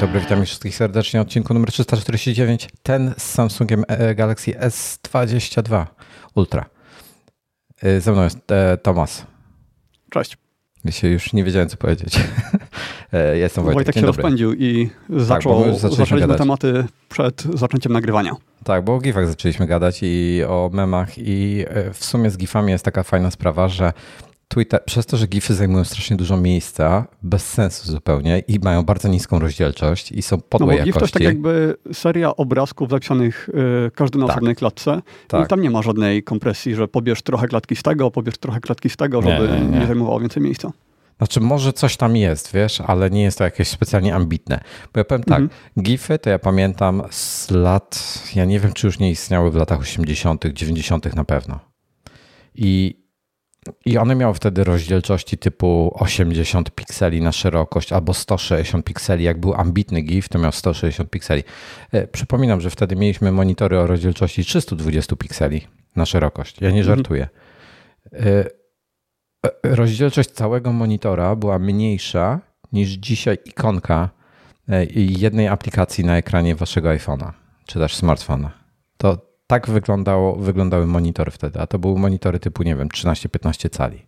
Dobry, witam wszystkich serdecznie odcinku numer 349. Ten z Samsungiem e, Galaxy S22 Ultra. E, ze mną jest e, Tomas. Cześć. Ja się już nie wiedziałem, co powiedzieć. Jestem Wojtek. Wojtek się dobry. rozpędził i zaczął, tak, zaczęliśmy gadać. tematy przed zaczęciem nagrywania. Tak, bo o gifach zaczęliśmy gadać i o memach i w sumie z gifami jest taka fajna sprawa, że Twitter, przez to, że GIFy zajmują strasznie dużo miejsca, bez sensu zupełnie i mają bardzo niską rozdzielczość i są podłej no, bo GIF to jest tak jakby seria obrazków zapisanych y, każdy na tak. osobnej klatce. Tak. I tam nie ma żadnej kompresji, że pobierz trochę klatki z tego, pobierz trochę klatki z tego, żeby nie, nie, nie. nie zajmowało więcej miejsca. Znaczy, może coś tam jest, wiesz, ale nie jest to jakieś specjalnie ambitne. Bo ja powiem tak, mhm. GIFy to ja pamiętam z lat, ja nie wiem, czy już nie istniały w latach 80., 90. na pewno. I i one miały wtedy rozdzielczości typu 80 pikseli na szerokość albo 160 pikseli. Jak był ambitny GIF, to miał 160 pikseli. E, przypominam, że wtedy mieliśmy monitory o rozdzielczości 320 pikseli na szerokość. Ja nie mhm. żartuję. E, rozdzielczość całego monitora była mniejsza niż dzisiaj ikonka e, jednej aplikacji na ekranie waszego iPhone'a czy też smartfona. To, tak wyglądało, wyglądały monitory wtedy, a to były monitory typu, nie wiem, 13-15 cali.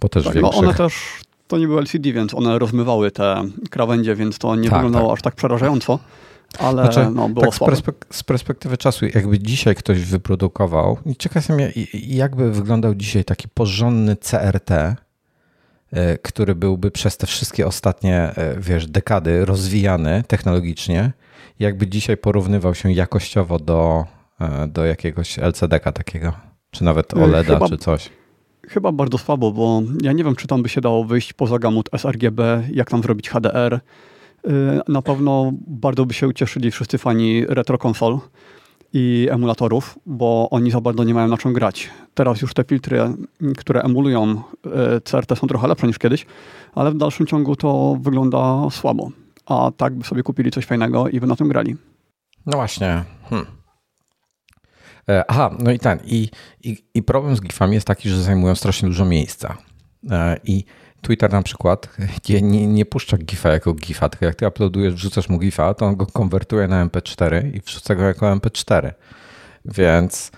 Bo też tak, no one też, to nie były LCD, więc one rozmywały te krawędzie, więc to nie tak, wyglądało tak. aż tak przerażająco, ale znaczy, no, było tak z, perspek z, perspektywy czasu, jakby dzisiaj ktoś wyprodukował, i ciekaw jestem, jakby wyglądał dzisiaj taki porządny CRT, e, który byłby przez te wszystkie ostatnie, e, wiesz, dekady rozwijany technologicznie, jakby dzisiaj porównywał się jakościowo do do jakiegoś LCD-ka takiego, czy nawet e, OLEDa, chyba, czy coś. Chyba bardzo słabo, bo ja nie wiem, czy tam by się dało wyjść poza gamut sRGB, jak tam zrobić HDR. E, na pewno bardzo by się ucieszyli wszyscy fani retro konsol i emulatorów, bo oni za bardzo nie mają na czym grać. Teraz już te filtry, które emulują CRT są trochę lepsze niż kiedyś, ale w dalszym ciągu to wygląda słabo. A tak by sobie kupili coś fajnego i by na tym grali. No właśnie. Hmm. E, aha, no i ten. I, i, I problem z gifami jest taki, że zajmują strasznie dużo miejsca. E, I Twitter na przykład nie, nie, nie puszcza gifa jako gifa, tylko jak ty uploadujesz, wrzucasz mu gifa, to on go konwertuje na MP4 i wrzuca go jako MP4. Więc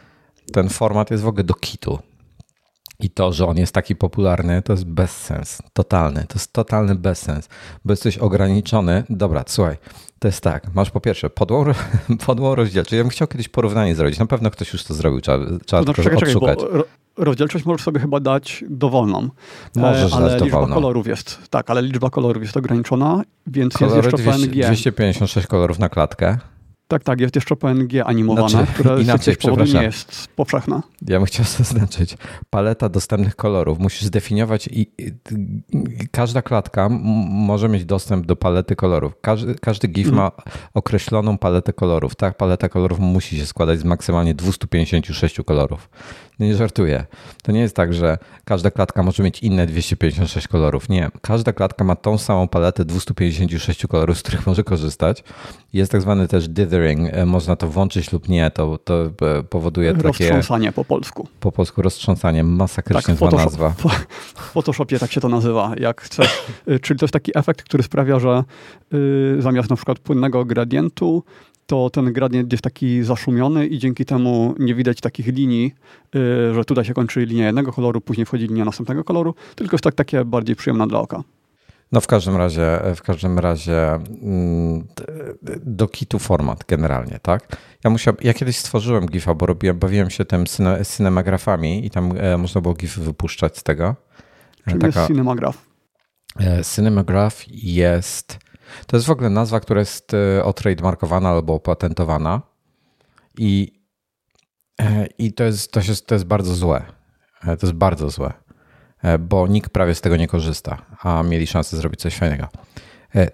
ten format jest w ogóle do kitu. I to, że on jest taki popularny, to jest bezsens. Totalny. To jest totalny bezsens. Bo jesteś ograniczony. Dobra, słuchaj. To jest tak, masz po pierwsze podłą, podłą rozdzielczość. Ja bym chciał kiedyś porównanie zrobić. Na pewno ktoś już to zrobił, trzeba, trzeba to znaczy, odszukać. Czekaj, rozdzielczość możesz sobie chyba dać dowolną. Możesz ale dać liczba dowolną. kolorów jest, tak, ale liczba kolorów jest ograniczona, więc Kolory jest jeszcze 200, PNG. 256 kolorów na klatkę. Tak, tak, jest jeszcze PNG animowane, znaczy, które inaczej, z nie jest powszechne. Ja bym chciał zaznaczyć, paleta dostępnych kolorów. Musisz zdefiniować i, i, i każda klatka może mieć dostęp do palety kolorów. Każdy, każdy GIF mhm. ma określoną paletę kolorów. Ta paleta kolorów musi się składać z maksymalnie 256 kolorów. No nie żartuję. To nie jest tak, że każda klatka może mieć inne 256 kolorów. Nie. Każda klatka ma tą samą paletę 256 kolorów, z których może korzystać. Jest tak zwany też dithering. E, można to włączyć lub nie. To, to e, powoduje takie... Roztrząsanie po polsku. Po polsku roztrząsanie. Masakrycznie tak, zła nazwa. W Photoshopie tak się to nazywa, jak chcesz. E, czyli to jest taki efekt, który sprawia, że y, zamiast na przykład płynnego gradientu to ten gradient jest taki zaszumiony i dzięki temu nie widać takich linii, yy, że tutaj się kończy linia jednego koloru, później wchodzi linia następnego koloru, tylko jest tak takie bardziej przyjemne dla oka. No w każdym razie, w każdym razie mm, do kitu format generalnie, tak? Ja musiałem, ja kiedyś stworzyłem GIFa, bo robiłem, bawiłem się tym cinemagrafami i tam e, można było GIF wypuszczać z tego. Czym Taka, jest cinemagraf? E, cinemagraf jest to jest w ogóle nazwa, która jest e, otrademarkowana albo opatentowana i, e, i to, jest, to, jest, to jest bardzo złe. E, to jest bardzo złe, bo nikt prawie z tego nie korzysta, a mieli szansę zrobić coś fajnego.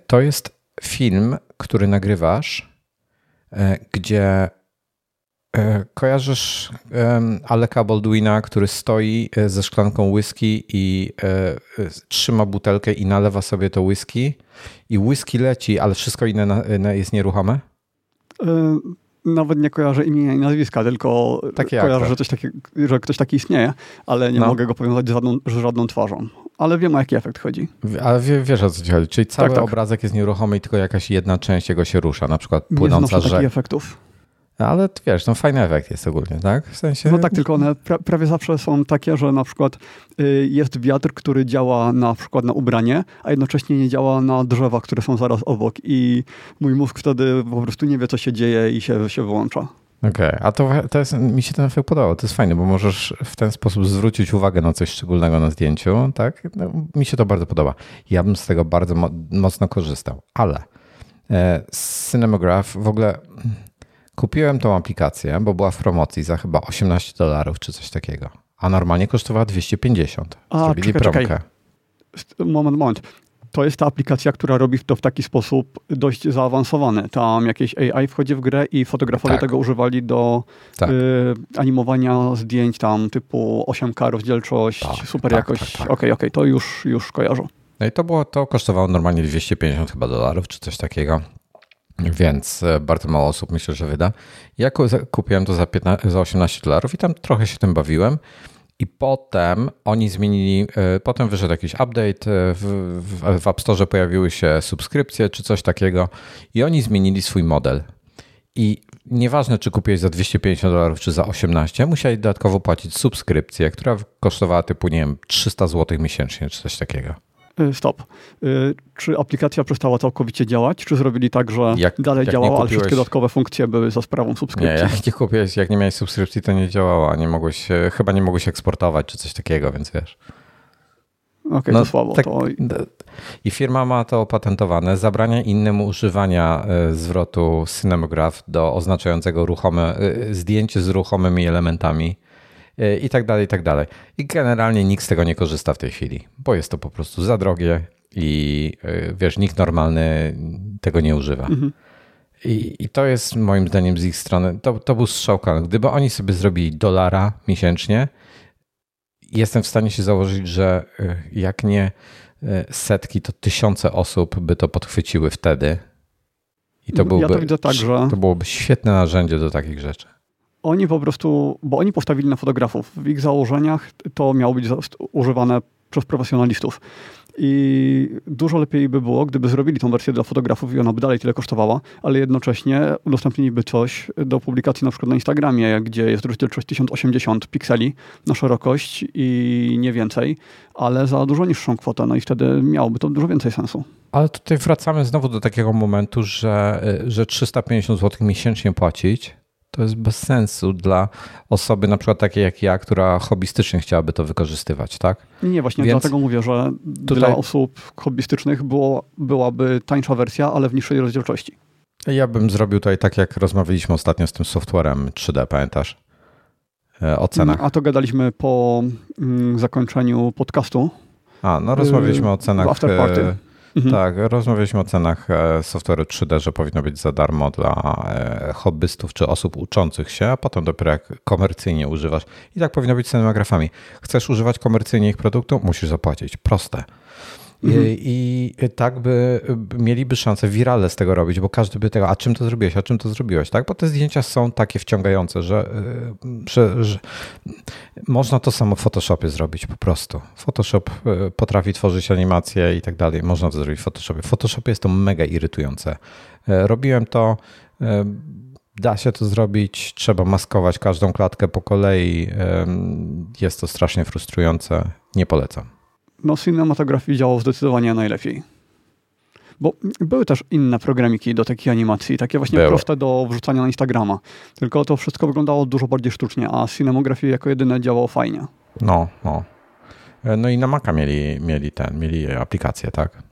To jest film, który nagrywasz, gdzie E, kojarzysz Aleka Baldwina, który stoi e, ze szklanką whisky i e, trzyma butelkę i nalewa sobie to whisky i whisky leci, ale wszystko inne jest nieruchome? Nawet nie kojarzę imienia i nazwiska, tylko Taki kojarzę, że, coś taki, że ktoś taki istnieje, ale nie no. mogę go powiązać z żadną, z żadną twarzą. ale wiem o jaki efekt chodzi. Ale wiesz o co ci chodzi, czyli cały tak, tak. obrazek jest nieruchomy i tylko jakaś jedna część jego się rusza, na przykład płynąca rzeka. takich efektów. Ale wiesz, no fajny efekt jest ogólnie, tak? W sensie... No tak, tylko one pra prawie zawsze są takie, że na przykład y, jest wiatr, który działa na przykład na ubranie, a jednocześnie nie działa na drzewa, które są zaraz obok i mój mózg wtedy po prostu nie wie, co się dzieje i się, się wyłącza. Okej, okay. a to, to jest, mi się ten efekt podobał. To jest fajne, bo możesz w ten sposób zwrócić uwagę na coś szczególnego na zdjęciu, tak? No, mi się to bardzo podoba. Ja bym z tego bardzo mo mocno korzystał, ale e, Cinematograph w ogóle Kupiłem tą aplikację, bo była w promocji za chyba 18 dolarów czy coś takiego. A normalnie kosztowała 250. A, Zrobili czekaj, promkę. Czekaj. Moment, moment. To jest ta aplikacja, która robi to w taki sposób dość zaawansowany. Tam jakieś AI wchodzi w grę i fotografowie tak. tego używali do tak. y, animowania zdjęć tam typu 8K rozdzielczość, tak, super tak, jakość. Okej, tak, okej, okay, okay, to już, już kojarzę. No i to było, to kosztowało normalnie 250 chyba dolarów, czy coś takiego więc e, bardzo mało osób myślę, że wyda. Ja kupiłem to za, 15, za 18 dolarów i tam trochę się tym bawiłem. I potem oni zmienili, e, potem wyszedł jakiś update, e, w, w, w App Store pojawiły się subskrypcje czy coś takiego i oni zmienili swój model. I nieważne, czy kupiłeś za 250 dolarów, czy za 18, musieli dodatkowo płacić subskrypcję, która kosztowała typu, nie wiem, 300 zł miesięcznie, czy coś takiego. Y, stop. Y, czy aplikacja przestała całkowicie działać, czy zrobili tak, że jak, dalej jak działała, kupiłeś... ale wszystkie dodatkowe funkcje były za sprawą subskrypcji? Nie, jak nie kupiłeś, jak nie miałeś subskrypcji, to nie działała. Nie mogłeś, chyba nie mogłeś eksportować, czy coś takiego, więc wiesz. Okej, okay, no, to słabo. Tak, to... I firma ma to opatentowane. Zabrania innym używania zwrotu Cinematograph do oznaczającego ruchome, zdjęcie z ruchomymi elementami E, i tak dalej, i tak dalej. I generalnie nikt z tego nie korzysta w tej chwili, bo jest to po prostu za drogie i e, wiesz, nikt normalny tego nie używa. Mhm. I, I, to jest moim zdaniem z ich strony, to, to był strzał Gdyby oni sobie zrobili dolara miesięcznie, jestem w stanie się założyć, że e, jak nie setki, to tysiące osób by to podchwyciły wtedy. I to, byłby, ja to, tak, że... to byłoby świetne narzędzie do takich rzeczy oni po prostu, bo oni postawili na fotografów. W ich założeniach to miało być używane przez profesjonalistów. I dużo lepiej by było, gdyby zrobili tą wersję dla fotografów i ona by dalej tyle kosztowała, ale jednocześnie udostępniliby coś do publikacji na przykład na Instagramie, gdzie jest rozdzielczość 1080 pikseli na szerokość i nie więcej, ale za dużo niższą kwotę, no i wtedy miałoby to dużo więcej sensu. Ale tutaj wracamy znowu do takiego momentu, że, że 350 zł miesięcznie płacić to jest bez sensu dla osoby na przykład takiej jak ja, która hobbystycznie chciałaby to wykorzystywać, tak? Nie, właśnie Więc dlatego mówię, że tutaj... dla osób hobbystycznych było, byłaby tańsza wersja, ale w niższej rozdzielczości. Ja bym zrobił tutaj tak, jak rozmawialiśmy ostatnio z tym softwarem 3D, pamiętasz? E, o cenach. A to gadaliśmy po mm, zakończeniu podcastu. A, no rozmawialiśmy o cenach. W afterparty. Mhm. Tak, rozmawialiśmy o cenach e, software'u 3D, że powinno być za darmo dla e, hobbystów czy osób uczących się, a potem dopiero jak komercyjnie używasz. I tak powinno być z cinematografami. Chcesz używać komercyjnie ich produktu? Musisz zapłacić. Proste. Mhm. I, I, tak by mieliby szansę wirale z tego robić, bo każdy by tego, a czym to zrobiłeś, a czym to zrobiłeś, tak? Bo te zdjęcia są takie wciągające, że, y, że, że można to samo w Photoshopie zrobić po prostu. Photoshop y, potrafi tworzyć animacje i tak dalej. Można to zrobić w Photoshopie. W Photoshopie jest to mega irytujące. Robiłem to. Da się to zrobić, trzeba maskować każdą klatkę po kolei. Jest to strasznie frustrujące. Nie polecam no cinematografii działał zdecydowanie najlepiej. Bo były też inne programiki do takich animacji, takie właśnie proste do wrzucania na Instagrama. Tylko to wszystko wyglądało dużo bardziej sztucznie, a Cinematography jako jedyne działało fajnie. No, no. E, no i na Maca mieli, mieli ten, mieli aplikację, tak?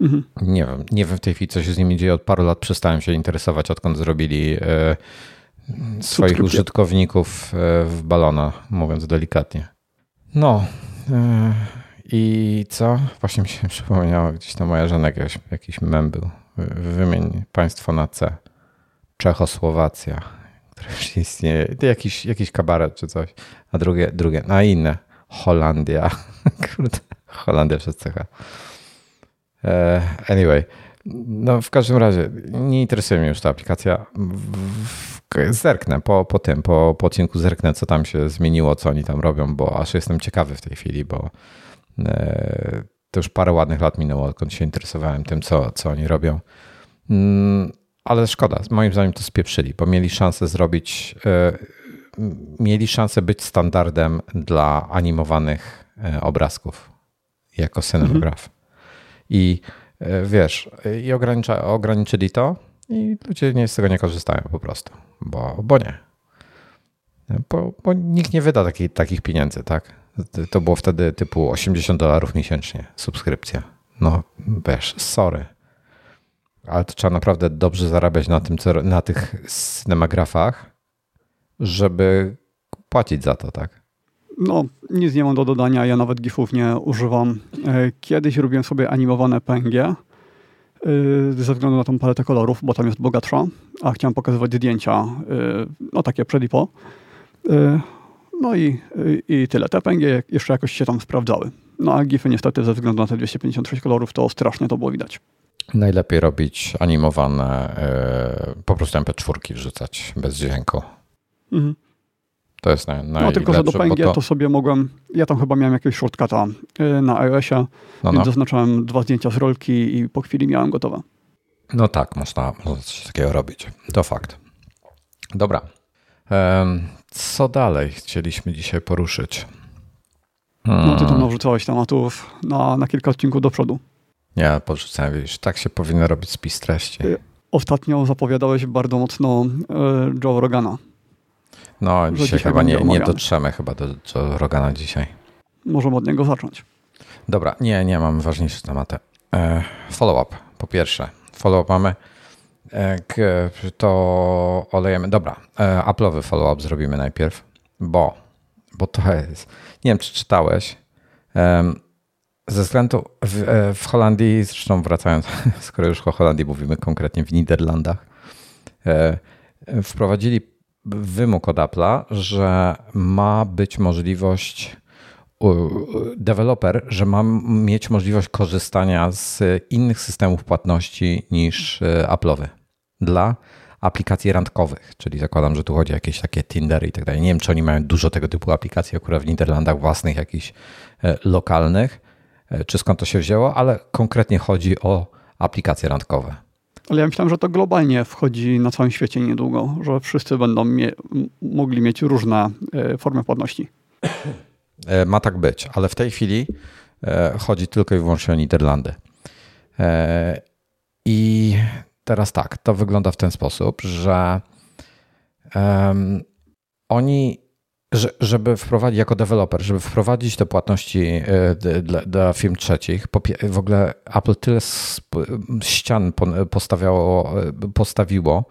Mhm. Nie wiem, nie wiem w tej chwili, co się z nimi dzieje. Od paru lat przestałem się interesować, odkąd zrobili e, swoich użytkowników e, w balona, mówiąc delikatnie. No. E, i co? Właśnie mi się przypomniało, gdzieś tam moja żona jakiś, jakiś mem był. Wymień państwo na C. Czechosłowacja, które już istnieje. Jakiś, jakiś kabaret czy coś. A drugie, drugie, na inne. Holandia. Kurde, Holandia przez CH. E, anyway, no w każdym razie nie interesuje mnie już ta aplikacja. Zerknę po, po tym, po, po odcinku zerknę, co tam się zmieniło, co oni tam robią, bo aż jestem ciekawy w tej chwili, bo To już parę ładnych lat minęło, odkąd się interesowałem tym, co, co oni robią. Mm, ale szkoda, moim zdaniem to spieprzyli, bo mieli szansę zrobić, mieli szansę być standardem dla animowanych obrazków jako scenograf. Mhm. I wiesz, i ogranicza, ograniczyli to i ludzie nie z tego nie korzystają po prostu, bo, bo nie. Bo, bo nikt nie wyda taki, takich pieniędzy, tak? To było wtedy typu 80 dolarów miesięcznie subskrypcja. No wiesz, sorry. Ale to trzeba naprawdę dobrze zarabiać na, tym, na tych cinemagrafach, żeby płacić za to, tak? No, nic nie mam do dodania, ja nawet gifów nie używam. E, kiedyś robiłem sobie animowane PNG, Y, ze względu na tą paletę kolorów, bo tam jest bogatsza, a chciałem pokazywać zdjęcia, y, no takie przed i po. No i, i tyle. Te PNG jeszcze jakoś się tam sprawdzały. No a GIFy niestety ze względu na te 256 kolorów to strasznie to było widać. Najlepiej robić animowane, po prostu MP4 wrzucać bez dźwięku. Mhm. To jest naj, najlepsze. No tylko, że do PNG to... to... sobie mogłem, ja tam chyba miałem jakiegoś shortcuta y, na iOSie, no, no. więc zaznaczałem dwa zdjęcia z rolki i po chwili miałem gotowe. No tak, można, można coś takiego robić. To fakt. Dobra. Co dalej chcieliśmy dzisiaj poruszyć? Hmm. No ty tam narzucałeś tematów na, na kilka odcinków do przodu. Nie, porzucałem, widzisz, tak się powinno robić spis treści. Y, ostatnio zapowiadałeś bardzo mocno y, Joe Rogana. No, dzisiaj, dzisiaj chyba nie, nie dotrzemy chyba do, do Rogana dzisiaj. Możemy od niego zacząć. Dobra, nie, nie, mam ważniejsze tematy. E, follow-up, po pierwsze. Follow-up mamy. E, to olejemy. Dobra, e, Apple'owy follow-up zrobimy najpierw, bo, bo to jest... Nie wiem, czy czytałeś. Ze względu w, w Holandii, zresztą wracając, skoro już o Holandii mówimy konkretnie w Niderlandach, wprowadzili wymóg od Apple'a, że ma być możliwość deweloper, że ma mieć możliwość korzystania z innych systemów płatności niż e, Apple'owy dla aplikacji randkowych, czyli zakładam, że tu chodzi o jakieś takie Tindery i tak dalej. Nie wiem, czy oni mają dużo tego typu aplikacji akurat w Niderlandach własnych, jakichś e, lokalnych, e, czy skąd to się wzięło, ale konkretnie chodzi o aplikacje randkowe. Ale ja myślałem, że to globalnie wchodzi na całym świecie niedługo, że wszyscy będą mie mogli mieć różne e, formy płatności. Ma tak być, ale w tej chwili chodzi tylko i wyłącznie o Niderlandy. I teraz tak, to wygląda w ten sposób, że um, oni żeby wprowadzić jako deweloper, żeby wprowadzić te płatności e, dla, dla firm trzecich, w ogóle Apple tyle ścian postawiało, e, postawiło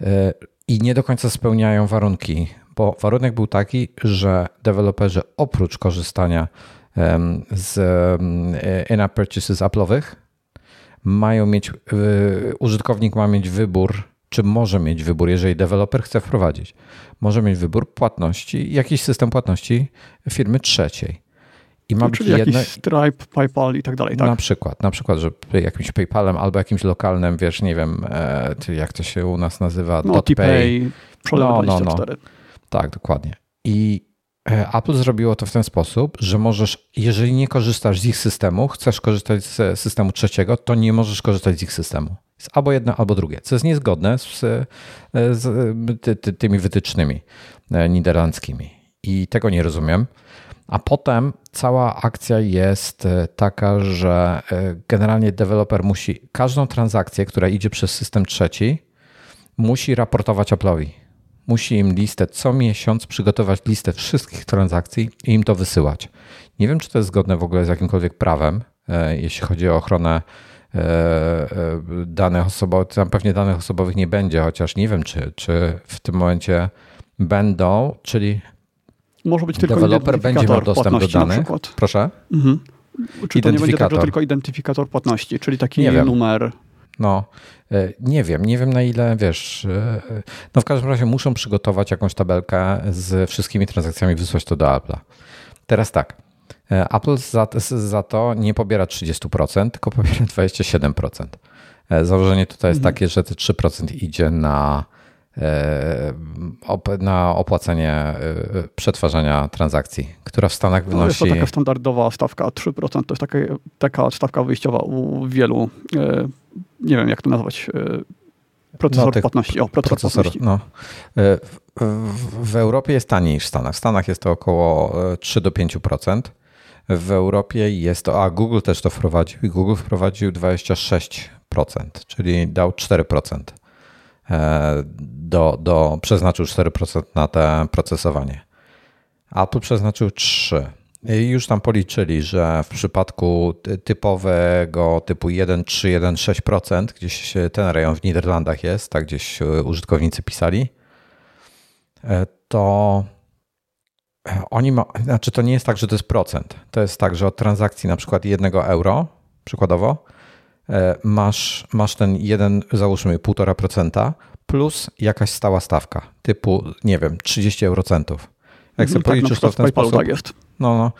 e, i nie do końca spełniają warunki, bo warunek był taki, że deweloperzy oprócz korzystania z in-app purchases Apple'owych mają mieć, użytkownik ma mieć wybór czy może mieć wybór, jeżeli deweloper chce wprowadzić, może mieć wybór płatności, jakiś system płatności firmy trzeciej. I ma no, czyli jedno... jakiś Stripe, PayPal i tak dalej, tak? Na przykład, na przykład, że jakimś PayPalem albo jakimś lokalnym, wiesz, nie wiem, e, jak to się u nas nazywa, no, Pay, no, no, no. Tak, dokładnie. I Apple zrobiło to w ten sposób, że możesz, jeżeli nie korzystasz z ich systemu, chcesz korzystać z systemu trzeciego, to nie możesz korzystać z ich systemu. Jest albo jedno, albo drugie, co jest niezgodne z, z ty, ty, tymi wytycznymi e, niderlandzkimi. I tego nie rozumiem. A potem cała akcja jest e, taka, że e, generalnie deweloper musi każdą transakcję, która idzie przez system trzeci, musi raportować Apple'owi. Musi im listę co miesiąc przygotować listę wszystkich transakcji i im to wysyłać. Nie wiem, czy to jest zgodne w ogóle z jakimkolwiek prawem, jeśli chodzi o ochronę E, e, danych osobowych, tam pewnie danych osobowych nie będzie, chociaż nie wiem, czy, czy w tym momencie będą, czyli może być tylko deweloper będzie miał dostęp do danych. Proszę? Mhm. Czy to nie będzie tylko identyfikator płatności, czyli taki numer? No, e, nie wiem, nie wiem na ile, wiesz, no w każdym razie muszą przygotować jakąś tabelkę z wszystkimi transakcjami, wysłać to do Apple'a. Teraz tak, E, Apple za, za to nie pobiera 30%, tylko pobiera 27%. E, założenie tutaj jest mhm. takie, że te 3% idzie na na opłacenie przetwarzania transakcji, która w Stanach wynosi... No jest to taka standardowa stawka 3%, to jest taka, taka stawka wyjściowa u wielu, nie wiem jak to nazwać, procesor no, płatności. O, procesor, procesor płatności. No. W, w, Europie jest taniej niż w Stanach. W Stanach jest to około 3 do 5%. W Europie jest to, a Google też to wprowadził i Google wprowadził 26%, czyli dał 4%. E, do, do, przeznaczył 4% na te procesowanie. Apple przeznaczył 3%. I już tam policzyli, że w przypadku typowego typu 1,3-1,6%, gdzieś ten rejon w Niderlandach jest, tak gdzieś użytkownicy pisali, e, to oni ma, znaczy to nie jest tak, że to jest procent. To jest tak, że od transakcji na przykład jednego euro, przykładowo, e, masz, masz ten jeden, załóżmy 1,5% plus jakaś stała stawka, typu, nie wiem, 30 eurocentów. Jak sobie mhm, tak, policzysz to w ten sposób. Tak jest. No, no.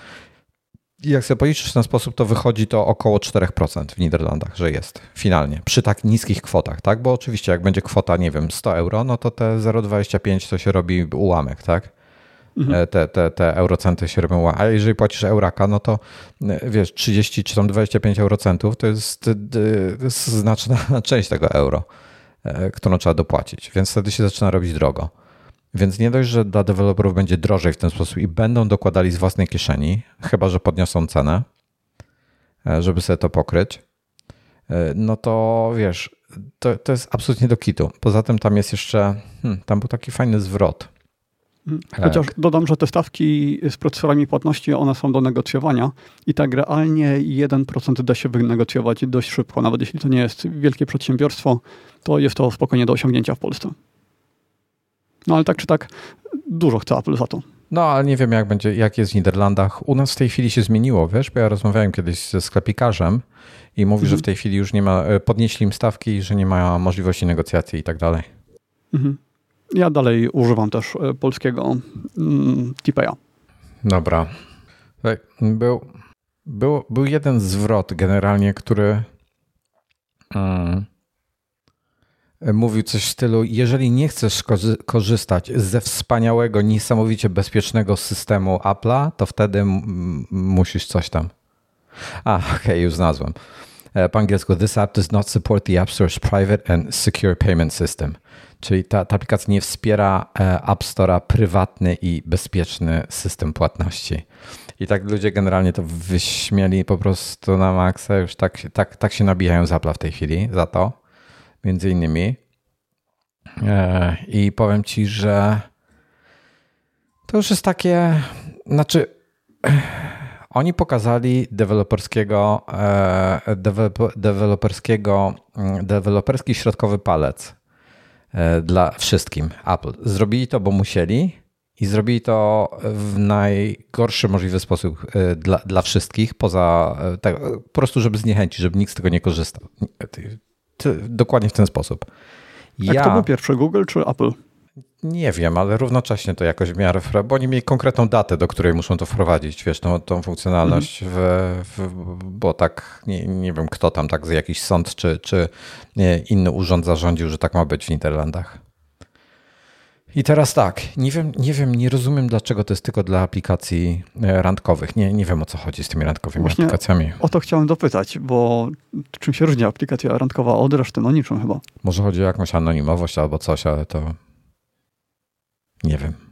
Jak sobie policzysz w ten sposób, to wychodzi to około 4% w Niderlandach, że jest finalnie, przy tak niskich kwotach, tak? Bo oczywiście jak będzie kwota, nie wiem, 100 euro, no to te 0,25 to się robi ułamek, tak? Mhm. E, te, te, te eurocenty się robią. A jeżeli płacisz euraka, no to e, wiesz, 30 czy tam 25 eurocentów to jest, jest znaczna część tego euro, e, którą trzeba dopłacić, więc wtedy się zaczyna robić drogo. Więc nie dość, że dla deweloperów będzie drożej w ten sposób i będą dokładali z własnej kieszeni, chyba że podniosą cenę, żeby sobie to pokryć, no to wiesz, to, to jest absolutnie do kitu. Poza tym tam jest jeszcze, hmm, tam był taki fajny zwrot tak. Chociaż dodam, że te stawki z procesorami płatności, one są do negocjowania i tak realnie 1% da się wynegocjować dość szybko. Nawet jeśli to nie jest wielkie przedsiębiorstwo, to jest to spokojnie do osiągnięcia w Polsce. No ale tak czy tak, dużo chce Apple za to. No, ale nie wiem, jak będzie, jak jest w Niderlandach. U nas w tej chwili się zmieniło, wiesz, bo ja rozmawiałem kiedyś ze sklepikarzem i mówi, mhm. że w tej chwili już nie ma, e, podnieśli im stawki, że nie ma możliwości negocjacji i tak dalej. Mhm. Ja dalej używam też e, polskiego mm, Tipeya. Dobra. Był, był, był jeden zwrot generalnie, który mm, mówił coś w stylu: Jeżeli nie chcesz korzystać ze wspaniałego, niesamowicie bezpiecznego systemu Apple'a, to wtedy musisz coś tam. A, okej, okay, już znalazłem. E, po angielsku: This app does not support the App Store's private and secure payment system. Czyli ta, ta aplikacja nie wspiera e, App Store'a prywatny i bezpieczny system płatności. I tak ludzie generalnie to wyśmieli po prostu na maksa, już tak, tak, tak się nabijają z Apple'a w tej chwili za to, między innymi. E, I powiem ci, że to już jest takie, znaczy oni pokazali deweloperskiego, e, deweloperskiego, mm, deweloperski środkowy palec E, dla wszystkim Apple. Zrobili to, bo musieli i zrobili to w najgorszy możliwy sposób e, dla, dla wszystkich, poza tak, po prostu, żeby zniechęcić, żeby nikt z tego nie korzystał. Dokładnie w ten sposób. Ja, A kto był pierwszy, Google czy Apple? Nie wiem, ale równocześnie to jakoś w miarę, bo oni mieli konkretną datę, do której muszą to wprowadzić, wiesz, tą, tą funkcjonalność, mhm. w, w, bo tak, nie, nie wiem kto tam, tak, jakiś sąd czy, czy inny urząd zarządził, że tak ma być w Niderlandach. I teraz tak, nie wiem, nie wiem, nie rozumiem dlaczego to jest tylko dla aplikacji e, randkowych. Nie, nie wiem o co chodzi z tymi randkowymi Właśnie aplikacjami. O to chciałem dopytać, bo czym się różni aplikacja randkowa od reszty? No niczym chyba. Może chodzi o jakąś anonimowość albo coś, ale to nie wiem.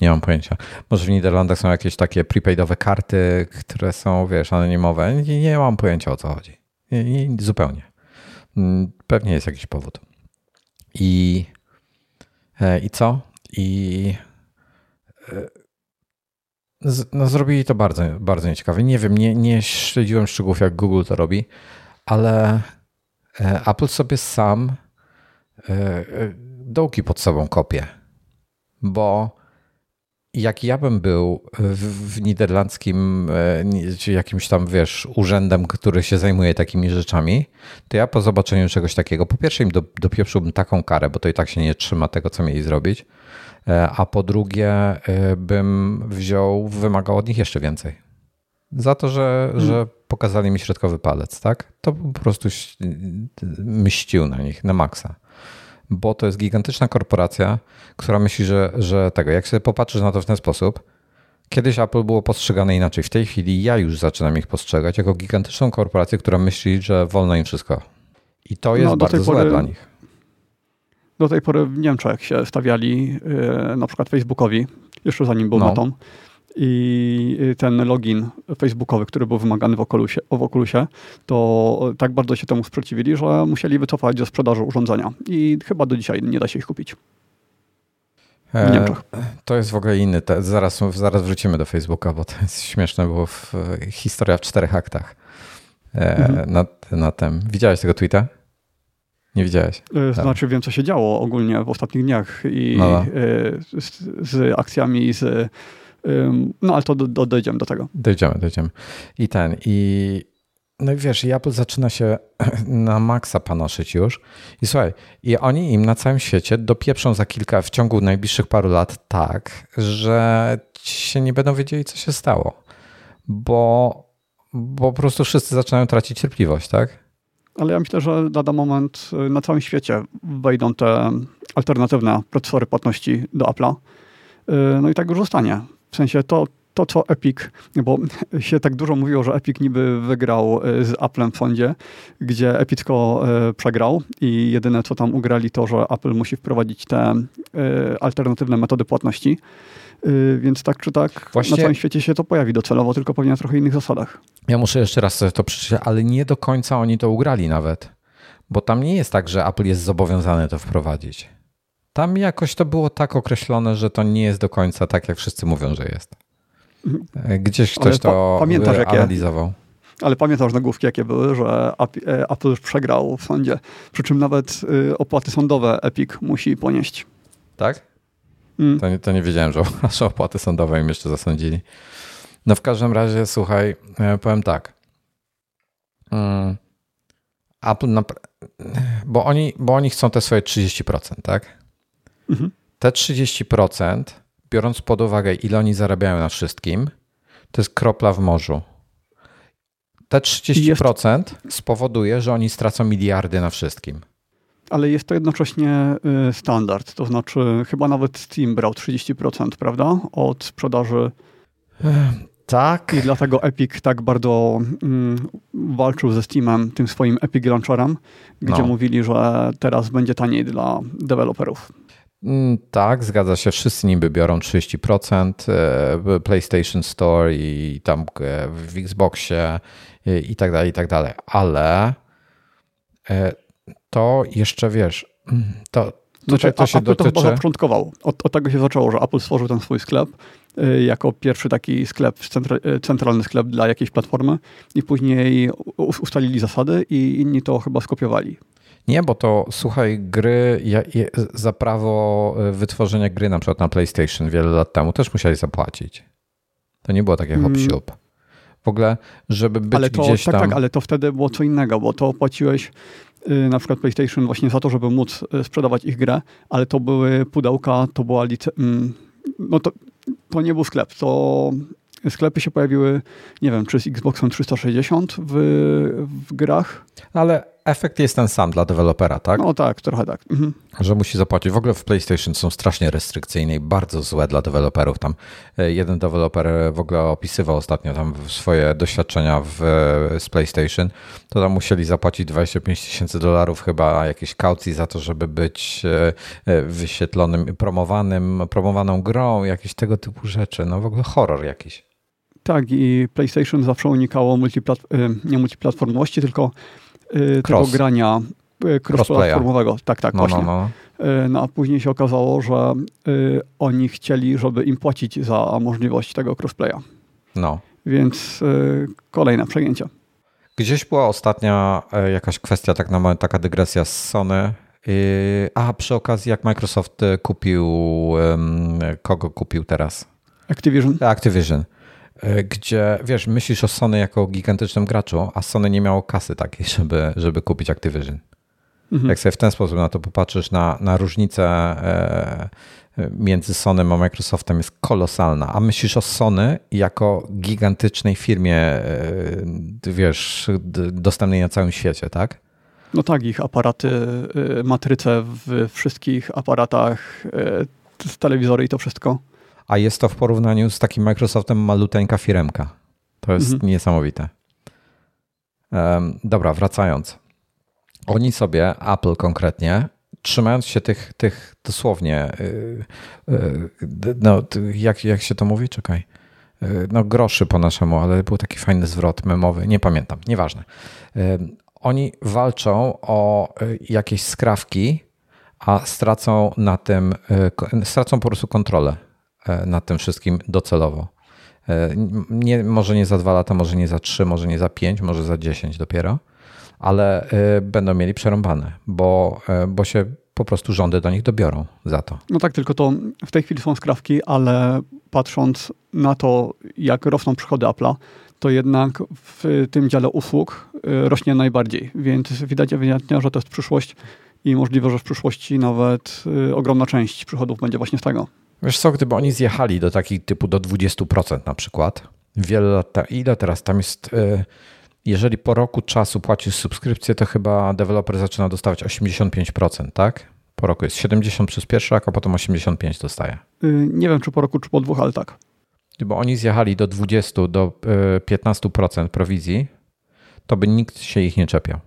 Nie mam pojęcia. Może w Niderlandach są jakieś takie prepaidowe karty, które są, wiesz, anonimowe. Nie, nie mam pojęcia o co chodzi. Nie, nie, zupełnie. Mm, pewnie jest jakiś powód. I, e, i co? I e, no, zrobili to bardzo, bardzo nieciekawe. Nie wiem, nie, nie śledziłem szczegółów, jak Google to robi, ale e, Apple sobie sam dołki pod sobą kopie bo jak ja bym był w, niderlandzkim, e, czy jakimś tam, wiesz, urzędem, który się zajmuje takimi rzeczami, to ja po zobaczeniu czegoś takiego, po pierwsze im do, dopieprzyłbym taką karę, bo to i tak się nie trzyma tego, co mieli zrobić, e, a po drugie e, bym wziął, wymagał od nich jeszcze więcej. Za to, że, hmm. że pokazali mi środkowy palec, tak? To po prostu mścił na nich, na maksa. Bo to jest gigantyczna korporacja, która myśli, że, że tego, jak sobie popatrzysz na to w ten sposób, kiedyś Apple było postrzegane inaczej. W tej chwili ja już zaczynam ich postrzegać jako gigantyczną korporację, która myśli, że wolno im wszystko. I to jest no, bardzo złe pory, dla nich. Do tej pory w Niemczech się stawiali yy, na przykład Facebookowi, jeszcze zanim był no. Metą, i y, ten login facebookowy, który był wymagany w Oculusie, w Oculusie, to tak bardzo się temu sprzeciwili, że musieli wycofać ze sprzedaży urządzenia i chyba do dzisiaj nie da się ich kupić. W e. To jest w ogóle inny. Te, zaraz, zaraz wrócimy do Facebooka, bo to jest śmieszne, bo w, historia w czterech aktach e, mhm. na, na tym. Widziałeś tego tweeta? Nie widziałeś? E, znaczy wiem, co się działo ogólnie w ostatnich dniach i no. no. z, z akcjami, z no ale to do, do, dojdziemy do tego. Dojdziemy, dojdziemy. I ten, i no i wiesz, Apple zaczyna się na maksa panoszyć już. I słuchaj, i oni im na całym świecie dopieprzą za kilka, w ciągu najbliższych paru lat tak, że się nie będą wiedzieli, co się stało. Bo, bo po prostu wszyscy zaczynają tracić cierpliwość, tak? Ale ja myślę, że lada moment y, na całym świecie wejdą te alternatywne procesory płatności do Apple'a. Y, no i tak już zostanie. W sensie to, to, co Epic, bo się tak dużo mówiło, że Epic niby wygrał e, z Applem w sądzie, gdzie Epicko e, przegrał i jedyne, co tam ugrali, to, że Apple musi wprowadzić te e, alternatywne metody płatności. Więc tak czy tak Właśnie... na całym świecie się to pojawi docelowo, tylko pewnie na trochę innych zasadach. Ja muszę jeszcze raz to przeczytać, ale nie do końca oni to ugrali nawet. Bo tam nie jest tak, że Apple jest zobowiązany to wprowadzić. Tam jakoś to było tak określone, że to nie jest do końca tak, jak wszyscy mówią, że jest. Gdzieś ktoś to pamiętasz, analizował. Jakie, ale pamiętasz nagłówki, jakie były, że e, Apple już przegrał w sądzie. Przy czym nawet y, opłaty sądowe Epic musi ponieść. Tak? Mm. To, nie, to nie wiedziałem, że opłaty sądowe im jeszcze zasądzili. No w każdym razie, słuchaj, e, powiem tak. Mm, Apple, bo oni, bo oni chcą te swoje 30%, tak? Mhm. Te 30%, biorąc pod uwagę, ile oni zarabiają na wszystkim, to jest kropla w morzu. Te 30% jest... spowoduje, że oni stracą miliardy na wszystkim. Ale jest to jednocześnie y, standard. To znaczy, chyba nawet Steam brał 30%, prawda? Od sprzedaży. Tak. I dlatego Epic tak bardzo mm, walczył ze Steamem, tym swoim Epic Launcherem, gdzie no. mówili, że teraz będzie taniej dla deweloperów. Mm, tak, zgadza się. Wszyscy niby biorą 30%. E, PlayStation Store i tam e, w Xboxie i tak dalej, i tak dalej. Ale e, to jeszcze wiesz, to, znaczy, to się Apple dotyczy... to chyba zapoczątkował. Od, od, tego się zaczęło, że Apple stworzył ten swój sklep jako pierwszy taki sklep, centralny sklep dla jakiejś platformy i później ustalili zasady i inni to chyba skopiowali. Nie, bo to słuchaj, gry za prawo e, wytworzenia gry na przykład na PlayStation wiele lat temu też musieli zapłacić. To nie było takie hop mm. W ogóle, żeby być ale to, gdzieś tak, tam... Tak, ale to wtedy było co innego, bo to płaciłeś y, na przykład PlayStation właśnie za to, żeby móc y, sprzedawać ich grę, ale to były pudełka, to była lice... Mm, no to, to nie był sklep, to sklepy się pojawiły, nie wiem, czy z Xboxem 360 w, w grach. Ale efekt jest ten sam dla dewelopera, tak? No tak, trochę tak. Mhm. Że musi zapłacić. W ogóle w PlayStation są strasznie restrykcyjne i bardzo złe dla deweloperów. Tam e, jeden deweloper w ogóle opisywał ostatnio tam swoje doświadczenia w, z PlayStation. To tam musieli zapłacić 25 tysięcy dolarów chyba jakiejś kaucji za to, żeby być e, e, wyświetlonym, promowanym, promowaną grą, jakieś tego typu rzeczy. No w ogóle horror jakiś. Tak, i PlayStation zawsze unikało multiplat nie tylko y, tego grania y, cross-platformowego. Tak, tak, no, właśnie. No, no. Y, no, a później się okazało, że oni chcieli, żeby im płacić za możliwość tego crossplaya. No. Więc kolejne przejęcie. Gdzieś była ostatnia e, jakaś kwestia, tak na moment, taka dygresja z Sony. A przy okazji, jak Microsoft kupił, kogo kupił teraz? Activision. Activision. E, gdzie wiesz, myślisz o Sony jako o gigantycznym graczu, a Sony nie miało kasy takiej, żeby, żeby kupić Activision. Mhm. Jak sobie w ten sposób na to popatrzysz, na, na różnicę e, między Sony a Microsoftem jest kolosalna, a myślisz o Sony jako gigantycznej firmie, e, wiesz, dostępnej na całym świecie, tak? No tak, ich aparaty, matryce w wszystkich aparatach, telewizory i to wszystko. A jest to w porównaniu z takim Microsoftem maluteńka firemka. To jest mhm. niesamowite. Um, dobra, wracając. Oni sobie, Apple konkretnie, trzymając się tych, tych dosłownie, yy, yy, no, jak, jak się to mówi? Czekaj. Yy, no, groszy po naszemu, ale był taki fajny zwrot memowy, nie pamiętam, nieważne. Oni walczą o y, jakieś skrawki, a stracą na tym, y, stracą po prostu kontrolę y, nad tym wszystkim docelowo. Nie, może nie za dwa lata, może nie za trzy, może nie za pięć, może za dziesięć dopiero, ale będą mieli przerąbane, bo, bo się po prostu rządy do nich dobiorą za to. No tak, tylko to w tej chwili są skrawki, ale patrząc na to, jak rosną przychody Apple'a, to jednak w tym dziale usług rośnie najbardziej. Więc widać ewidentnie, że to jest przyszłość i możliwe, że w przyszłości nawet ogromna część przychodów będzie właśnie z tego. Wiesz co, gdyby oni zjechali do takich typu do 20% na przykład, wiele lat, ile teraz tam jest, y, jeżeli po roku czasu płacisz subskrypcję, to chyba deweloper zaczyna dostawać 85%, tak? Po roku jest 70 przez pierwszy rok, a potem 85 dostaje. Nie wiem, czy po roku, czy po dwóch, ale tak. Gdyby oni zjechali do 20, do 15% e, prowizji, to by nikt się ich nie czepiał.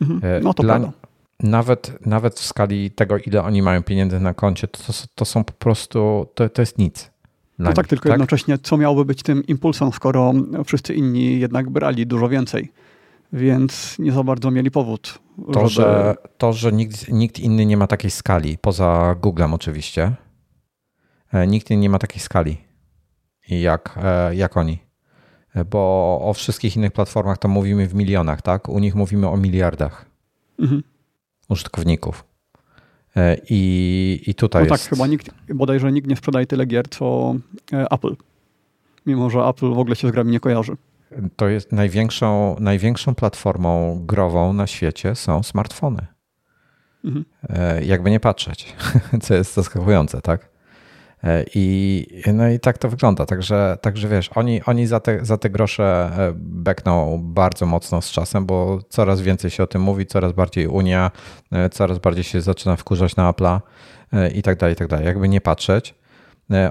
Mhm. No to Dla, prawda. Nawet, nawet w skali tego, ile oni mają pieniędzy na koncie, to, to są po prostu, to, to jest nic. No tak, tylko tak? jednocześnie co miałoby być tym impulsem, skoro wszyscy inni jednak brali dużo więcej, więc nie za bardzo mieli powód. To, żeby... że, to, że nikt, nikt inny nie ma takiej skali, poza Googlem oczywiście, e, nikt inny nie ma takiej skali jak, e, jak oni. E, bo o wszystkich innych platformach to mówimy w milionach, tak? U nich mówimy o miliardach mhm. Użytkowników. E, I, I tutaj no tak, jest... chyba nikt, bodajże nikt nie sprzedaje tyle gier, co Apple. Mimo, że Apple w ogóle się z grami nie kojarzy. To jest największą, największą platformą grową na świecie są smartfony. Mhm. Jakby nie patrzeć, co jest zaskakujące, tak? E, I, no i tak to wygląda. Także, także wiesz, oni, oni za, te, za te grosze e, bekną bardzo mocno z czasem, bo coraz więcej się o tym mówi, coraz bardziej Unia, e, coraz bardziej się zaczyna wkurzać na Apple'a i tak dalej, i tak dalej. Jakby nie patrzeć,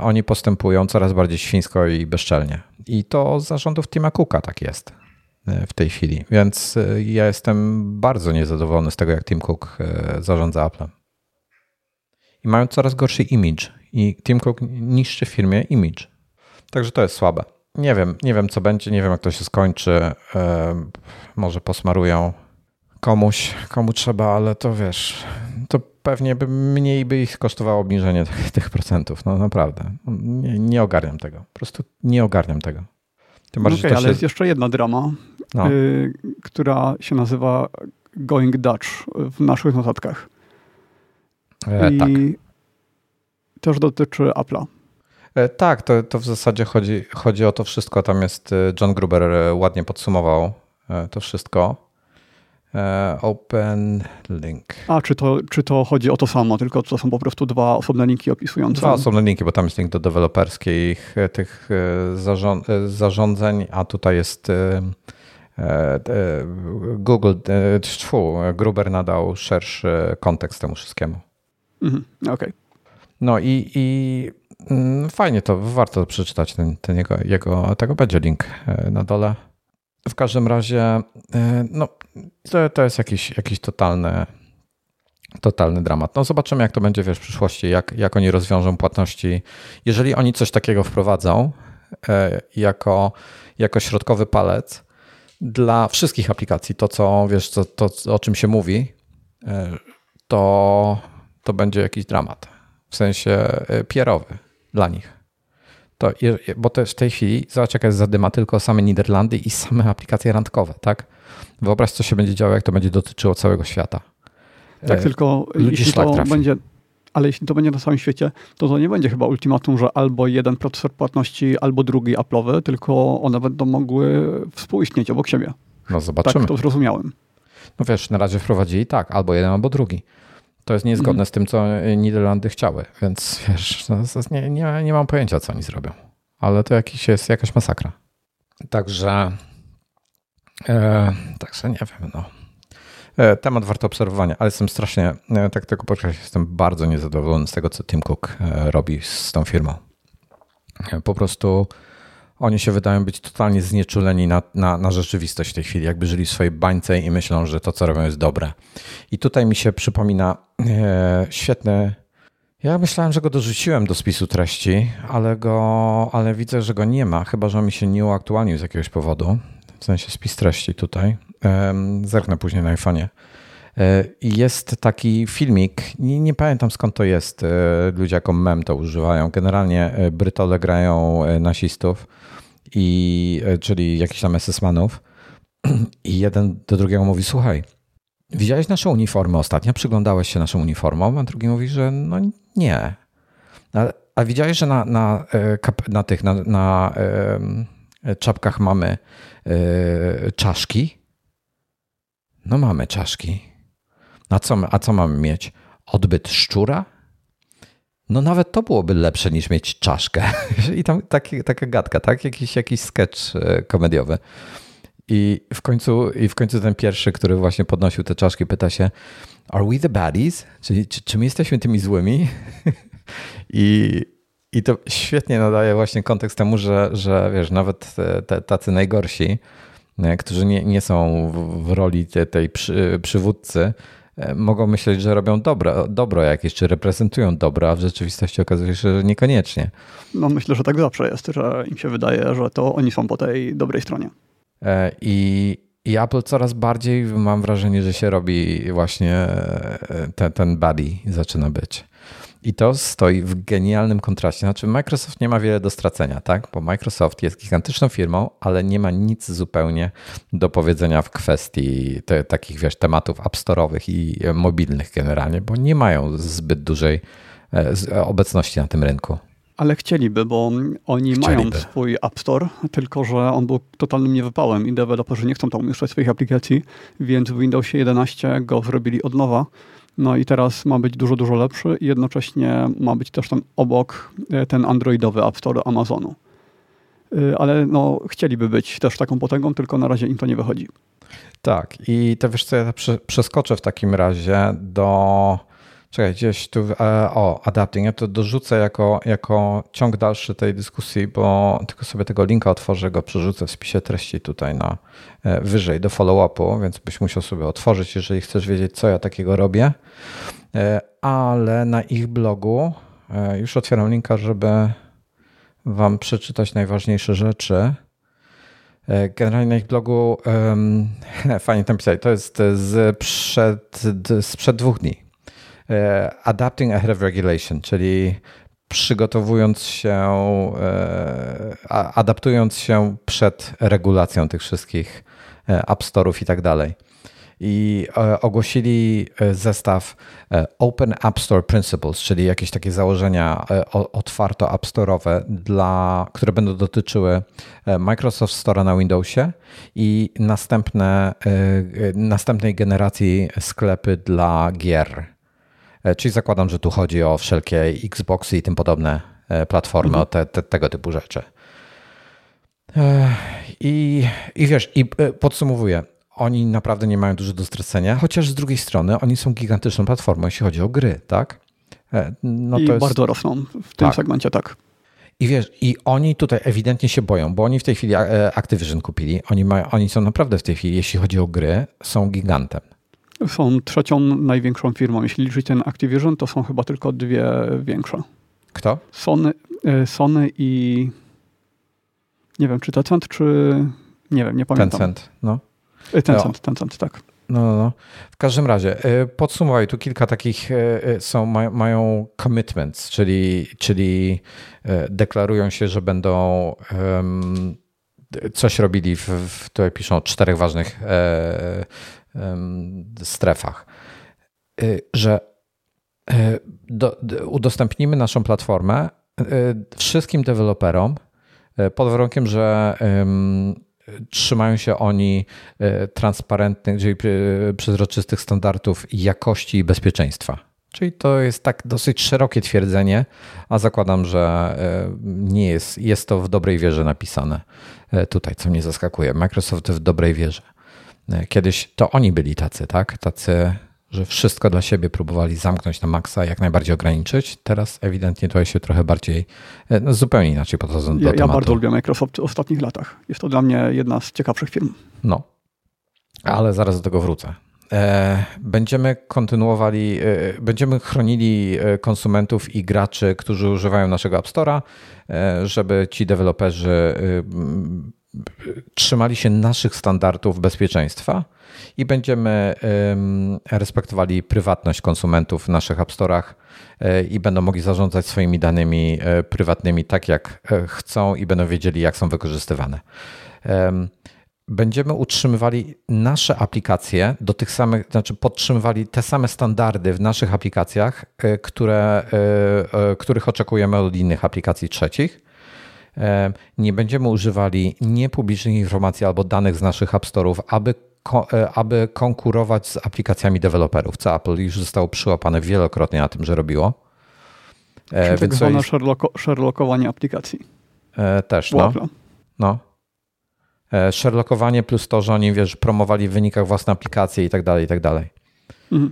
oni postępują coraz bardziej świńsko i bezczelnie. I to z zarządów Tima Cooka tak jest w tej chwili. Więc ja jestem bardzo niezadowolony z tego, jak Tim Cook zarządza Apple'em. I mają coraz gorszy image i Tim Cook niszczy firmie image. Także to jest słabe. Nie wiem, nie wiem co będzie, nie wiem jak to się skończy. może posmarują komuś, komu trzeba, ale to wiesz, to pewnie by mniej by ich kosztowało obniżenie tych, tych procentów. No naprawdę. Nie, nie, ogarniam tego. Po prostu nie ogarniam tego. Tym bardziej, okay, ale się... jest jeszcze jedna drama, no. y, która się nazywa Going Dutch w naszych notatkach. E, I tak też dotyczy Apple'a. E, tak, to, to w zasadzie chodzi, chodzi o to wszystko. Tam jest e, John Gruber e, ładnie podsumował to wszystko. Open link. A, czy to, czy to chodzi o to samo, tylko to są po prostu dwa osobne linki opisujące? Dwa osobne linki, bo tam jest link do deweloperskich tych zarządzeń, a tutaj jest Google, Gruber nadał szerszy kontekst temu wszystkiemu. Mhm, Okej. Okay. No i, i mm, fajnie to, warto przeczytać ten, ten jego, jego, tego będzie link e, na dole. W każdym razie, e, no, to, to jest jakiś, jakiś totalny, totalny dramat. No zobaczymy, jak to będzie wiesz, w przyszłości, jak, jak oni rozwiążą płatności. Jeżeli oni coś takiego wprowadzą e, jako, jako środkowy palec dla wszystkich aplikacji, to co wiesz, to, to o czym się mówi, to, to będzie jakiś dramat w sensie e, pierowy dla nich. To, bo to w tej chwili, zobacz jaka jest zadyma, tylko same Niderlandy i same aplikacje randkowe, tak? Wyobraź, co się będzie działo, jak to będzie dotyczyło całego świata. Tak, tylko Ludzi jeśli to trafi. będzie, ale jeśli to będzie na całym świecie, to to nie będzie chyba ultimatum, że albo jeden procesor płatności, albo drugi Apple'owy, tylko one będą mogły współistnieć obok siebie. No zobaczymy. Tak to zrozumiałem. No wiesz, na razie wprowadzili tak, albo jeden, albo drugi. To jest niezgodne mm. z tym, co Niderlandy chciały, więc wiesz, no, nie, nie, nie mam pojęcia, co oni zrobią. Ale to jakiś jest jakaś masakra. Także, e, także nie wiem, no. temat warto obserwowania, ale jestem strasznie, tak tylko podkreślam, jestem bardzo niezadowolony z tego, co Tim Cook robi z tą firmą. Po prostu oni się wydają być totalnie znieczuleni na, na, na rzeczywistość w tej chwili, jakby żyli w swojej bańce i myślą, że to, co robią, jest dobre. I tutaj mi się przypomina e, świetny. Ja myślałem, że go dorzuciłem do spisu treści, ale, go, ale widzę, że go nie ma, chyba że on mi się nie uaktualnił z jakiegoś powodu. W sensie spis treści tutaj. Zerknę później na iPhone'ie. E, jest taki filmik, nie, nie, pamiętam skąd to jest, e, ludzie jako mem to używają. Generalnie e, Brytole grają nasistów i, czyli jakichś tam SS-manów i jeden do drugiego mówi, słuchaj, widziałeś naszą uniformę ostatnio, przyglądałeś się naszą uniformą, a drugi mówi, że no nie. A, a widziałeś, że na, na, na tych, na, na czapkach mamy czaszki? No mamy czaszki. A co, a co mamy mieć? Odbyt szczura? No nawet to byłoby lepsze niż mieć czaszkę. I tam taki, taka gadka, tak? Jakiś, jakiś sketch e, komediowy. I w, końcu, I w końcu ten pierwszy, który właśnie podnosił te czaszki, pyta się: Are we the baddies? Czyli czy, czy my jesteśmy tymi złymi? I, I to świetnie nadaje właśnie kontekst temu, że, że wiesz, nawet te, tacy najgorsi, którzy nie, nie są w, w roli tej, tej przy, przywódcy, mogą myśleć, że robią dobro, dobro jakieś, czy reprezentują dobro, a w rzeczywistości okazuje się, że niekoniecznie. No myślę, że tak zawsze jest, że im się wydaje, że to oni są po tej dobrej stronie. E, I, i Apple coraz bardziej mam wrażenie, że się robi właśnie e, ten, ten buddy zaczyna być. I to stoi w genialnym kontraście. Znaczy, Microsoft nie ma wiele do stracenia, tak? Bo Microsoft jest gigantyczną firmą, ale nie ma nic zupełnie do powiedzenia w kwestii te, takich, wiesz, tematów app store'owych i mobilnych generalnie, bo nie mają zbyt dużej e, obecności na tym rynku. Ale chcieliby, bo oni chcieliby. mają swój App Store, tylko że on był totalnym niewypałem i deweloperzy nie chcą tam umieszczać swoich aplikacji, więc w Windowsie 11 go zrobili od nowa no i teraz ma być dużo, dużo lepszy i jednocześnie ma być też tam obok e, ten androidowy App Store Amazonu. E, ale no, chcieliby być też taką potęgą, tylko na razie im to nie wychodzi. Tak, i to wiesz co, ja przeskoczę w takim razie do Czekaj, gdzieś tu, e, o, adapting, ja to dorzucę jako, jako ciąg dalszy tej dyskusji, bo tylko sobie tego linka otworzę, go przerzucę w spisie treści tutaj na e, wyżej do follow-upu, więc byś musiał sobie otworzyć, jeżeli chcesz wiedzieć, co ja takiego robię. E, ale na ich blogu, już otwieram linka, żeby wam przeczytać najważniejsze rzeczy. Generalnie na ich blogu um, fajnie tam pisali, to jest z przed, sprzed dwóch dni. E, adapting ahead of regulation, czyli przygotowując się, e, adaptując się przed regulacją tych wszystkich e, App Store'ów i tak dalej. I ogłosili zestaw Open App Store Principles, czyli jakieś takie założenia otwarto App Store'owe, które będą dotyczyły Microsoft Store'a na Windowsie i następne, następnej generacji sklepy dla gier. E, czyli zakładam, że tu chodzi o wszelkie Xboxy i tym podobne e, platformy, mhm. o te, te, tego typu rzeczy. E, I, I wiesz, i podsumowuję, oni naprawdę nie mają dużo do stracenia, chociaż z drugiej strony oni są gigantyczną platformą, jeśli chodzi o gry, tak? No I jest... bardzo rosną w tym tak. segmencie, tak. I wiesz, i oni tutaj ewidentnie się boją, bo oni w tej chwili Activision kupili. Oni, mają, oni są naprawdę w tej chwili, jeśli chodzi o gry, są gigantem są trzecią największą firmą. Jeśli liczyć ten Activision, to są chyba tylko dwie większe. Kto? Sony, e, Sony i nie wiem, czy Tencent, czy nie wiem, nie pamiętam. Tencent, no. E, Tencent, no. Tencent, tak. No, no, no. W każdym razie, e, podsumowaj, tu kilka takich są, mają commitments, czyli, czyli deklarują się, że będą um, coś robili, w, w, tutaj piszą czterech ważnych strefach, y, że y, do, udostępnimy naszą platformę y, wszystkim deweloperom pod warunkiem, że trzymają się oni transparentnych, czyli przezroczystych standardów jakości i bezpieczeństwa. Czyli to jest tak dosyć szerokie twierdzenie, a zakładam, że nie jest, jest to w dobrej wierze napisane tutaj, co mnie zaskakuje. Microsoft w dobrej wierze. Kiedyś to oni byli tacy, tak? Tacy, że wszystko dla siebie próbowali zamknąć na maksa, jak najbardziej ograniczyć. Teraz ewidentnie tutaj się trochę bardziej, no zupełnie inaczej podchodzą do ja, tematu. Ja bardzo lubię Microsoft w ostatnich latach. Jest to dla mnie jedna z ciekawszych firm. No, ale zaraz do tego wrócę. E, będziemy kontynuowali, e, będziemy chronili e, konsumentów i graczy, którzy używają naszego App Store'a, żeby ci deweloperzy trzymali się naszych standardów bezpieczeństwa i będziemy respektowali prywatność konsumentów w naszych App Store'ach i będą mogli zarządzać swoimi danymi prywatnymi tak, jak chcą i będą wiedzieli, jak są wykorzystywane będziemy utrzymywali nasze aplikacje do tych samych, znaczy podtrzymywali te same standardy w naszych aplikacjach, e, które, e, e, których oczekujemy od innych aplikacji trzecich. Nie będziemy używali niepublicznych informacji albo danych z naszych App Store'ów, aby, aby konkurować z aplikacjami deweloperów, co Apple już zostało przyłapane wielokrotnie na tym, że robiło. Czyli tak zwane jest... sherlockowanie aplikacji. Też, no. no. E, Sherlockowanie plus to, że oni wiesz, promowali w wynikach własne aplikacje i tak dalej, i tak dalej. Mhm.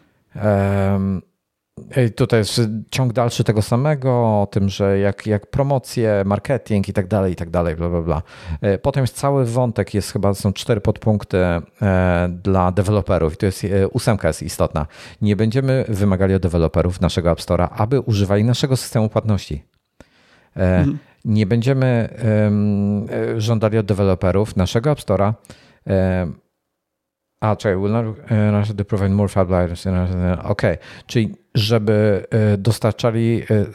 Tutaj jest ciąg dalszy tego samego, o tym, że jak, jak promocje, marketing i tak dalej, i tak dalej, bla, bla, bla. E, potem jest cały wątek, jest chyba, są cztery podpunkty e, dla deweloperów i to jest, ósemka jest istotna. Nie będziemy wymagali od deweloperów naszego App Store'a, aby używali naszego systemu płatności. Mhm nie będziemy żądali od deweloperów naszego App Store'a a, czekaj, will not uh, provide more fab OK, czyli żeby e, dostarczali e,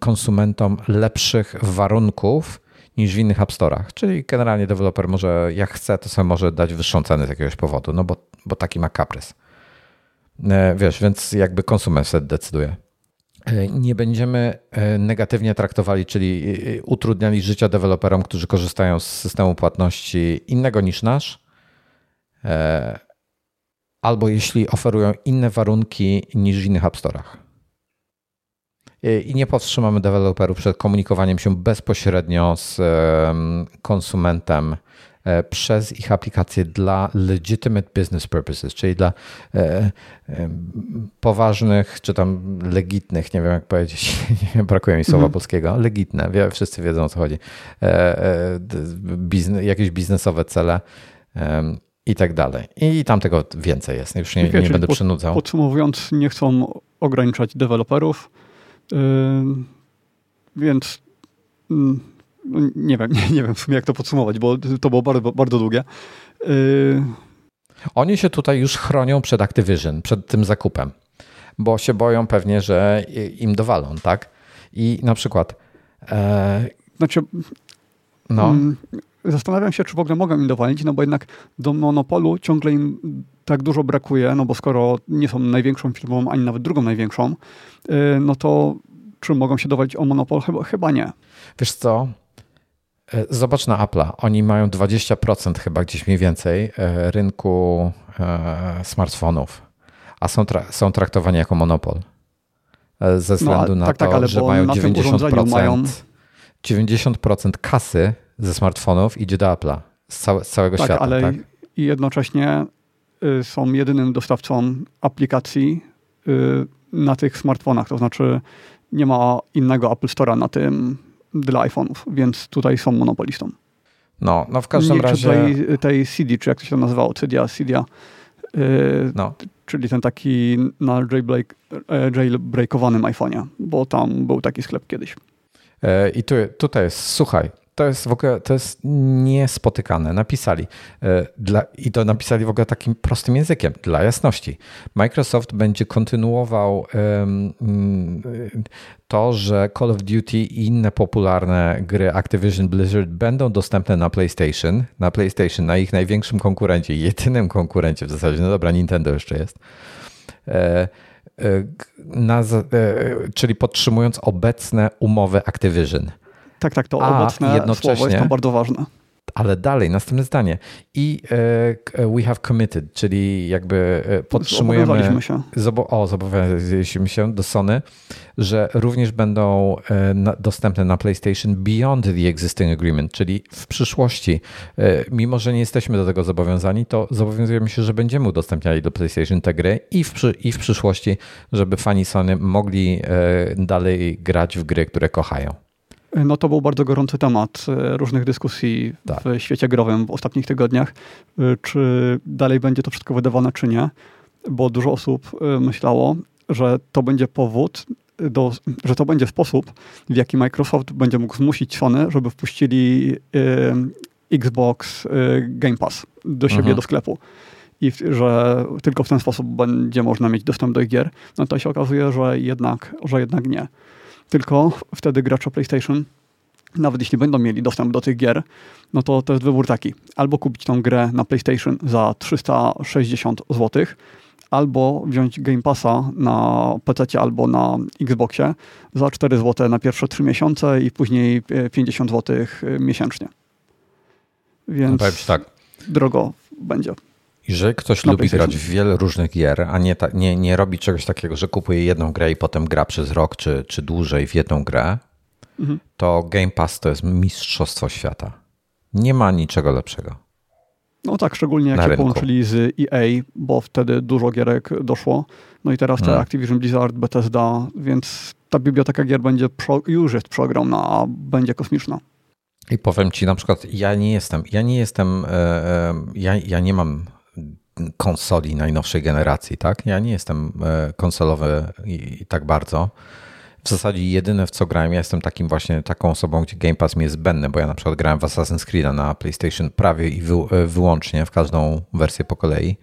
konsumentom lepszych warunków niż w innych App Store'ach. Czyli generalnie deweloper może, jak chce, to sobie może dać wyższą cenę z jakiegoś powodu, no bo, bo taki ma kaprys. Wiesz, więc jakby konsument wtedy decyduje. E, nie będziemy e, negatywnie traktowali, czyli e, utrudniali życia deweloperom, którzy korzystają z systemu płatności innego niż nasz, albo jeśli oferują inne warunki niż w innych App Store'ach. I nie powstrzymamy deweloperów przed komunikowaniem się bezpośrednio z konsumentem E, przez ich aplikacje dla legitimate business purposes, czyli dla e, e, poważnych, czy tam legitnych, nie wiem jak powiedzieć, brakuje mi słowa mm -hmm. polskiego, legitne, wszyscy wiedzą o co chodzi, biznes, jakieś biznesowe cele i tak dalej. I tam tego więcej jest, już nie, nie będę przynudzał. Podsumowując, nie chcą ograniczać deweloperów, yy, więc yy, nie wiem, nie, nie, wiem w sumie jak to podsumować, bo to było bardzo, bardzo długie. Yy... Oni się tutaj już chronią przed Activision, przed tym zakupem, bo się boją pewnie, że im dowalą, tak? I na przykład. E... Znaczy. No. Zastanawiam się, czy w ogóle mogą im dowalić, no bo jednak do monopolu ciągle im tak dużo brakuje, no bo skoro nie są największą firmą, ani nawet drugą największą, yy, no to czy mogą się dowalić o monopol? Chyba, chyba nie. Wiesz co? E, zobacz na Apple'a. Oni mają 20% chyba gdzieś mniej więcej e, rynku e, smartfonów, a są, tra są traktowani jako monopol. Ze no, względu no, na tak, to, tak, że mają 90%, mają 90% kasy ze smartfonów idzie do Apple'a z, całe, z całego tak, świata. Ale tak? i jednocześnie y, są jedynym dostawcą aplikacji y, na tych smartfonach. To znaczy nie ma innego Apple Store'a na tym dla iPhone'ów, więc tutaj są monopolistą. No, no w każdym Nie, razie... Tej, tej CD, czy jak to się nazywało, Cydia, Cydia, yy, no. czyli ten taki na jailbreak, e, jailbreakowanym iPhone'ie, bo tam był taki sklep kiedyś. E, I tu, tutaj jest, słuchaj, to jest w ogóle to jest niespotykane. Napisali e, dla, i to napisali w ogóle takim prostym językiem, dla jasności. Microsoft będzie kontynuował um, to, że Call of Duty i inne popularne gry Activision Blizzard będą dostępne na PlayStation, na PlayStation, na ich największym konkurencie, jedynym konkurencie w zasadzie, no dobra, Nintendo jeszcze jest. E, e, na, czyli podtrzymując obecne umowy Activision. Tak, tak, to A obecne jednocześnie, słowo jest to bardzo ważne. ale dalej, następne zdanie. I e, we have committed, czyli jakby e, podtrzymujemy. Zobowiązaliśmy się. Zobo, o, zobowiązaliśmy się do Sony, że również będą e, na, dostępne na PlayStation beyond the existing agreement, czyli w przyszłości, e, mimo że nie jesteśmy do tego zobowiązani, to zobowiązujemy się, że będziemy udostępniali do PlayStation te gry i w, i w przyszłości, żeby fani Sony mogli e, dalej grać w gry, które kochają. No to był bardzo gorący temat e, różnych dyskusji tak. w świecie growym w ostatnich tygodniach. E, czy dalej będzie to wszystko wydawane, czy nie? Bo dużo osób e, myślało, że to będzie powód, do, że to będzie sposób, w jaki Microsoft będzie mógł zmusić Sony, żeby wpuścili y, Xbox y, Game Pass do siebie, mhm. do sklepu. I w, że tylko w ten sposób będzie można mieć dostęp do ich gier. No to się okazuje, że jednak, że jednak nie. Tylko wtedy gracze PlayStation, nawet jeśli będą mieli dostęp do tych gier, no to to jest wybór taki. Albo kupić tą grę na PlayStation za 360 zł, albo wziąć Game Passa na PC albo na Xboxie za 4 zł na pierwsze 3 miesiące i później 50 zł miesięcznie. Więc no tak. drogo będzie. Jeżeli ktoś lubi grać w wiele różnych gier, a nie, ta, nie, nie robi czegoś takiego, że kupuje jedną grę i potem gra przez rok czy, czy dłużej w jedną grę, mhm. to Game Pass to jest mistrzostwo świata. Nie ma niczego lepszego. No tak, szczególnie jak się rynku. połączyli z EA, bo wtedy dużo gierek doszło. No i teraz te hmm. Activision Blizzard, Bethesda, więc ta biblioteka gier będzie pro, już jest przeogromna, a będzie kosmiczna. I powiem ci na przykład, ja nie jestem, ja nie jestem, e, e, ja, ja nie mam konsoli najnowszej generacji, tak? Ja nie jestem e, konsolowy i tak bardzo. W zasadzie jedyne w co grałem, ja jestem takim właśnie taką osobą, gdzie Game Pass mi jest zbędny, bo ja na przykład grałem w Assassin's Creed na PlayStation prawie i wy, e, wyłącznie w każdą wersję po kolei.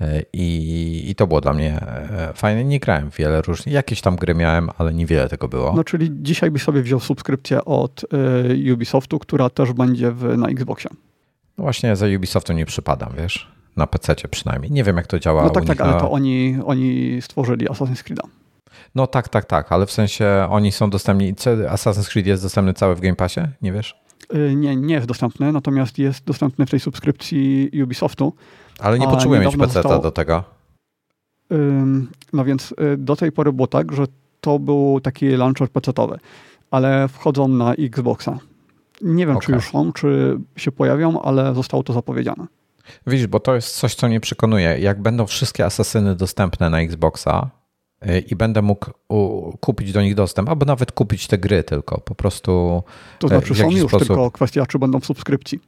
E, I, I to było dla mnie fajne. Nie grałem wiele różnych. Jakieś tam gry miałem, ale niewiele tego było. No czyli dzisiaj byś sobie wziął subskrypcję od y, Ubisoftu, która też będzie w, na Xboxie. No właśnie za Ubisoftu nie przypadam, wiesz na PC przynajmniej. Nie wiem, jak to działa. No tak, tak, ale to oni, oni stworzyli Assassin's Creed. No tak, tak, tak, ale w sensie oni są dostępni. Assassin's Creed jest dostępny cały w Game Passie, nie wiesz? Y, nie, nie jest dostępny, natomiast jest dostępny w tej subskrypcji Ubisoftu. Ale nie potrzebuję mieć PC zostało... do tego. No więc y, do tej pory było tak, że to był taki launcher PC-owy, ale wchodzą na Xboxa. Nie wiem, okay. czy już są, czy się pojawią, ale zostało to zapowiedziane. Widzisz, bo to jest coś, co mnie przekonuje. Jak będą wszystkie asasyny dostępne na Xboxa y, i będę mógł kupić do nich dostęp, albo nawet kupić te gry tylko, po prostu. To znaczy są już, sposób... tylko kwestia, czy będą w subskrypcji.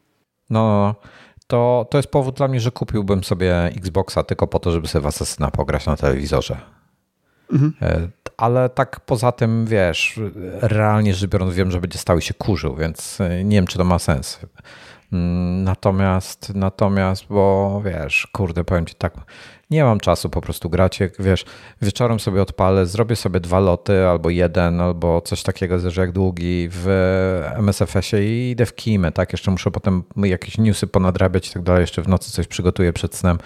No, to, to jest powód dla mnie, że kupiłbym sobie Xboxa tylko po to, żeby sobie w Asasyna pograć na telewizorze. Mhm. E, ale tak poza tym, wiesz, realnie rzecz biorąc, wiem, że będzie stały się kurzył, więc e, nie wiem, czy to ma sens. Mm, natomiast, natomiast, bo wiesz, kurde, powiem ci tak, nie mam czasu po prostu grać. Jak wiesz, wieczorem sobie odpalę, zrobię sobie dwa loty, albo jeden, albo coś takiego, zależy jak długi w MSFS-ie i idę w kimę, tak? Jeszcze muszę potem jakieś newsy ponadrabiać i tak dalej. Jeszcze w nocy coś przygotuję przed snem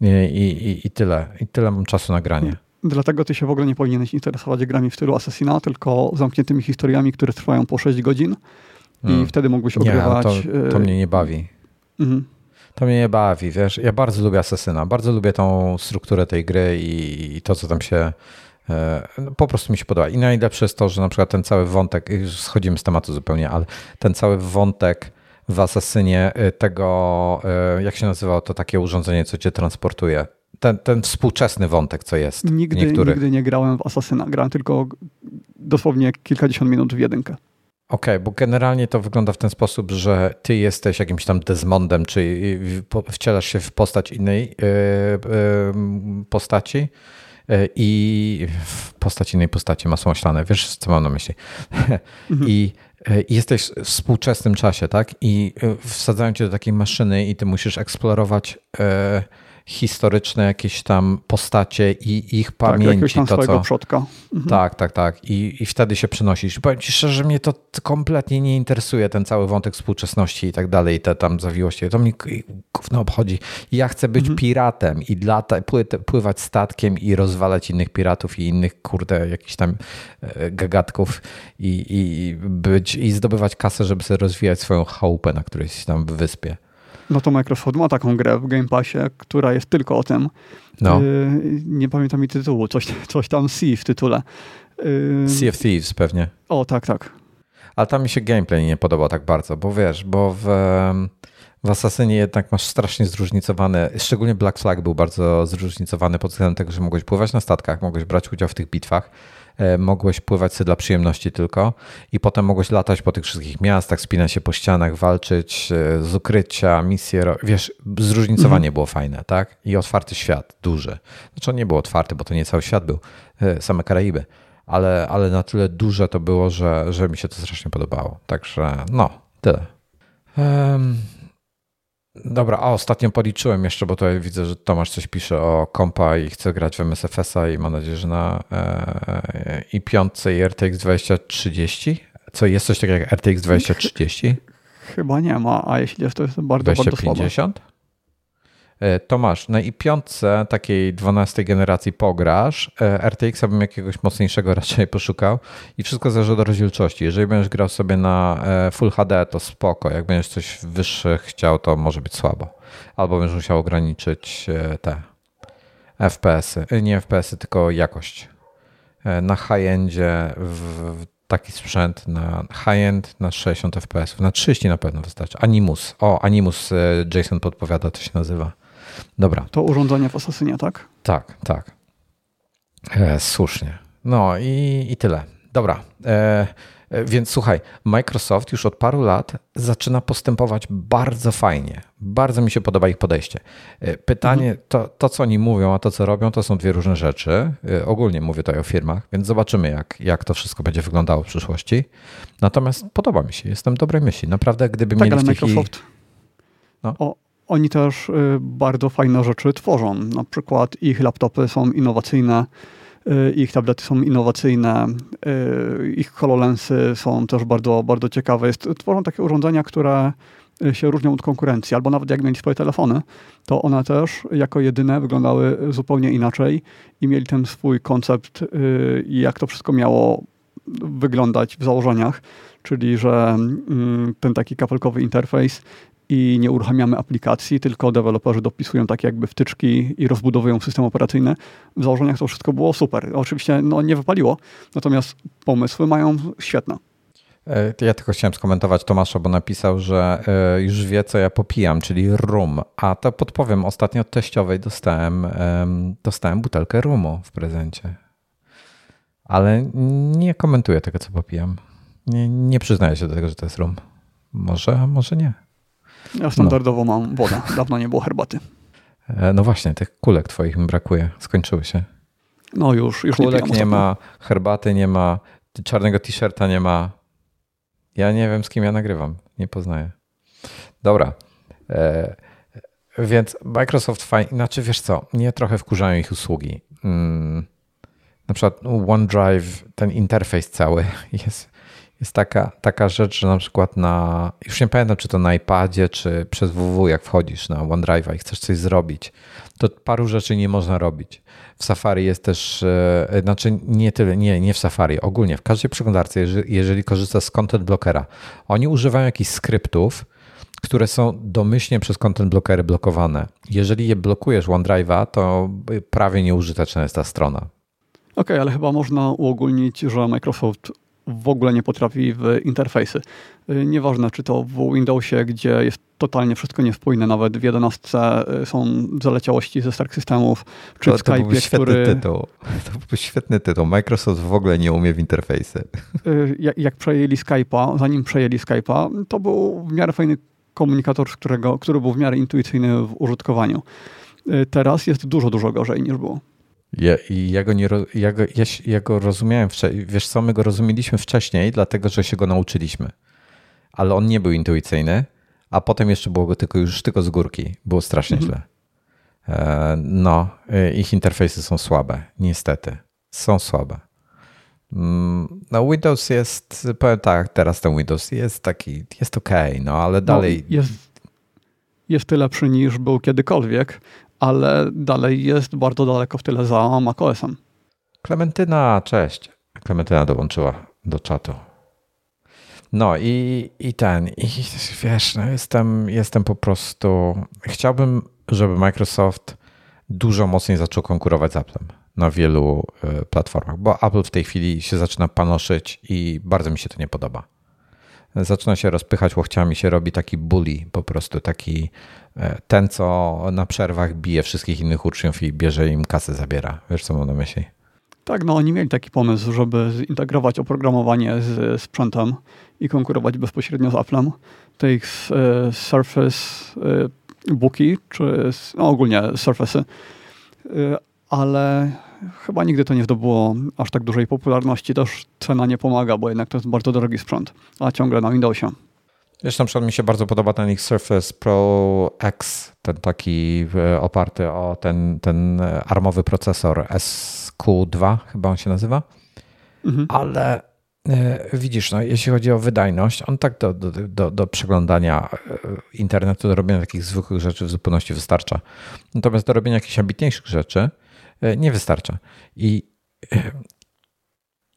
i, i, i tyle. I tyle mam czasu na granie. Dlatego ty się w ogóle nie powinieneś interesować grami w stylu Assassina, tylko zamkniętymi historiami, które trwają po 6 godzin i hmm. wtedy mógłbyś ogrywać... Nie, to, to mnie nie bawi. Mhm. To mnie nie bawi, wiesz. Ja bardzo lubię Asesyna, bardzo lubię tą strukturę tej gry i, i to, co tam się e, no, po prostu mi się podoba. I najlepsze jest to, że na przykład ten cały wątek, już schodzimy z tematu zupełnie, ale ten cały wątek w Asasynie e, tego, e, jak się nazywało to takie urządzenie, co cię transportuje? Ten, ten współczesny wątek, co jest. Nigdy, nigdy nie grałem w Asasyna. Grałem tylko dosłownie kilkadziesiąt minut w jedynkę. Okej, okay, bo generalnie to wygląda w ten sposób, że ty jesteś jakimś tam Desmondem, czy wcielasz się w postać innej yy, postaci yy, i w postać innej postaci masło ślane. Wiesz, co mam na myśli? Mhm. I jesteś w współczesnym czasie, tak? I wsadzają cię do takiej maszyny i ty musisz eksplorować historyczne jakieś tam postacie i ich tak, pamięci. Tak, to, co... przodka. Mhm. Tak, tak, tak. I, I wtedy się przenosisz. Powiem ci szczerze, że mnie to kompletnie nie interesuje, ten cały wątek współczesności i tak dalej, te tam zawiłości. To mnie gówno obchodzi. Ja chcę być mhm. piratem i lata, pływać statkiem i rozwalać innych piratów i innych, kurde, jakichś tam e, gagatków i, i, być, i zdobywać kasę, żeby sobie rozwijać swoją chałupę na którejś tam wyspie. No to Microsoft ma taką grę w Game Passie, która jest tylko o tym. No. Yy, nie pamiętam mi tytułu, coś, coś tam Sea w tytule. Yy... Sea of Thieves pewnie. O, tak, tak. Ale tam mi się gameplay nie podobał tak bardzo, bo wiesz, bo w, w Assassinie jednak masz strasznie zróżnicowane, szczególnie Black Flag był bardzo zróżnicowany pod względem tego, że mogłeś pływać na statkach, mogłeś brać udział w tych bitwach, mogłeś pływać sobie dla przyjemności tylko i potem mogłeś latać po tych wszystkich miastach, spinać się po ścianach, walczyć e, z ukrycia, misje, wiesz, zróżnicowanie mhm. było fajne, tak? I otwarty świat, duży. Znaczy on nie był otwarty, bo to nie cały świat był, e, same Karaiby, ale, ale na tyle duże to było, że, że mi się to strasznie podobało. Także no, tyle. Um, Dobra, a ostatnio policzyłem jeszcze, bo tutaj widzę, że Tomasz coś pisze o kompa i chce grać w MSFS-a i mam nadzieję, że na e, i 5 i RTX 2030. Co jest coś takiego jak RTX 2030? Chyba nie ma, a jeśli jest, to jest bardzo, 2050? bardzo słabe. E, Tomasz, na i5 takiej 12 generacji pograsz, e, RTX-a bym jakiegoś mocniejszego raczej poszukał i wszystko zależy od rozdzielczości. Jeżeli będziesz grał sobie na e, Full HD, to spoko. Jak będziesz coś wyższe chciał, to może być słabo. Albo będziesz musiał ograniczyć te FPS-y. Nie FPS-y, tylko jakość. Na high-endzie w taki sprzęt na high-end na 60 FPS, na 30 na pewno wystarczy. Animus. O, Animus Jason podpowiada, to się nazywa. Dobra. To urządzenie w Assassinie, tak? Tak, tak. E, słusznie. No i, i tyle. Dobra. E, e, więc słuchaj, Microsoft już od paru lat zaczyna postępować bardzo fajnie. Bardzo mi się podoba ich podejście. E, pytanie, mhm. to, to co oni mówią, a to co robią, to są dwie różne rzeczy. E, ogólnie mówię tutaj o firmach, więc zobaczymy, jak, jak to wszystko będzie wyglądało w przyszłości. Natomiast podoba mi się, jestem dobrej myśli. Naprawdę, gdyby tak, mieli ale Microsoft no. o, oni też y, bardzo fajne rzeczy tworzą. Na przykład ich laptopy są innowacyjne, y, ich tablety są innowacyjne, y, ich HoloLensy są też bardzo, bardzo ciekawe. Jest, tworzą takie urządzenia, które się różnią od konkurencji, albo nawet jak mieli swoje telefony, to one też jako jedyne wyglądały zupełnie inaczej i mieli ten swój koncept, jak to wszystko miało wyglądać w założeniach, czyli że mm, ten taki kapelkowy interfejs i nie uruchamiamy aplikacji, tylko deweloperzy dopisują takie jakby wtyczki i rozbudowują system operacyjny. W założeniach to wszystko było super. Oczywiście no, nie wypaliło, natomiast pomysły mają świetne. E, ja tylko chciałem skomentować Tomasza, bo napisał, że e, już wie, co ja popijam, czyli rum. A to podpowiem, ostatnio od teściowej dostałem, dostałem butelkę rumu w prezencie. Ale nie komentuję tego, co popijam. Nie, nie przyznaję się do tego, że to jest rum. Może, może nie. Ja standardowo no. mam wodę. Dawno nie było herbaty. E, no właśnie, tych kulek twoich mi brakuje. Skończyły się. No już, już kulek nie, nie ma, herbaty nie ma, czarnego t-shirta nie ma. Ja nie wiem, z kim ja nagrywam. Nie poznaję. Dobra. E, więc Microsoft fajnie, znaczy wiesz co, mnie trochę wkurzają ich usługi. Mm, na przykład OneDrive, ten interfejs cały jest jest taka, taka rzecz, że na przykład na, już nie pamiętam, czy to na iPadzie, czy przez www, jak wchodzisz na OneDrive'a i chcesz coś zrobić, to paru rzeczy nie można robić. W Safari jest też, e, znaczy nie tyle, nie, nie w Safari, ogólnie w każdej przeglądarce, jeżeli, jeżeli korzystasz z content blockera, oni używają jakichś skryptów, które są domyślnie przez content blockery blokowane. Jeżeli je blokujesz OneDrive'a, to prawie nieużyteczna jest ta strona. Okej, okay, ale chyba można uogólnić, że Microsoft w ogóle nie potrafi w interfejsy. Y, nieważne, czy to w Windowsie, gdzie jest totalnie wszystko niespójne, nawet w 11 y, są zaleciałości ze starych systemów, czy to, w Skype, to był świetny który... tytuł. To był świetny tytuł. Microsoft w ogóle nie umie w interfejsy. Y, jak, jak przejęli Skype'a, zanim przejęli Skype'a, to był w miarę fajny komunikator, którego, który był w miarę intuicyjny w użytkowaniu. Teraz jest dużo, dużo gorzej niż było. Ja, ja, go nie, ja, go, ja, ja go rozumiałem, wiesz co, my go rozumieliśmy wcześniej, dlatego że się go nauczyliśmy. Ale on nie był intuicyjny, a potem jeszcze było go tylko już tylko z górki. Było strasznie mhm. źle. No, ich interfejsy są słabe, niestety. Są słabe. Mm, no, Windows jest, powiem tak, teraz ten Windows jest taki, jest ok, no ale no, dalej. No, jest, jest lepszy niż był kiedykolwiek, ale dalej jest bardzo daleko w tyle za macOSem. Klementyna, cześć. Klementyna dołączyła do czatu. No i, i ten, i wiesz, no jestem, jestem po prostu. Chciałbym, żeby Microsoft dużo mocniej zaczął konkurować z Applem na wielu e, platformach, bo Apple w tej chwili się zaczyna panoszyć i bardzo mi się to nie podoba. Zaczyna się rozpychać łokciami, się robi taki bully, po prostu taki e, ten, co na przerwach bije wszystkich innych uczniów i bierze im kasę, zabiera. Wiesz, co mam na myśli? Tak, no oni mieli taki pomysł, żeby zintegrować oprogramowanie z sprzętem i konkurować bezpośrednio z Applem. Te ich e, Surface e, Booki, czy no ogólnie Surface'y, e, ale chyba nigdy to nie zdobyło aż tak dużej popularności. Też cena nie pomaga, bo jednak to jest bardzo drogi sprzęt, a ciągle na Windowsie. Wiesz, na przykład mi się bardzo podoba ten ich Surface Pro X, ten taki oparty o ten, ten armowy procesor SQ2, chyba on się nazywa. Mhm. Ale e, widzisz, no, jeśli chodzi o wydajność, on tak do, do, do, do przeglądania e, internetu, do robienia takich zwykłych rzeczy w zupełności wystarcza. Natomiast do robienia jakichś ambitniejszych rzeczy e, nie wystarcza. I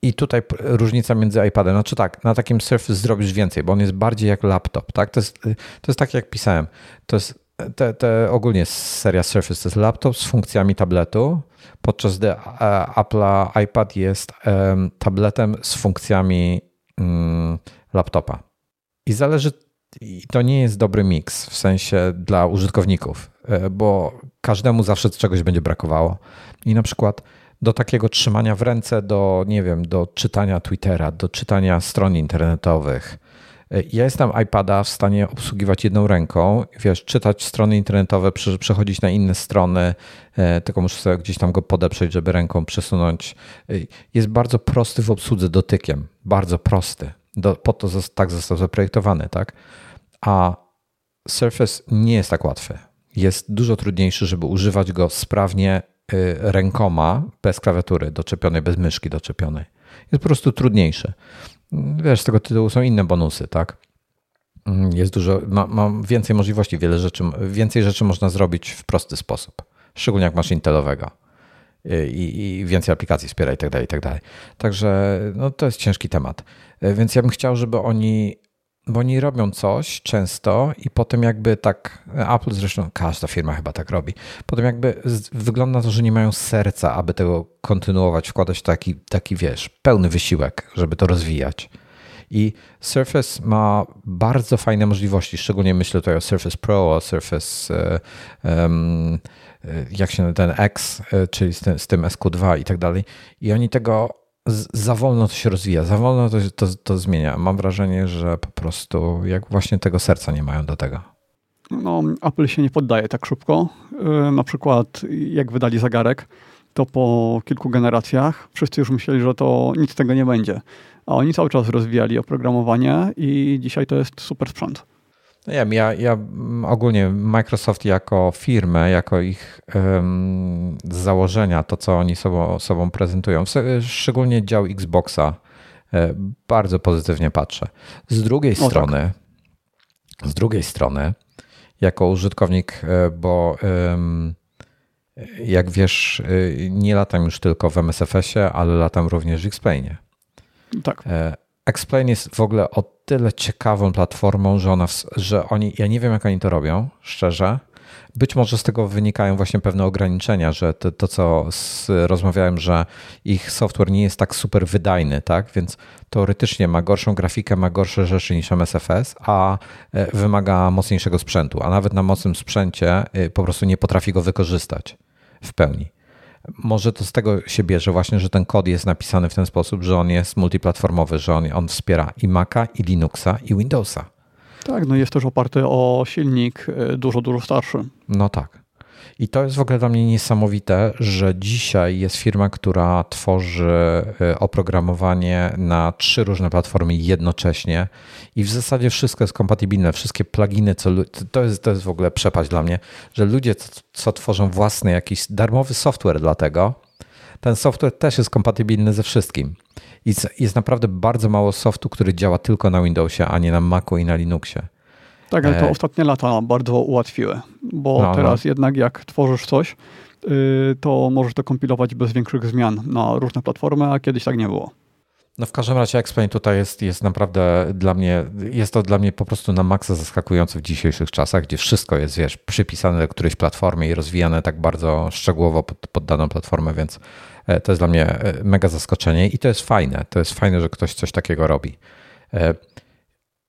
i tutaj różnica między iPadem, znaczy tak, na takim Surface zrobisz więcej, bo on jest bardziej jak laptop, tak? To jest, to jest tak jak pisałem. To jest te, te ogólnie seria Surface to jest laptop z funkcjami tabletu, podczas gdy Apple iPad jest tabletem z funkcjami um, laptopa. I zależy, i to nie jest dobry miks w sensie dla użytkowników, e, bo każdemu zawsze czegoś będzie brakowało. I na przykład do takiego trzymania w ręce, do, nie wiem, do czytania Twittera, do czytania stron internetowych. Ja jestem iPada w stanie obsługiwać jedną ręką, wiesz, czytać strony internetowe, przechodzić na inne strony, e, tylko muszę sobie gdzieś tam go podeprzeć, żeby ręką przesunąć. E, jest bardzo prosty w obsłudze dotykiem, bardzo prosty. Do, po to tak został zaprojektowany, tak? A Surface nie jest tak łatwy. Jest dużo trudniejszy, żeby używać go sprawnie Y, rękoma, bez klawiatury doczepionej, bez myszki doczepionej. Jest po prostu trudniejsze. Wiesz, z tego tytułu są inne bonusy, tak? Jest dużo, ma, ma więcej możliwości, wiele rzeczy, więcej rzeczy można zrobić w prosty sposób. Szczególnie jak masz Intelowego y, i, i więcej aplikacji wspiera i tak dalej, i tak dalej. Także no, to jest ciężki temat. Y, więc ja bym chciał, żeby oni bo oni robią coś często i potem jakby tak, Apple zresztą, każda firma chyba tak robi, potem jakby wygląda to, że nie mają serca, aby tego kontynuować, wkładać taki, taki wiesz, pełny wysiłek, żeby to rozwijać. I Surface ma bardzo fajne możliwości, szczególnie myślę tutaj o Surface Pro, o Surface um, jak się ten X, czyli z tym, z tym SQ2 i tak dalej. I oni tego za wolno to się rozwija, za wolno to, to, to zmienia. Mam wrażenie, że po prostu jak właśnie tego serca nie mają do tego. No, Apple się nie poddaje tak szybko. Y, na przykład jak wydali zegarek, to po kilku generacjach wszyscy już myśleli, że to nic z tego nie będzie. A oni cały czas rozwijali oprogramowanie i dzisiaj to jest super sprzęt. No ja, ja, ja ogólnie Microsoft jako firmę, jako ich um, założenia, to co oni sobą, sobą prezentują, szczególnie dział Xboxa, e, bardzo pozytywnie patrzę. Z drugiej o, tak. strony, tak. z drugiej strony, jako użytkownik, e, bo um, jak wiesz, e, nie latam już tylko w MSFS-ie, ale latam również w Xplainie. Tak. Explain jest w ogóle o tyle ciekawą platformą, że, ona, że oni, ja nie wiem jak oni to robią, szczerze. Być może z tego wynikają właśnie pewne ograniczenia, że to, to co z, rozmawiałem, że ich software nie jest tak super wydajny, tak? Więc teoretycznie ma gorszą grafikę, ma gorsze rzeczy niż MSFS, a e, wymaga mocniejszego sprzętu, a nawet na mocnym sprzęcie e, po prostu nie potrafi go wykorzystać w pełni. Może to z tego się bierze właśnie, że ten kod jest napisany w ten sposób, że on jest multiplatformowy, że on, on wspiera i Maca, i Linuxa, i Windowsa. Tak, no jest też oparty o silnik y, dużo, dużo starszy. No tak. I to jest w ogóle dla mnie niesamowite, że dzisiaj jest firma, która tworzy y, oprogramowanie na trzy różne platformy jednocześnie i w zasadzie wszystko jest kompatybilne. Wszystkie pluginy, co, to, jest, to jest w ogóle przepaść dla mnie, że ludzie, co, co tworzą własny jakiś darmowy software dla tego, ten software też jest kompatybilny ze wszystkim. I jest naprawdę bardzo mało softu, który działa tylko na Windowsie, a nie na Macu i na Linuxie. Tak, ale to e... ostatnie lata bardzo ułatwiły, bo no, no. teraz no. jednak jak tworzysz coś, yy, to możesz to kompilować bez większych zmian na różne platformy, a kiedyś tak nie było. No w każdym razie Explain tutaj jest, jest naprawdę dla mnie, jest to dla mnie po prostu na maksa zaskakujące w dzisiejszych czasach, gdzie wszystko jest, wiesz, przypisane do którejś platformy i rozwijane tak bardzo szczegółowo pod, pod daną platformę, więc e, to jest dla mnie e, mega zaskoczenie i to jest fajne. To jest fajne, że ktoś coś takiego robi.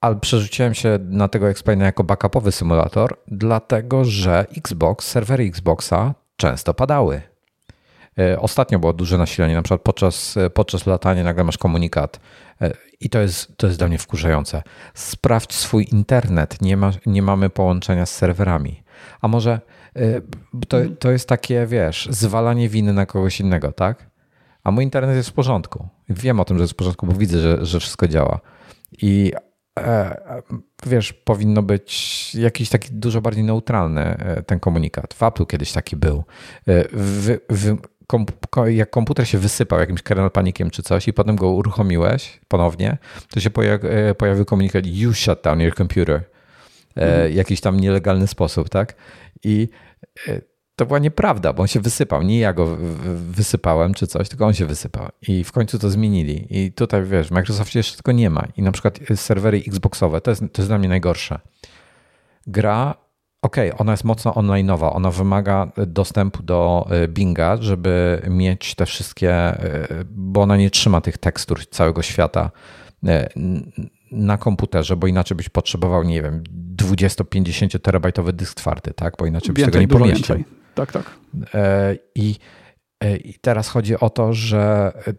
Ale przerzuciłem się na tego Explaina jako backupowy symulator, dlatego że Xbox, serwery Xboxa często padały. E, ostatnio było duże nasilenie, na przykład podczas, e, podczas latania nagle masz komunikat e, i to jest, to jest dla mnie wkurzające. Sprawdź swój internet, nie, ma, nie mamy połączenia z serwerami. A może to, to jest takie, wiesz, zwalanie winy na kogoś innego, tak? A mój internet jest w porządku. Wiem o tym, że jest w porządku, bo widzę, że, że wszystko działa. I wiesz, powinno być jakiś taki dużo bardziej neutralny ten komunikat. W Apple kiedyś taki był. W, w, jak komputer się wysypał jakimś kernel panikiem czy coś i potem go uruchomiłeś ponownie, to się e, pojawił komunikat you shut down your computer. Mhm. Jakiś tam nielegalny sposób, tak? I e, to była nieprawda, bo on się wysypał. Nie ja go wysypałem czy coś, tylko on się wysypał. I w końcu to zmienili. I tutaj wiesz, w Microsoftie jeszcze tego nie ma. I na przykład serwery Xboxowe, to jest, to jest dla mnie najgorsze. Gra Okej, okay, ona jest mocno online'owa. Ona wymaga dostępu do y, Binga, żeby mieć te wszystkie, y, bo ona nie trzyma tych tekstur całego świata y, na komputerze, bo inaczej byś potrzebował, nie wiem, 20-50 terabajtowy dysk twardy, tak? Bo inaczej byś tego nie pomieścił. Tak, tak. E, I E, I teraz chodzi o to, że e,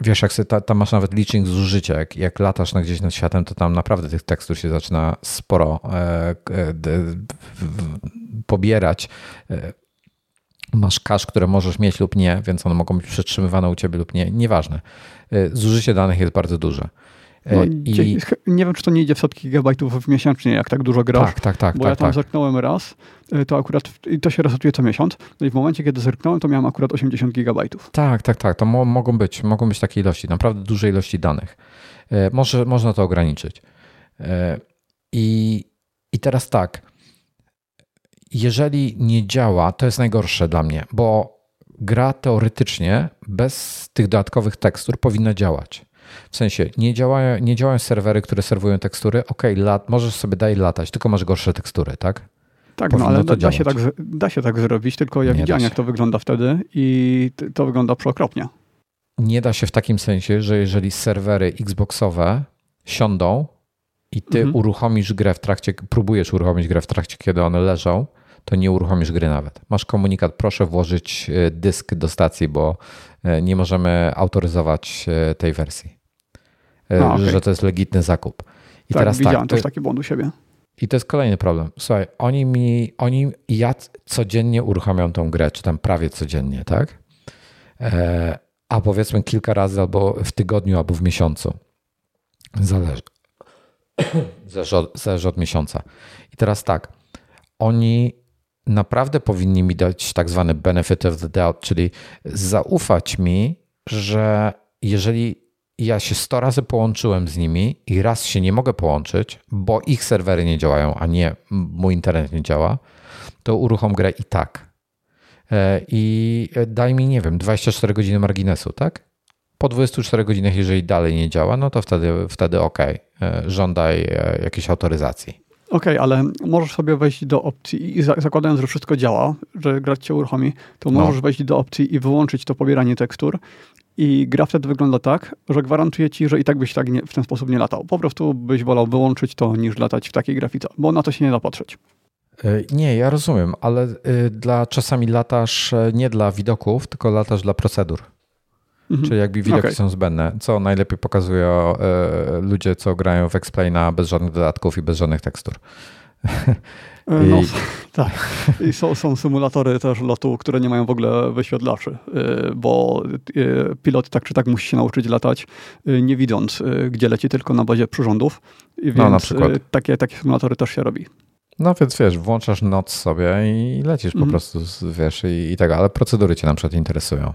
wiesz, jak ta, tam masz nawet licznik zużycia, jak, jak latasz na gdzieś nad światem, to tam naprawdę tych tekstur się zaczyna sporo e, pobierać. Masz cache, które możesz mieć lub nie, więc one mogą być przetrzymywane u ciebie lub nie, nieważne. Zużycie danych jest bardzo duże. No, I... Nie wiem, czy to nie idzie w setki gigabajtów miesięcznie, jak tak dużo grasz. Tak, tak, tak. Bo tak, ja tam tak. zerknąłem raz, y, to akurat i to się resetuje co miesiąc. No i w momencie, kiedy zerknąłem, to miałem akurat 80 gigabajtów. Tak, tak, tak. To mo mogą być, mogą być takie ilości, naprawdę duże ilości danych. E, może, można to ograniczyć. E, I, I teraz tak. Jeżeli nie działa, to jest najgorsze dla mnie, bo gra teoretycznie bez tych dodatkowych tekstur powinna działać. W sensie nie działają, nie działają serwery, które serwują tekstury. Ok, lat, możesz sobie daj latać, tylko masz gorsze tekstury, tak? Tak, Powinno no ale da, da, się tak, da się tak zrobić, tylko ja nie widziałem, jak to wygląda wtedy i to wygląda przeokropnie. Nie da się w takim sensie, że jeżeli serwery Xboxowe siądą i ty mhm. uruchomisz grę w trakcie, próbujesz uruchomić grę w trakcie, kiedy one leżą, to nie uruchomisz gry nawet. Masz komunikat, proszę włożyć e, dysk do stacji, bo e, nie możemy autoryzować e, tej wersji. A, okay. Że to jest legitny zakup. I tak, teraz widziałem tak, też taki błąd u siebie. I to jest kolejny problem. Słuchaj, oni mi, oni, ja codziennie uruchamiam tą grę, czy tam prawie codziennie, tak? E, a powiedzmy kilka razy albo w tygodniu, albo w miesiącu. Zależy. Zależy od, zależy od miesiąca. I teraz tak, oni naprawdę powinni mi dać tak zwany benefit of the doubt, czyli zaufać mi, że jeżeli ja się 100 razy połączyłem z nimi i raz się nie mogę połączyć, bo ich serwery nie działają, a nie mój internet nie działa, to uruchom grę i tak. E, I daj mi, nie wiem, 24 godziny marginesu, tak? Po 24 godzinach, jeżeli dalej nie działa, no to wtedy, wtedy ok, e, żądaj e, jakiejś autoryzacji. Okej, okay, ale możesz sobie wejść do opcji i zakładając, że wszystko działa, że gra cię uruchomi, to no. możesz wejść do opcji i wyłączyć to pobieranie tekstur. I gra wtedy wygląda tak, że gwarantuję ci, że i tak byś tak nie, w ten sposób nie latał. Po prostu byś wolał wyłączyć to, niż latać w takiej grafice, bo na to się nie da patrzeć. E, nie, ja rozumiem, ale e, dla czasami latasz e, nie dla widoków, tylko latasz dla procedur. Mhm. Czyli jakby widoki okay. są zbędne, co najlepiej pokazują ludzie, co grają w Explaina bez żadnych dodatków i bez żadnych tekstur. No, I... tak. I są, są symulatory też lotu, które nie mają w ogóle wyświetlaczy, bo pilot tak czy tak musi się nauczyć latać, nie widząc, gdzie leci, tylko na bazie przyrządów. Więc no, na przykład. Takie, takie symulatory też się robi. No więc wiesz, włączasz noc sobie i lecisz mm. po mhm. prostu, wiesz, i, i tak, ale procedury cię na przykład interesują.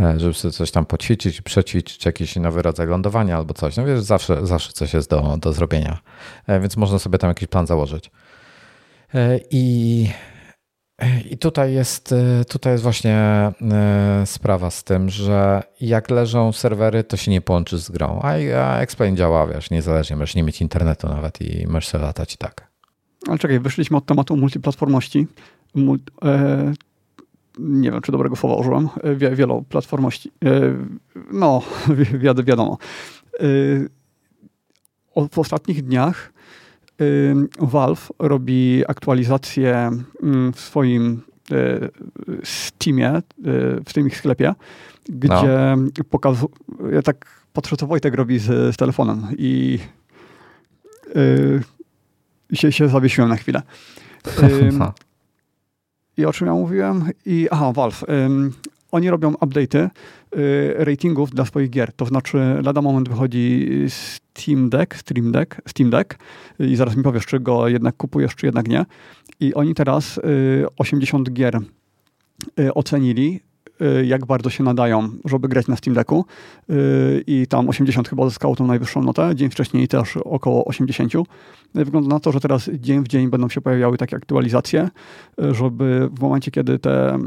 E, żeby sobie coś tam poćwiczyć, przećwiczyć jakiś nowy rodzaj lądowania albo coś. No wiesz, zawsze, zawsze coś jest do, do zrobienia, e, więc można sobie tam jakiś plan założyć. E, I, i tutaj, jest, tutaj jest właśnie sprawa z tym, że jak leżą serwery, to się nie połączy z grą, a, a Explain działa, wiesz, niezależnie, możesz nie mieć internetu nawet i możesz sobie latać i tak. Ale czekaj, wyszliśmy od tematu multiplatformości. Mul e, nie wiem, czy dobrego słowa użyłem, e, wie, wieloplatformości. E, no, wi wiadomo. E, w ostatnich dniach Valve robi aktualizację mm, w swoim Steamie, w tym ich sklepie, gdzie no. pokazuje, ja tak patrzę, co Wojtek robi z, z telefonem i się, się zawiesiłem na chwilę. I o czym ja mówiłem? I, aha, Valve. Oni robią update'y y, ratingów dla swoich gier. To znaczy, lada moment wychodzi Steam Deck, Stream Deck, Steam Deck i zaraz mi powiesz, czy go jednak kupujesz, czy jednak nie. I oni teraz y, 80 gier y, ocenili Y, jak bardzo się nadają, żeby grać na Steam Decku y, i tam 80 chyba zyskało tą najwyższą notę, dzień wcześniej też około 80. Wygląda na to, że teraz dzień w dzień będą się pojawiały takie aktualizacje, y, żeby w momencie, kiedy te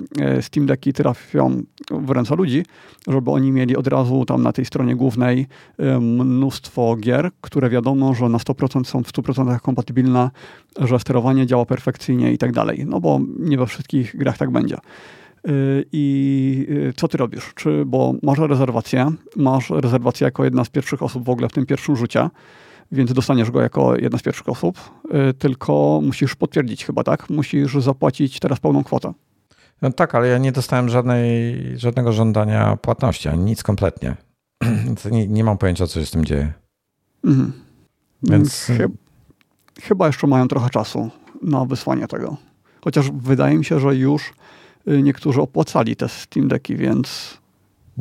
Steam Decki trafią w ręce ludzi, żeby oni mieli od razu tam na tej stronie głównej mnóstwo gier, które wiadomo, że na 100% są w 100% kompatybilne, że sterowanie działa perfekcyjnie i tak dalej. No bo nie we wszystkich grach tak będzie. I y, co ty robisz? Czy, bo masz rezerwację, masz rezerwację jako jedna z pierwszych osób w ogóle w tym pierwszym rzucie, więc dostaniesz go jako jedna z pierwszych osób, y, tylko musisz potwierdzić chyba, tak? Musisz zapłacić teraz pełną kwotę. No tak, ale ja nie dostałem żadnej, żadnego żądania płatności, ani nic kompletnie. nie, nie mam pojęcia, co się z tym dzieje. Mhm. Więc... chyba jeszcze mają trochę czasu na wysłanie tego. Chociaż wydaje mi się, że już niektórzy opłacali te Steam Decki, więc.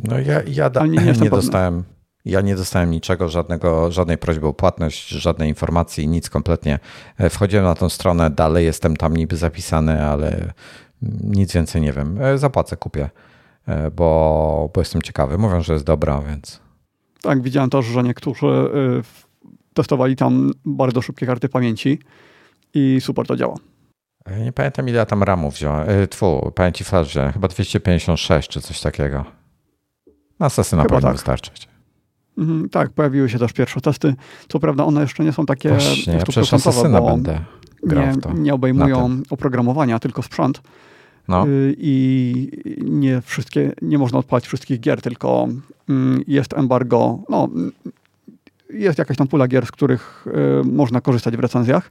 No ja, ja da, nie, nie, nie dostałem. Ja nie dostałem niczego, żadnego, żadnej prośby o płatność, żadnej informacji, nic kompletnie. E, wchodziłem na tą stronę, dalej jestem tam niby zapisany, ale nic więcej nie wiem. E, zapłacę, kupię, e, bo, bo jestem ciekawy. Mówią, że jest dobra, więc. Tak, widziałem też, że niektórzy testowali tam bardzo szybkie karty pamięci i super to działa. Nie pamiętam ile ja tam ramów wziąłem. E, tfu, pamięci flash wziąłem. Chyba 256 czy coś takiego. Na Asasyna powinno tak. wystarczyć. Mhm, tak, pojawiły się też pierwsze testy. Co prawda one jeszcze nie są takie Właśnie, ja przecież Asasyna będę grał nie, w to. Nie obejmują oprogramowania, tylko sprzęt. No. Y, I nie wszystkie, nie można odpalać wszystkich gier, tylko mm, jest embargo, no, jest jakaś tam pula gier, z których y, można korzystać w recenzjach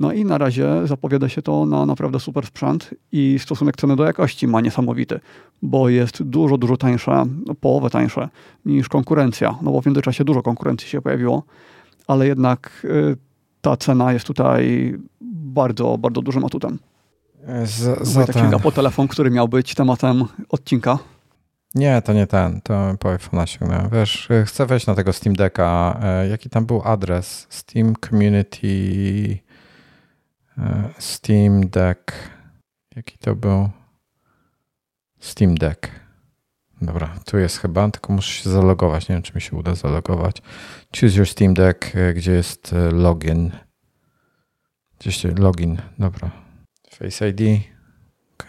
no i na razie zapowiada się to na naprawdę super sprzęt i stosunek ceny do jakości ma niesamowity, bo jest dużo, dużo tańsze, no połowę tańsze niż konkurencja, no bo w międzyczasie dużo konkurencji się pojawiło, ale jednak y, ta cena jest tutaj bardzo, bardzo dużym atutem. Z, za tak sięga po telefon, który miał być tematem odcinka. Nie, to nie ten, to po iPhone'a sięgnąłem. Wiesz, chcę wejść na tego Steam Decka. E, jaki tam był adres? Steam Community Steam Deck. Jaki to był? Steam Deck. Dobra, tu jest chyba, tylko muszę się zalogować. Nie wiem, czy mi się uda zalogować. Choose your Steam Deck, e, gdzie jest e, login. Gdzieś login, dobra. Face ID. OK,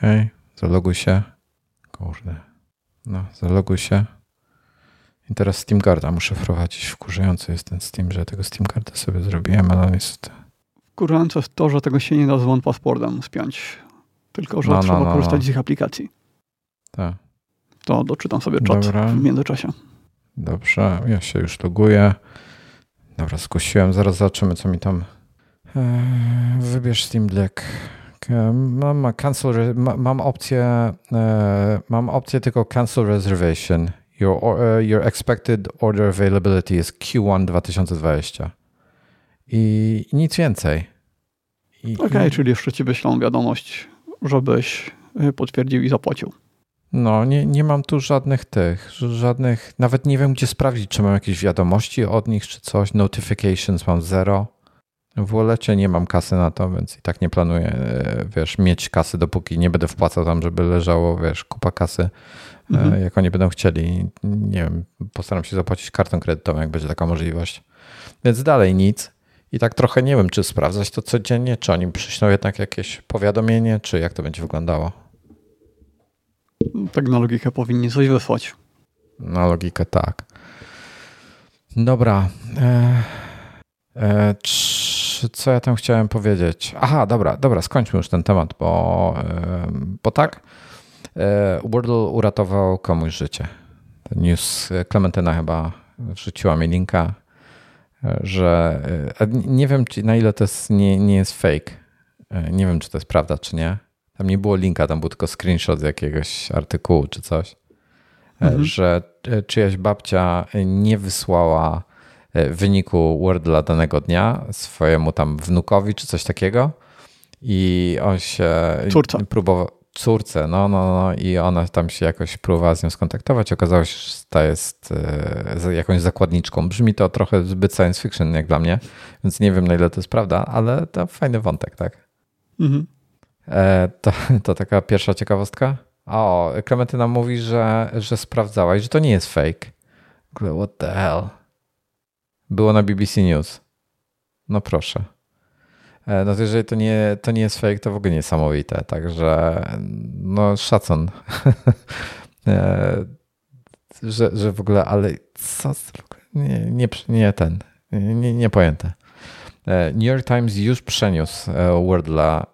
zaloguj się. Kurde. No, zaloguj się. I teraz Steam Guarda muszę wprowadzić. Wkurzający jest ten Steam, że tego Steam Guarda sobie zrobiłem, ale on jest Wkurzające jest to, że tego się nie da z OnePasswordem spiąć. Tylko, że no, no trzeba no, no, korzystać z ich aplikacji. Tak. To doczytam sobie czat Dobra. w międzyczasie. Dobrze, ja się już loguję. Dobra, skusiłem. Zaraz zobaczymy, co mi tam... Eee, wybierz Steam Deck. Mam, cancel, mam opcję, e, mam opcję tylko cancel reservation. Your, e, your expected order availability is Q1 2020 i nic więcej. Okej, okay, czyli jeszcze ci wyślą wiadomość, żebyś potwierdził i zapłacił. No, nie, nie mam tu żadnych tych, żadnych, nawet nie wiem, gdzie sprawdzić, czy mam jakieś wiadomości od nich, czy coś. Notifications mam zero. W Wallecie nie mam kasy na to, więc i tak nie planuję, e, wiesz, mieć kasy, dopóki nie będę wpłacał tam, żeby leżało, wiesz, kupa kasy, e, mhm. jak oni będą chcieli. Nie wiem, postaram się zapłacić kartą kredytową, jak będzie taka możliwość. Więc dalej nic. I tak trochę nie wiem, czy sprawdzać to codziennie, czy oni przyślą jednak jakieś powiadomienie, czy jak to będzie wyglądało. Tak na logikę powinni coś wysłać. Na logikę tak. Dobra. E, e, co ja tam chciałem powiedzieć? Aha, dobra, dobra, skończmy już ten temat, bo, e, bo tak. E, Wordle uratował komuś życie. Ten news Klementyna chyba wrzuciła mi linka, że e, nie wiem, na ile to jest, nie, nie jest fake. Nie wiem, czy to jest prawda, czy nie tam nie było linka, tam był tylko screenshot z jakiegoś artykułu czy coś, e, mhm. że e, czyjaś babcia nie wysłała e, wyniku Wordla danego dnia swojemu tam wnukowi czy coś takiego i on się Córce. próbował córce, no, no, no i ona tam się jakoś próbowała z nią skontaktować. Okazało się, że ta jest jakąś zakładniczką. Brzmi to trochę zbyt science fiction jak dla mnie, więc nie wiem na ile to jest prawda, ale to fajny wątek, tak? Mhm. E, to, to taka pierwsza ciekawostka. O, Klementyna mówi, że, że sprawdzałaś, że to nie jest fake. What the hell? Było na BBC News. No proszę. E, no to jeżeli to nie, to nie jest fake, to w ogóle niesamowite. Także no szacun. E, że, że w ogóle, ale co? Nie, nie, nie ten. Nie, nie pojęte. New York Times już przeniósł Wordla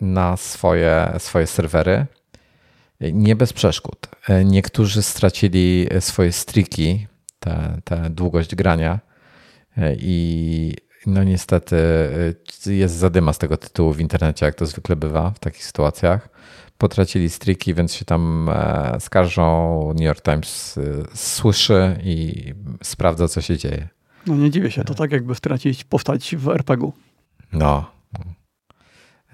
na swoje, swoje serwery. Nie bez przeszkód. Niektórzy stracili swoje striki, tę długość grania i no niestety jest zadyma z tego tytułu w internecie, jak to zwykle bywa w takich sytuacjach. Potracili striki, więc się tam e, skarżą. New York Times e, słyszy i sprawdza, co się dzieje. No nie dziwię się, to tak jakby stracić postać w RPG-u. No,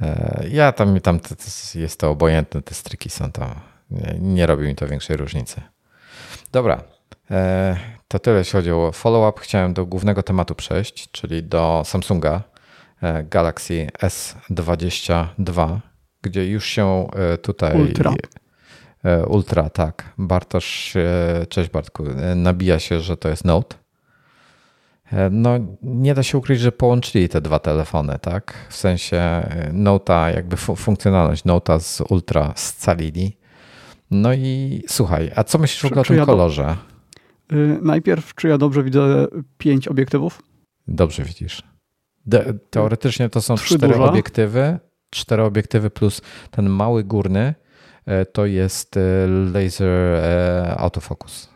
E, ja tam, tam jest to obojętne, te stryki są tam. Nie, nie robi mi to większej różnicy. Dobra, to tyle jeśli chodzi o follow-up. Chciałem do głównego tematu przejść, czyli do Samsunga e, Galaxy S22, gdzie już się tutaj. Ultra. Ultra, tak. Bartosz, cześć Bartku, nabija się, że to jest Note. E, no, nie da się ukryć, że połączyli te dwa telefony, tak? W sensie e, Nota, jakby funkcjonalność Nota z Ultra scalili. No i słuchaj, a co myślisz w ogóle o tym kolorze? Yy, najpierw, czy ja dobrze widzę pięć obiektywów? Dobrze widzisz. De teoretycznie to są cztery obiektywy, cztery obiektywy plus ten mały górny e, to jest laser autofocus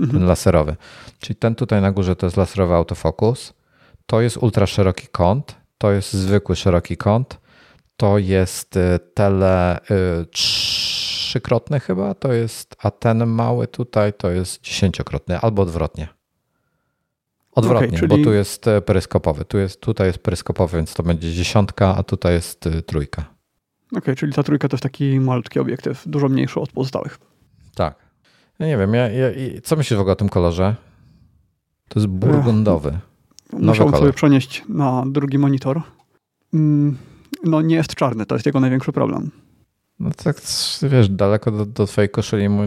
mhm. ten laserowy. Czyli ten tutaj na górze to jest laserowy autofokus, to jest ultra szeroki kąt, to jest zwykły szeroki kąt, to jest y, tele y, trzykrotny chyba, to jest, a ten mały tutaj to jest dziesięciokrotny albo odwrotnie. Odwrotnie, okay, czyli... bo tu jest y, peryskopowy. Tu jest, tutaj jest peryskopowy, więc to będzie dziesiątka, a tutaj jest trójka. Okej, okay, czyli ta trójka to jest taki malutki obiektyw, dużo mniejszy od pozostałych. Tak. Ja nie wiem, ja, ja, co myślisz w ogóle o tym kolorze? To jest burgundowy. Musiałbym sobie przenieść na drugi monitor. Mm, no nie jest czarny, to jest jego największy problem. No tak, wiesz, daleko do, do twojej koszuli mu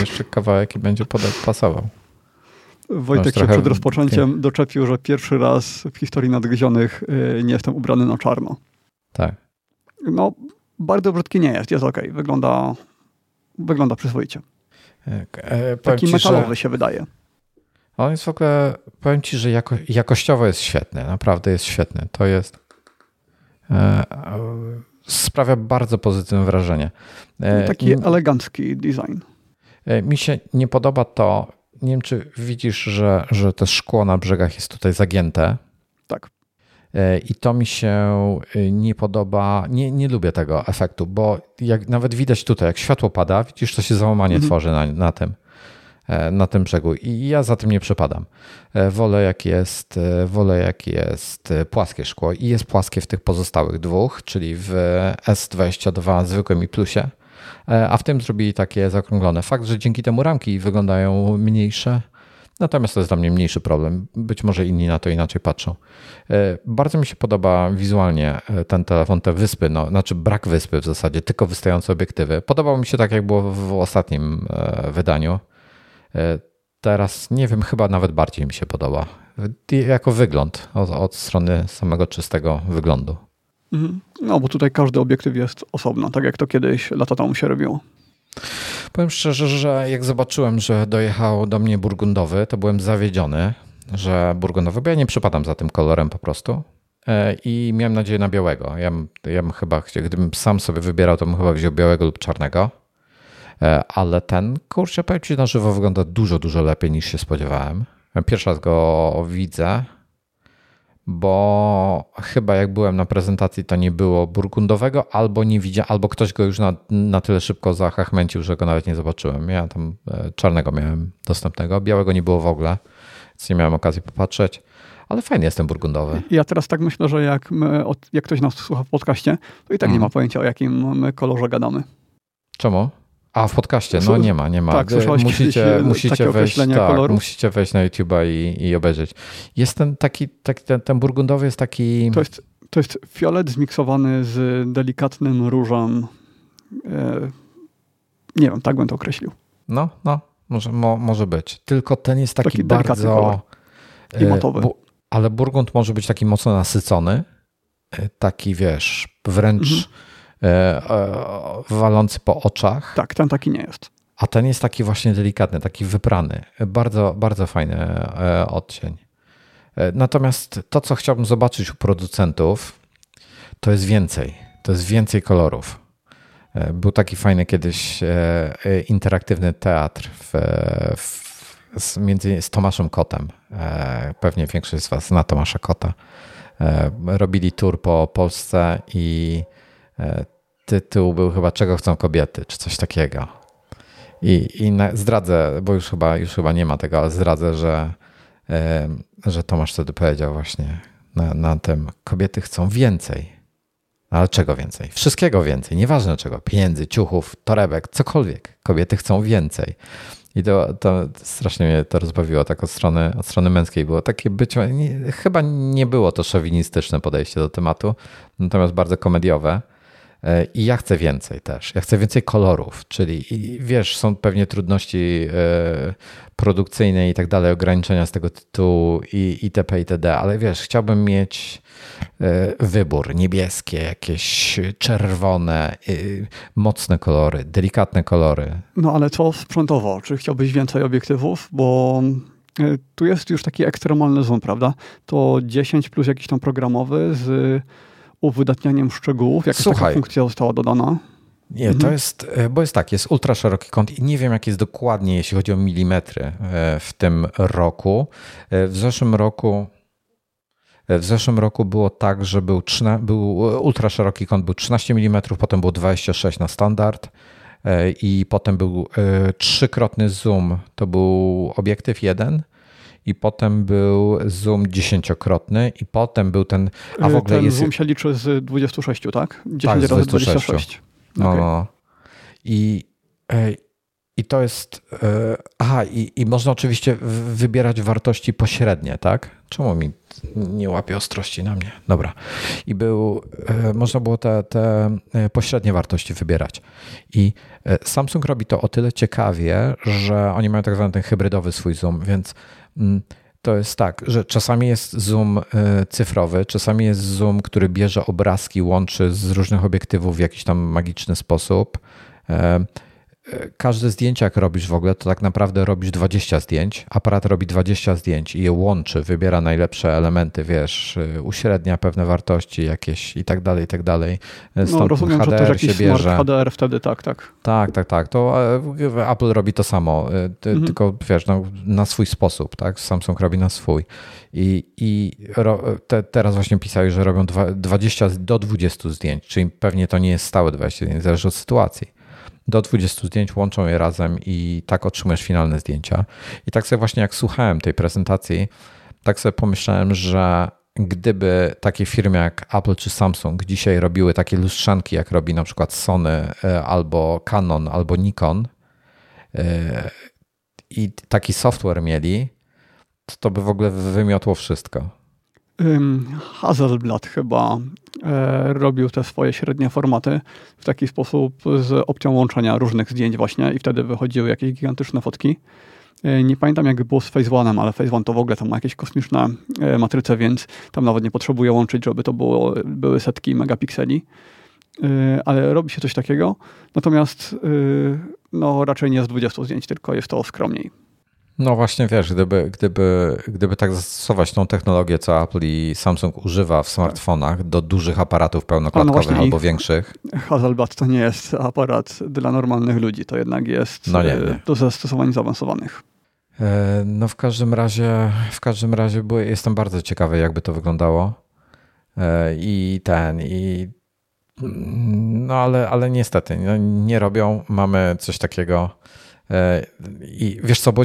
jeszcze kawałek i będzie pasował. Wojtek się przed rozpoczęciem doczepił, że pierwszy raz w historii nadgryzionych y, nie jestem ubrany na czarno. Tak. No, bardzo brzydki nie jest, jest ok. Wygląda, wygląda przyzwoicie. E, Taki ci, metalowy że... się wydaje. On jest w ogóle, powiem ci, że jako, jakościowo jest świetny, naprawdę jest świetny. To jest. E, sprawia bardzo pozytywne wrażenie. E, Taki elegancki design. E, mi się nie podoba to, nie wiem czy widzisz, że, że to szkło na brzegach jest tutaj zagięte. Tak. E, I to mi się nie podoba, nie, nie lubię tego efektu, bo jak nawet widać tutaj, jak światło pada, widzisz, to się załamanie mhm. tworzy na, na tym. Na tym brzegu i ja za tym nie przepadam. Wolę jak jest, wolę jak jest płaskie szkło i jest płaskie w tych pozostałych dwóch, czyli w S22 zwykłym i plusie, a w tym zrobili takie zaokrąglone. Fakt, że dzięki temu ramki wyglądają mniejsze, Natomiast to jest dla mnie mniejszy problem. Być może inni na to inaczej patrzą. E, bardzo mi się podoba wizualnie e, ten telefon, te wyspy, no, znaczy brak wyspy w zasadzie, tylko wystające obiektywy. Podobało mi się tak, jak było w ostatnim e, wydaniu. Teraz nie wiem, chyba nawet bardziej mi się podoba. Jako wygląd, od, od strony samego czystego wyglądu. Mhm. No, bo tutaj każdy obiektyw jest osobno, tak jak to kiedyś lata temu się robiło. Powiem szczerze, że jak zobaczyłem, że dojechał do mnie burgundowy, to byłem zawiedziony, że burgundowy, bo ja nie przypadam za tym kolorem po prostu. E, I miałem nadzieję na białego. Ja, ja bym chyba, gdybym sam sobie wybierał, to bym chyba wziął białego lub czarnego. E, ale ten, kurczę, powiem Ci, na żywo wygląda dużo, dużo lepiej niż się spodziewałem. Pierwszy raz go widzę bo chyba jak byłem na prezentacji, to nie było burgundowego, albo nie widziałem, albo ktoś go już na, na tyle szybko zahachmęcił, że go nawet nie zobaczyłem. Ja tam e, czarnego miałem dostępnego, białego nie było w ogóle, więc nie miałem okazji popatrzeć. Ale fajny jest ten burgundowy. Ja teraz tak myślę, że jak, my, jak ktoś nas słucha w podcaście, to i tak mm. nie ma pojęcia, o jakim kolorze gadamy. Czemu? A w podcaście, no nie ma, nie ma. Tak, musicie, musicie, wejść, tak, musicie wejść na YouTube'a i, i obejrzeć. Jest ten taki, taki ten, ten burgundowy jest taki... To jest, to jest fiolet zmiksowany z delikatnym różem. E, nie wiem, tak bym to określił. No, no, może, mo, może być. Tylko ten jest taki, taki bardzo... I matowy. Bu, ale burgund może być taki mocno nasycony. E, taki, wiesz, wręcz... Mhm E, e, walący po oczach. Tak, ten taki nie jest. A ten jest taki właśnie delikatny, taki wyprany. Bardzo, bardzo fajny e, odcień. Natomiast to, co chciałbym zobaczyć u producentów, to jest więcej. To jest więcej kolorów. Był taki fajny kiedyś interaktywny teatr w, w, z, między z Tomaszem Kotem. Pewnie większość z Was zna Tomasza Kota. Robili tour po Polsce i tytuł był chyba Czego chcą kobiety, czy coś takiego. I, i zdradzę, bo już chyba, już chyba nie ma tego, ale zdradzę, że, że Tomasz wtedy powiedział właśnie na, na tym, kobiety chcą więcej. Ale czego więcej? Wszystkiego więcej, nieważne czego. Pieniędzy, ciuchów, torebek, cokolwiek. Kobiety chcą więcej. I to, to strasznie mnie to rozbawiło, tak od strony, od strony męskiej było takie być, nie, chyba nie było to szowinistyczne podejście do tematu, natomiast bardzo komediowe. E, I ja chcę więcej też. Ja chcę więcej kolorów, czyli wiesz, są pewnie trudności e, produkcyjne i tak dalej, ograniczenia z tego tytułu i itp. itd., ale wiesz, chciałbym mieć e, wybór, niebieskie, jakieś czerwone, mocne kolory, delikatne kolory. No ale co sprzętowo? Czy chciałbyś więcej obiektywów? Bo tu jest już taki ekstremalny zoom, prawda? To 10 plus jakiś tam programowy z uwydatnianiem szczegółów? Jaka Słuchaj, taka funkcja została dodana? Nie, mhm. to jest, e, bo jest tak, jest ultra szeroki kąt i nie wiem, jak jest dokładnie, jeśli chodzi o milimetry e, w tym roku. E, w zeszłym roku w zeszłym roku było tak, że był, 13, był ultra szeroki kąt, był 13 mm, potem było 26 na standard i potem był trzykrotny zoom, to był obiektyw jeden potem był zoom dziesięciokrotny i potem był ten, a w ogóle ten jest... zoom się liczy z 26, tak? 10 tak, razy 26. 26. No, okay. no. I, i to jest... E, aha, i, i można oczywiście wybierać wartości pośrednie, tak? Czemu mi nie łapie ostrości na mnie? Dobra. I był, e, można było te, te e, pośrednie wartości wybierać. I Samsung robi to o tyle ciekawie, że oni mają tak zwany ten hybrydowy swój zoom, więc to jest tak, że czasami jest zoom e, cyfrowy, czasami jest zoom, który bierze obrazki, łączy z różnych obiektywów w jakiś tam magiczny sposób. E, każde zdjęcie, jak robisz w ogóle, to tak naprawdę robisz 20 zdjęć. Aparat robi 20 zdjęć i je łączy, wybiera najlepsze elementy, wiesz, uśrednia pewne wartości jakieś i tak dalej, i tak dalej. No, Stąd no, rozumiem, HDR że też jakiś się bierze. HDR wtedy, tak, tak. Tak, tak, tak. To e, Apple robi to samo, e, mhm. tylko wiesz, no, na swój sposób, tak? Samsung robi na swój. I, i te, teraz właśnie pisali, że robią 20 do 20 zdjęć, czyli pewnie to nie jest stałe 20 zdjęć, zależy od sytuacji. Do 20 zdjęć, łączą je razem i tak otrzymujesz finalne zdjęcia. I tak sobie właśnie jak słuchałem tej prezentacji, tak sobie pomyślałem, że gdyby takie firmy jak Apple czy Samsung dzisiaj robiły takie lustrzanki, jak robi na przykład Sony e, albo Canon albo Nikon e, i taki software mieli, to, to by w ogóle wymiotło wszystko. Hasselblad chyba e, robił te swoje średnie formaty w taki sposób z opcją łączenia różnych zdjęć właśnie i wtedy wychodziły jakieś gigantyczne fotki. E, nie pamiętam jak było z Phase One'em, ale Phase One to w ogóle tam ma jakieś kosmiczne e, matryce, więc tam nawet nie potrzebuje łączyć, żeby to było, były setki megapikseli. Ale robi się coś takiego. Natomiast no, raczej nie z 20 zdjęć, tylko jest to skromniej. No właśnie, wiesz, gdyby, gdyby, gdyby tak zastosować tą technologię, co Apple i Samsung używa w smartfonach do dużych aparatów pełnoklatkowych no albo większych. Hasselblad to nie jest aparat dla normalnych ludzi, to jednak jest no nie, nie. do zastosowań zaawansowanych. E, no w każdym razie, w każdym razie jestem bardzo ciekawy, jakby to wyglądało. E, I ten, i no ale, ale niestety no, nie robią. Mamy coś takiego I wiesz co, bo,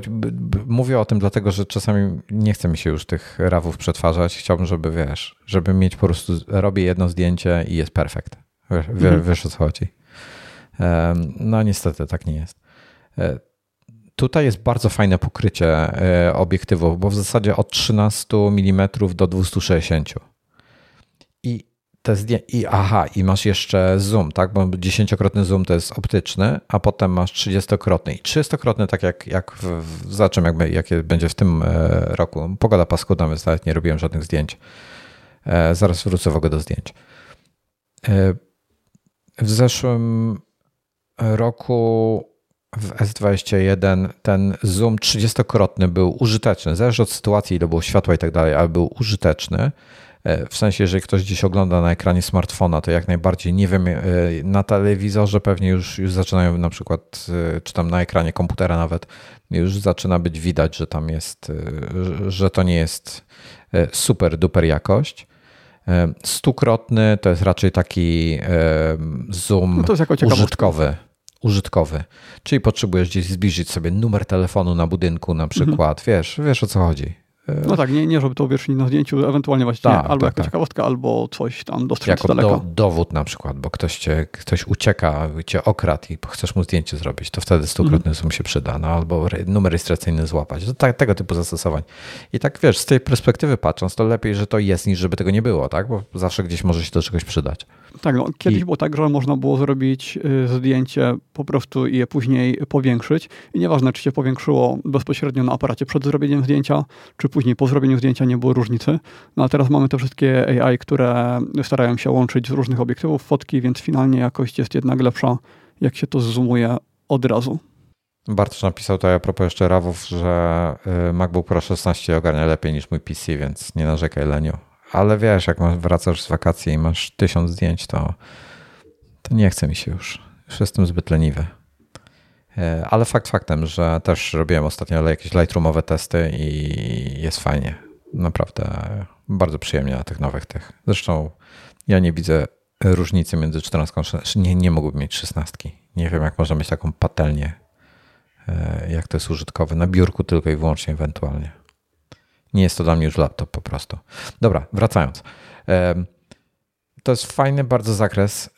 mówię o tym dlatego, że czasami nie chce mi się już tych rawów przetwarzać. Chciałbym, żeby wiesz, żeby mieć po prostu, robię jedno zdjęcie i jest perfekt. Wiesz, mhm. wiesz o co chodzi. E, no niestety tak nie jest. E, tutaj jest bardzo fajne pokrycie obiektywów, bo w zasadzie od 13 mm do 260. I te zdjęcia. I aha, i masz jeszcze zoom, tak? Bo dziesięciokrotny zoom to jest optyczny, a potem masz trzydziestokrotny i trzydziestokrotny, tak jak, jak w, w, zobaczymy, jakby, jakie będzie w tym e, roku. Pogoda paskudna, więc nawet nie robiłem żadnych zdjęć. E, zaraz wrócę w ogóle do zdjęć. E, w zeszłym roku w S21 ten zoom trzydziestokrotny był użyteczny. Zależy od sytuacji, ile było światła i tak dalej, ale był użyteczny. E, w sensie, jeżeli ktoś gdzieś ogląda na ekranie smartfona, to jak najbardziej, nie wiem, e, na telewizorze pewnie już, już zaczynają na przykład, e, czy tam na ekranie komputera nawet, już zaczyna być widać, że tam jest, że to nie jest super duper jakość. Stukrotny to jest raczej taki zoom no użytkowy. Użytkowy. Czyli potrzebujesz gdzieś zbliżyć sobie numer telefonu na budynku na mhm. przykład. Mhm. Wiesz, wiesz o co chodzi. No tak, nie, nie żeby to uwiecznić na zdjęciu, ewentualnie właśnie tak, albo tak, jakaś tak. ciekawostka, albo coś tam dostrzec jako daleka. Do, dowód na przykład, bo ktoś, cię, ktoś ucieka, cię okradł i chcesz mu zdjęcie zrobić, to wtedy stukrotny mhm. się przyda, no, albo numer rejestracyjny złapać. To tak, tego typu zastosowań. I tak wiesz, z tej perspektywy patrząc, to lepiej, że to jest, niż żeby tego nie było, tak? Bo zawsze gdzieś może się do czegoś przydać. Tak, no, kiedyś I... było tak, że można było zrobić y, zdjęcie po prostu i je później powiększyć. I nieważne, czy się powiększyło bezpośrednio na aparacie przed zrobieniem zdjęcia, czy później po zrobieniu zdjęcia nie było różnicy. No a teraz mamy te wszystkie AI, które starają się łączyć z różnych obiektywów fotki, więc finalnie jakość jest jednak lepsza, jak się to zoomuje od razu. Bartosz napisał to a propos jeszcze rawów, że y, MacBook Pro 16 ogarnia lepiej niż mój PC, więc nie narzekaj Leniu. Ale wiesz, jak wracasz z wakacji i masz tysiąc zdjęć, to, to nie chce mi się już. Już jestem zbyt leniwy. E, ale fakt faktem, że też robiłem ostatnio jakieś lightroomowe testy i jest fajnie. Naprawdę bardzo przyjemnie na tych nowych tych. Zresztą ja nie widzę różnicy między 14 a 16. Nie, nie mógłbym mieć 16. Nie wiem, jak można mieć taką patelnię, e, jak to jest użytkowe. Na biurku tylko i wyłącznie ewentualnie. Nie jest to dla mnie już laptop po prostu. Dobra, wracając. To jest fajny bardzo zakres.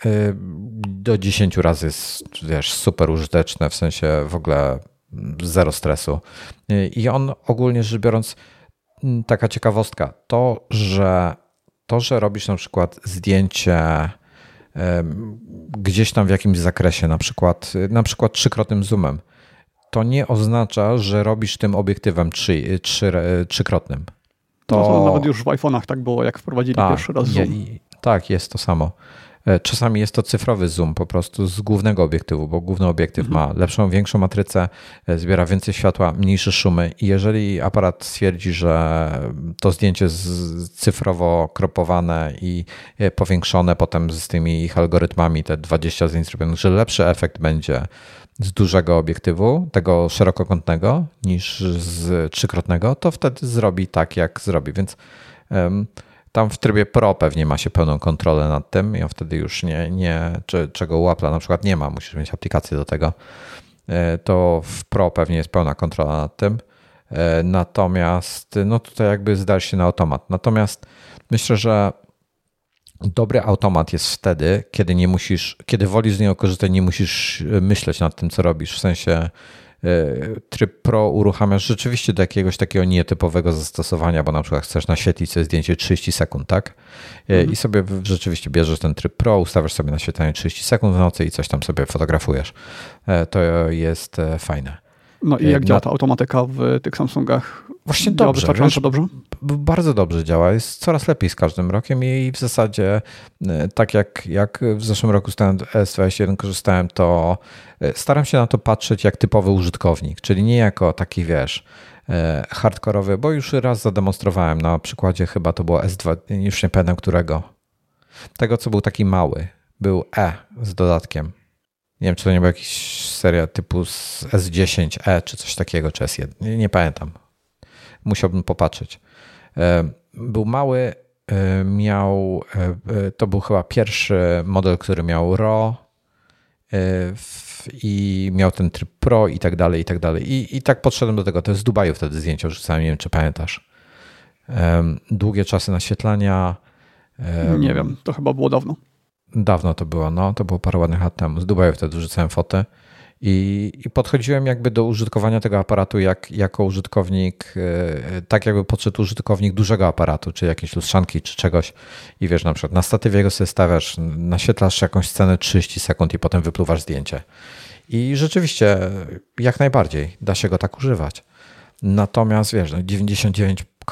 Do 10 razy jest wiesz, super użyteczne, w sensie w ogóle zero stresu. I on ogólnie rzecz biorąc, taka ciekawostka, to, że to, że robisz na przykład zdjęcie gdzieś tam w jakimś zakresie, na przykład, na przykład trzykrotnym zoomem, to nie oznacza, że robisz tym obiektywem trzy, trzy, trzykrotnym. To... No to nawet już w iPhone'ach tak było, jak wprowadzili tak, pierwszy raz zoom. Tak, jest to samo. E, czasami jest to cyfrowy zoom po prostu z głównego obiektywu, bo główny obiektyw mhm. ma lepszą, większą matrycę, e, zbiera więcej światła, mniejsze szumy i jeżeli aparat stwierdzi, że to zdjęcie jest cyfrowo kropowane i e, powiększone potem z tymi ich algorytmami, te 20 zdjęć zrobionych, że lepszy efekt będzie z dużego obiektywu, tego szerokokątnego, niż z trzykrotnego, to wtedy zrobi tak, jak zrobi. Więc um, Tam w trybie Pro pewnie ma się pełną kontrolę nad tym i on wtedy już nie, nie czy, czego u na przykład nie ma, musisz mieć aplikację do tego. E, to w Pro pewnie jest pełna kontrola nad tym. E, natomiast no tutaj jakby zdajesz się na automat. Natomiast myślę, że dobry automat jest wtedy, kiedy nie musisz, kiedy wolisz z niego korzystać, nie musisz myśleć nad tym, co robisz. W sensie tryb Pro uruchamiasz rzeczywiście do jakiegoś takiego nietypowego zastosowania, bo na przykład chcesz naświetlić sobie zdjęcie 30 sekund, tak? E, mhm. I sobie rzeczywiście bierzesz ten tryb Pro, ustawiasz sobie naświetlenie 30 sekund w nocy i coś tam sobie fotografujesz. E, to jest fajne. No i jak działa ta automatyka w tych Samsungach? Właśnie działa dobrze. Wystarczająco dobrze? Bardzo dobrze działa. Jest coraz lepiej z każdym rokiem i w zasadzie tak jak, jak w zeszłym roku z S21 korzystałem, to staram się na to patrzeć jak typowy użytkownik, czyli nie jako taki, wiesz, e, hardkorowy, bo już raz zademonstrowałem na przykładzie chyba to było S2, już nie pamiętam którego. Tego, co był taki mały. Był E z dodatkiem. Nie wiem, czy to nie była jakaś seria typu S10E, czy coś takiego, czy S1. Nie, nie pamiętam. Musiałbym popatrzeć. E, był mały, e, miał, to był chyba pierwszy model, który miał RAW i miał ten tryb pro i tak dalej, i tak dalej. I, i tak podszedłem do tego. To jest z Dubaju wtedy zdjęcie rzucałem, nie wiem, czy pamiętasz. Długie czasy naświetlania. Nie wiem, to chyba było dawno. Dawno to było, no, to było parę ładnych lat temu. Z Dubaju wtedy rzucałem fotę. I, I, podchodziłem jakby do użytkowania tego aparatu jak, jako użytkownik, e, tak jakby podszedł użytkownik dużego aparatu, czy jakiejś lustrzanki, czy czegoś. I wiesz, na przykład na statywie go sobie stawiasz, naświetlasz jakąś scenę 30 sekund i potem wypluwasz zdjęcie. I rzeczywiście, jak najbardziej, da się go tak używać. Natomiast wiesz,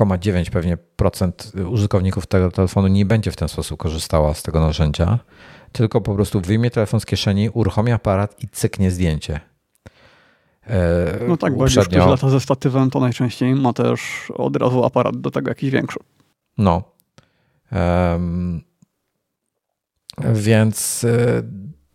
99,9 no pewnie procent użytkowników tego telefonu nie będzie w ten sposób korzystała z tego narzędzia tylko po prostu wyjmie telefon z kieszeni, uruchomi aparat i cyknie zdjęcie. E, no tak, bo uprzednio... jak ktoś lata ze statywem, to najczęściej ma też od razu aparat do tego jakiś większy. No. Um, więc e,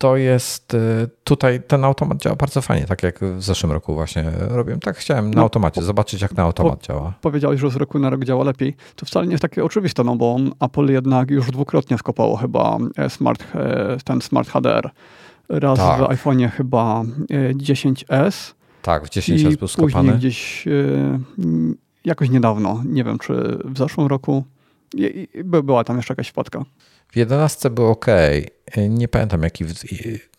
to jest y, tutaj ten automat działa bardzo fajnie, tak jak w zeszłym roku właśnie robiłem. Tak chciałem na no, automacie zobaczyć, jak na automat po, działa. Powiedziałeś, że z roku na rok działa lepiej. To wcale nie jest takie oczywiste, no bo Apple jednak już dwukrotnie skopało chyba e, smart, e, ten smart HDR. Raz tak. w iPhone'ie chyba 10S. E, tak, w 10S był skopany. gdzieś jakoś niedawno, nie wiem czy w zeszłym roku, była tam jeszcze jakaś wpadka. W 11 był ok. Nie pamiętam jaki.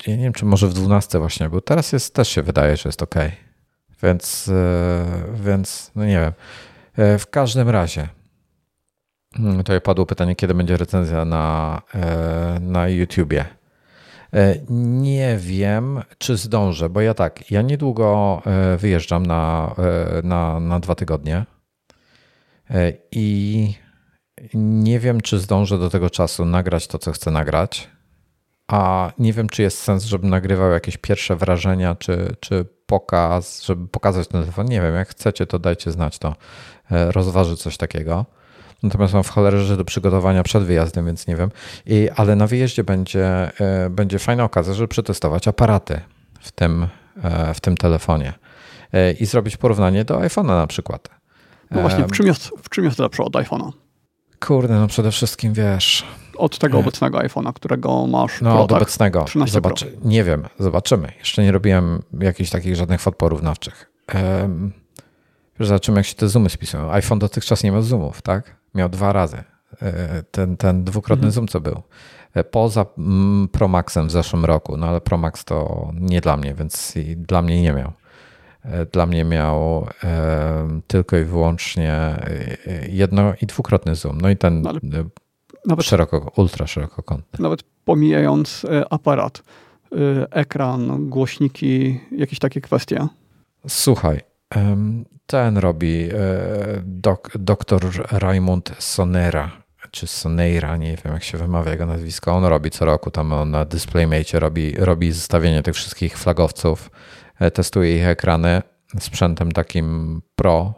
Ja nie wiem, czy może w 12 właśnie był. Teraz jest, też się wydaje, że jest ok. Więc, e, więc no nie wiem. E, w każdym razie. Hmm, tutaj padło pytanie, kiedy będzie recenzja na, e, na YouTubie. Nie wiem, czy zdążę, bo ja tak, ja niedługo wyjeżdżam na, na, na dwa tygodnie i nie wiem, czy zdążę do tego czasu nagrać to, co chcę nagrać, a nie wiem, czy jest sens, żebym nagrywał jakieś pierwsze wrażenia, czy, czy pokaz, żeby pokazać ten telefon. Nie wiem, jak chcecie, to dajcie znać, to e, rozważy coś takiego. Natomiast mam w cholerze do przygotowania przed wyjazdem, więc nie wiem. I, ale na wyjeździe będzie, e, będzie fajna okazja, żeby przetestować aparaty w tym, e, w tym telefonie i zrobić porównanie do iPhone'a na przykład. No właśnie, w czym jest, w czym jest lepsze od iPhone'a? Kurde, no przede wszystkim wiesz. Od tego obecnego iPhone'a, którego masz. No, Pro, od tak? obecnego. Zobaczy, Pro. Nie wiem, zobaczymy. Jeszcze nie robiłem jakichś takich żadnych fot porównawczych. Um, zobaczymy, jak się te zoomy spisują. iPhone dotychczas nie miał zoomów, tak? Miał dwa razy. E, ten, ten dwukrotny mhm. zoom, co był. E, poza mm, Pro Maxem w zeszłym roku, no ale Pro Max to nie dla mnie, więc dla mnie nie miał. E, dla mnie miał e, tylko i wyłącznie e, jedno i dwukrotny zoom. No i ten no nawet, szeroko, ultra szerokokątny. Nawet pomijając aparat, ekran, głośniki, jakieś takie kwestie. Słuchaj, ten robi dok, doktor Raimund Sonera, czy Soneira, nie wiem jak się wymawia jego nazwisko. On robi co roku tam na DisplayMate robi, robi zestawienie tych wszystkich flagowców testuję ich ekrany sprzętem takim pro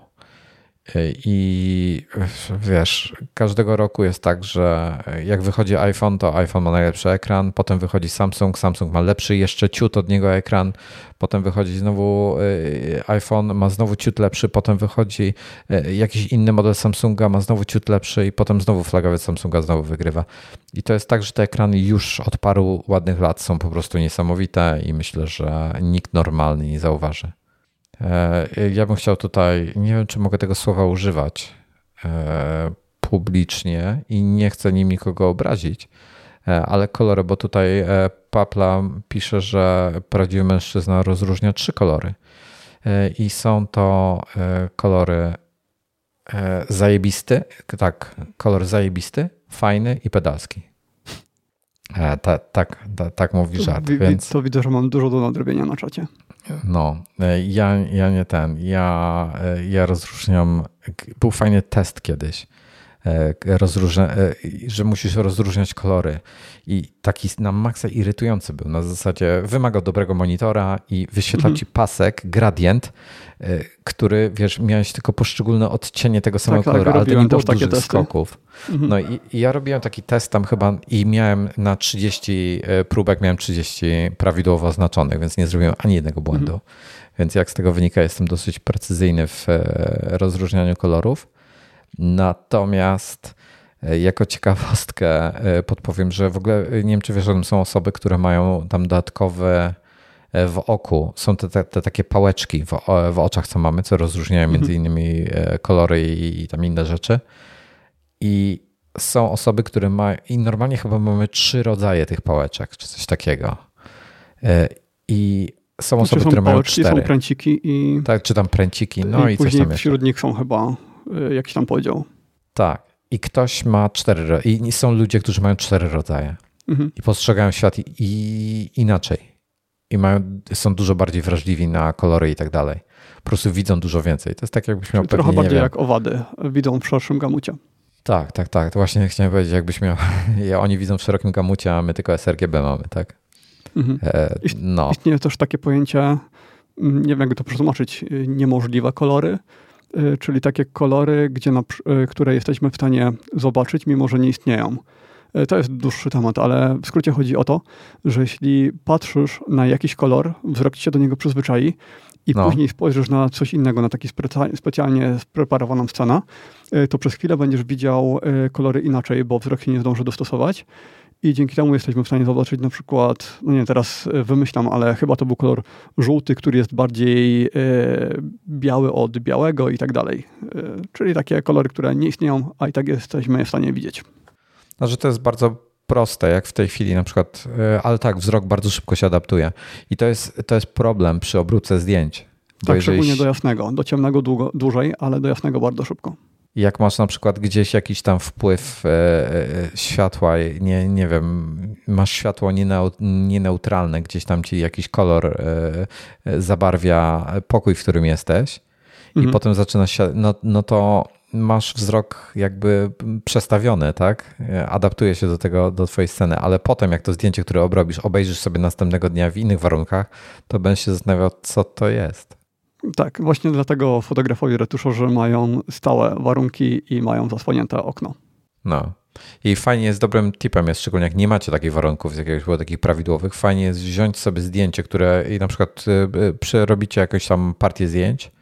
I wiesz, każdego roku jest tak, że jak wychodzi iPhone, to iPhone ma najlepszy ekran, potem wychodzi Samsung, Samsung ma lepszy jeszcze ciut od niego ekran, potem wychodzi znowu y, iPhone, ma znowu ciut lepszy, potem wychodzi y, jakiś inny model Samsunga, ma znowu ciut lepszy i potem znowu flagowiec Samsunga znowu wygrywa. I to jest tak, że te ekrany już od paru ładnych lat są po prostu niesamowite i myślę, że nikt normalny nie zauważy. E, ja bym chciał tutaj, nie wiem czy mogę tego słowa używać e, publicznie i nie chcę nim nikogo obrazić, e, ale kolory, bo tutaj Papla pisze, że prawdziwy mężczyzna rozróżnia trzy kolory. I są to kolory zajebisty, tak, kolor zajebisty, fajny i pedalski. Tak, tak, tak mówi żart. To, więc... to widzę, że mam dużo do nadrobienia na czacie. No, e, ja, ja nie ten. Ja, e, ja rozróżniam. Był fajny test kiedyś, rozróżnia, że musisz rozróżniać kolory. I taki na maksa irytujący był. Na zasadzie wymagał dobrego monitora i wyświetlał mhm. ci pasek, gradient, który, wiesz, miałeś tylko poszczególne odcienie tego samego tak, tak koloru, tak, ale to nie było dużych testy. skoków. Mhm. No i, i, ja robiłem taki test tam chyba i miałem na 30 e, próbek, miałem 30 prawidłowo oznaczonych, więc nie zrobiłem ani jednego błędu. Mhm. Więc jak z tego wynika, jestem dosyć precyzyjny w e, rozróżnianiu kolorów. Natomiast e, jako ciekawostkę podpowiem, że w ogóle nie wiem, czy wiesz, że są osoby, które mają tam dodatkowe w oku. Są te, te, te takie pałeczki w, w, oczach, co mamy, co rozróżniają mhm. między innymi kolory i, i tam inne rzeczy. I są osoby, które mają, i normalnie chyba mamy trzy rodzaje tych pałeczek, czy coś takiego. E, I są znaczy osoby, są które pałeczki, mają cztery. Są pręciki i... Tak, czy tam pręciki, no i, i coś tam wśród nich są chyba e, jakiś tam podział. Tak. I ktoś ma cztery, i są ludzie, którzy mają cztery rodzaje. Mhm. I postrzegają świat i, i inaczej. I mają, są dużo bardziej wrażliwi na kolory i tak dalej. Po prostu widzą dużo więcej. To jest tak, jakbyś miał Trochę pewnie, bardziej jak owady widzą w szerszym gamucie. Tak, tak, tak. To właśnie chciałem powiedzieć, jakbyś miał. Oni widzą w szerokim gamucie, a my tylko sRGB mamy, tak? Mhm. E, no. Istnieje też takie pojęcie, mm, nie wiem jak to przetłumaczyć, y, niemożliwe kolory, y, czyli takie kolory, gdzie na, y, które jesteśmy w stanie zobaczyć, mimo że nie istnieją. To jest dłuższy temat, ale w skrócie chodzi o to, że jeśli patrzysz na jakiś kolor, wzrok ci się do niego przyzwyczai i no. później spojrzysz na coś innego, na taki specjalnie spreparowaną scenę, to przez chwilę będziesz widział kolory inaczej, bo wzrok się nie zdąży dostosować. I dzięki temu jesteśmy w stanie zobaczyć na przykład, no nie, teraz e, wymyślam, ale chyba to był kolor żółty, który jest bardziej e, biały od białego i tak dalej. E, czyli takie kolory, które nie istnieją, a i tak jesteśmy w stanie widzieć. Znaczy to jest bardzo proste, jak w tej chwili na przykład, e, ale tak, wzrok bardzo szybko się adaptuje. I to jest, to jest problem przy obróbce zdjęć. tak, jeżeli... szczególnie do jasnego. Do ciemnego długo, dłużej, ale do jasnego bardzo szybko. Jak masz na przykład gdzieś jakiś tam wpływ e, e, światła, nie, nie wiem, masz światło nieneutralne, gdzieś tam ci jakiś kolor zabarwia pokój, w którym jesteś, mhm. i potem zaczyna się, no, no to masz wzrok jakby przestawiony, tak? Adaptuje się do tego, do twojej sceny, ale potem jak to zdjęcie, które obrobisz, obejrzysz sobie następnego dnia w innych warunkach, to będziesz się zastanawiał, co to jest. Tak, właśnie dlatego fotografowie retuszorzy mają stałe warunki i mają zasłonięte okno. No. I fajnie jest, dobrym tipem jest, szczególnie jak nie macie takich warunków, z jakiegoś było takich prawidłowych, fajnie jest wziąć sobie zdjęcie, które i na przykład y, y, przerobicie jakąś tam partię zdjęć,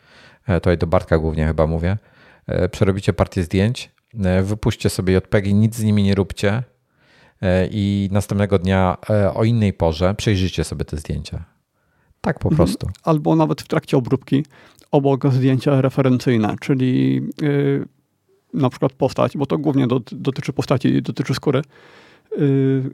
e, tutaj do Bartka głównie chyba mówię, E, przerobicie partię zdjęć, e, wypuśćcie sobie JPEGi, nic z nimi nie róbcie i następnego dnia o innej porze przejrzyjcie sobie te zdjęcia. Tak po mhm. prostu. Albo nawet w trakcie obróbki obok zdjęcia referencyjne, czyli yy, na przykład postać, bo to głównie do, dotyczy postaci, dotyczy skóry. Yy,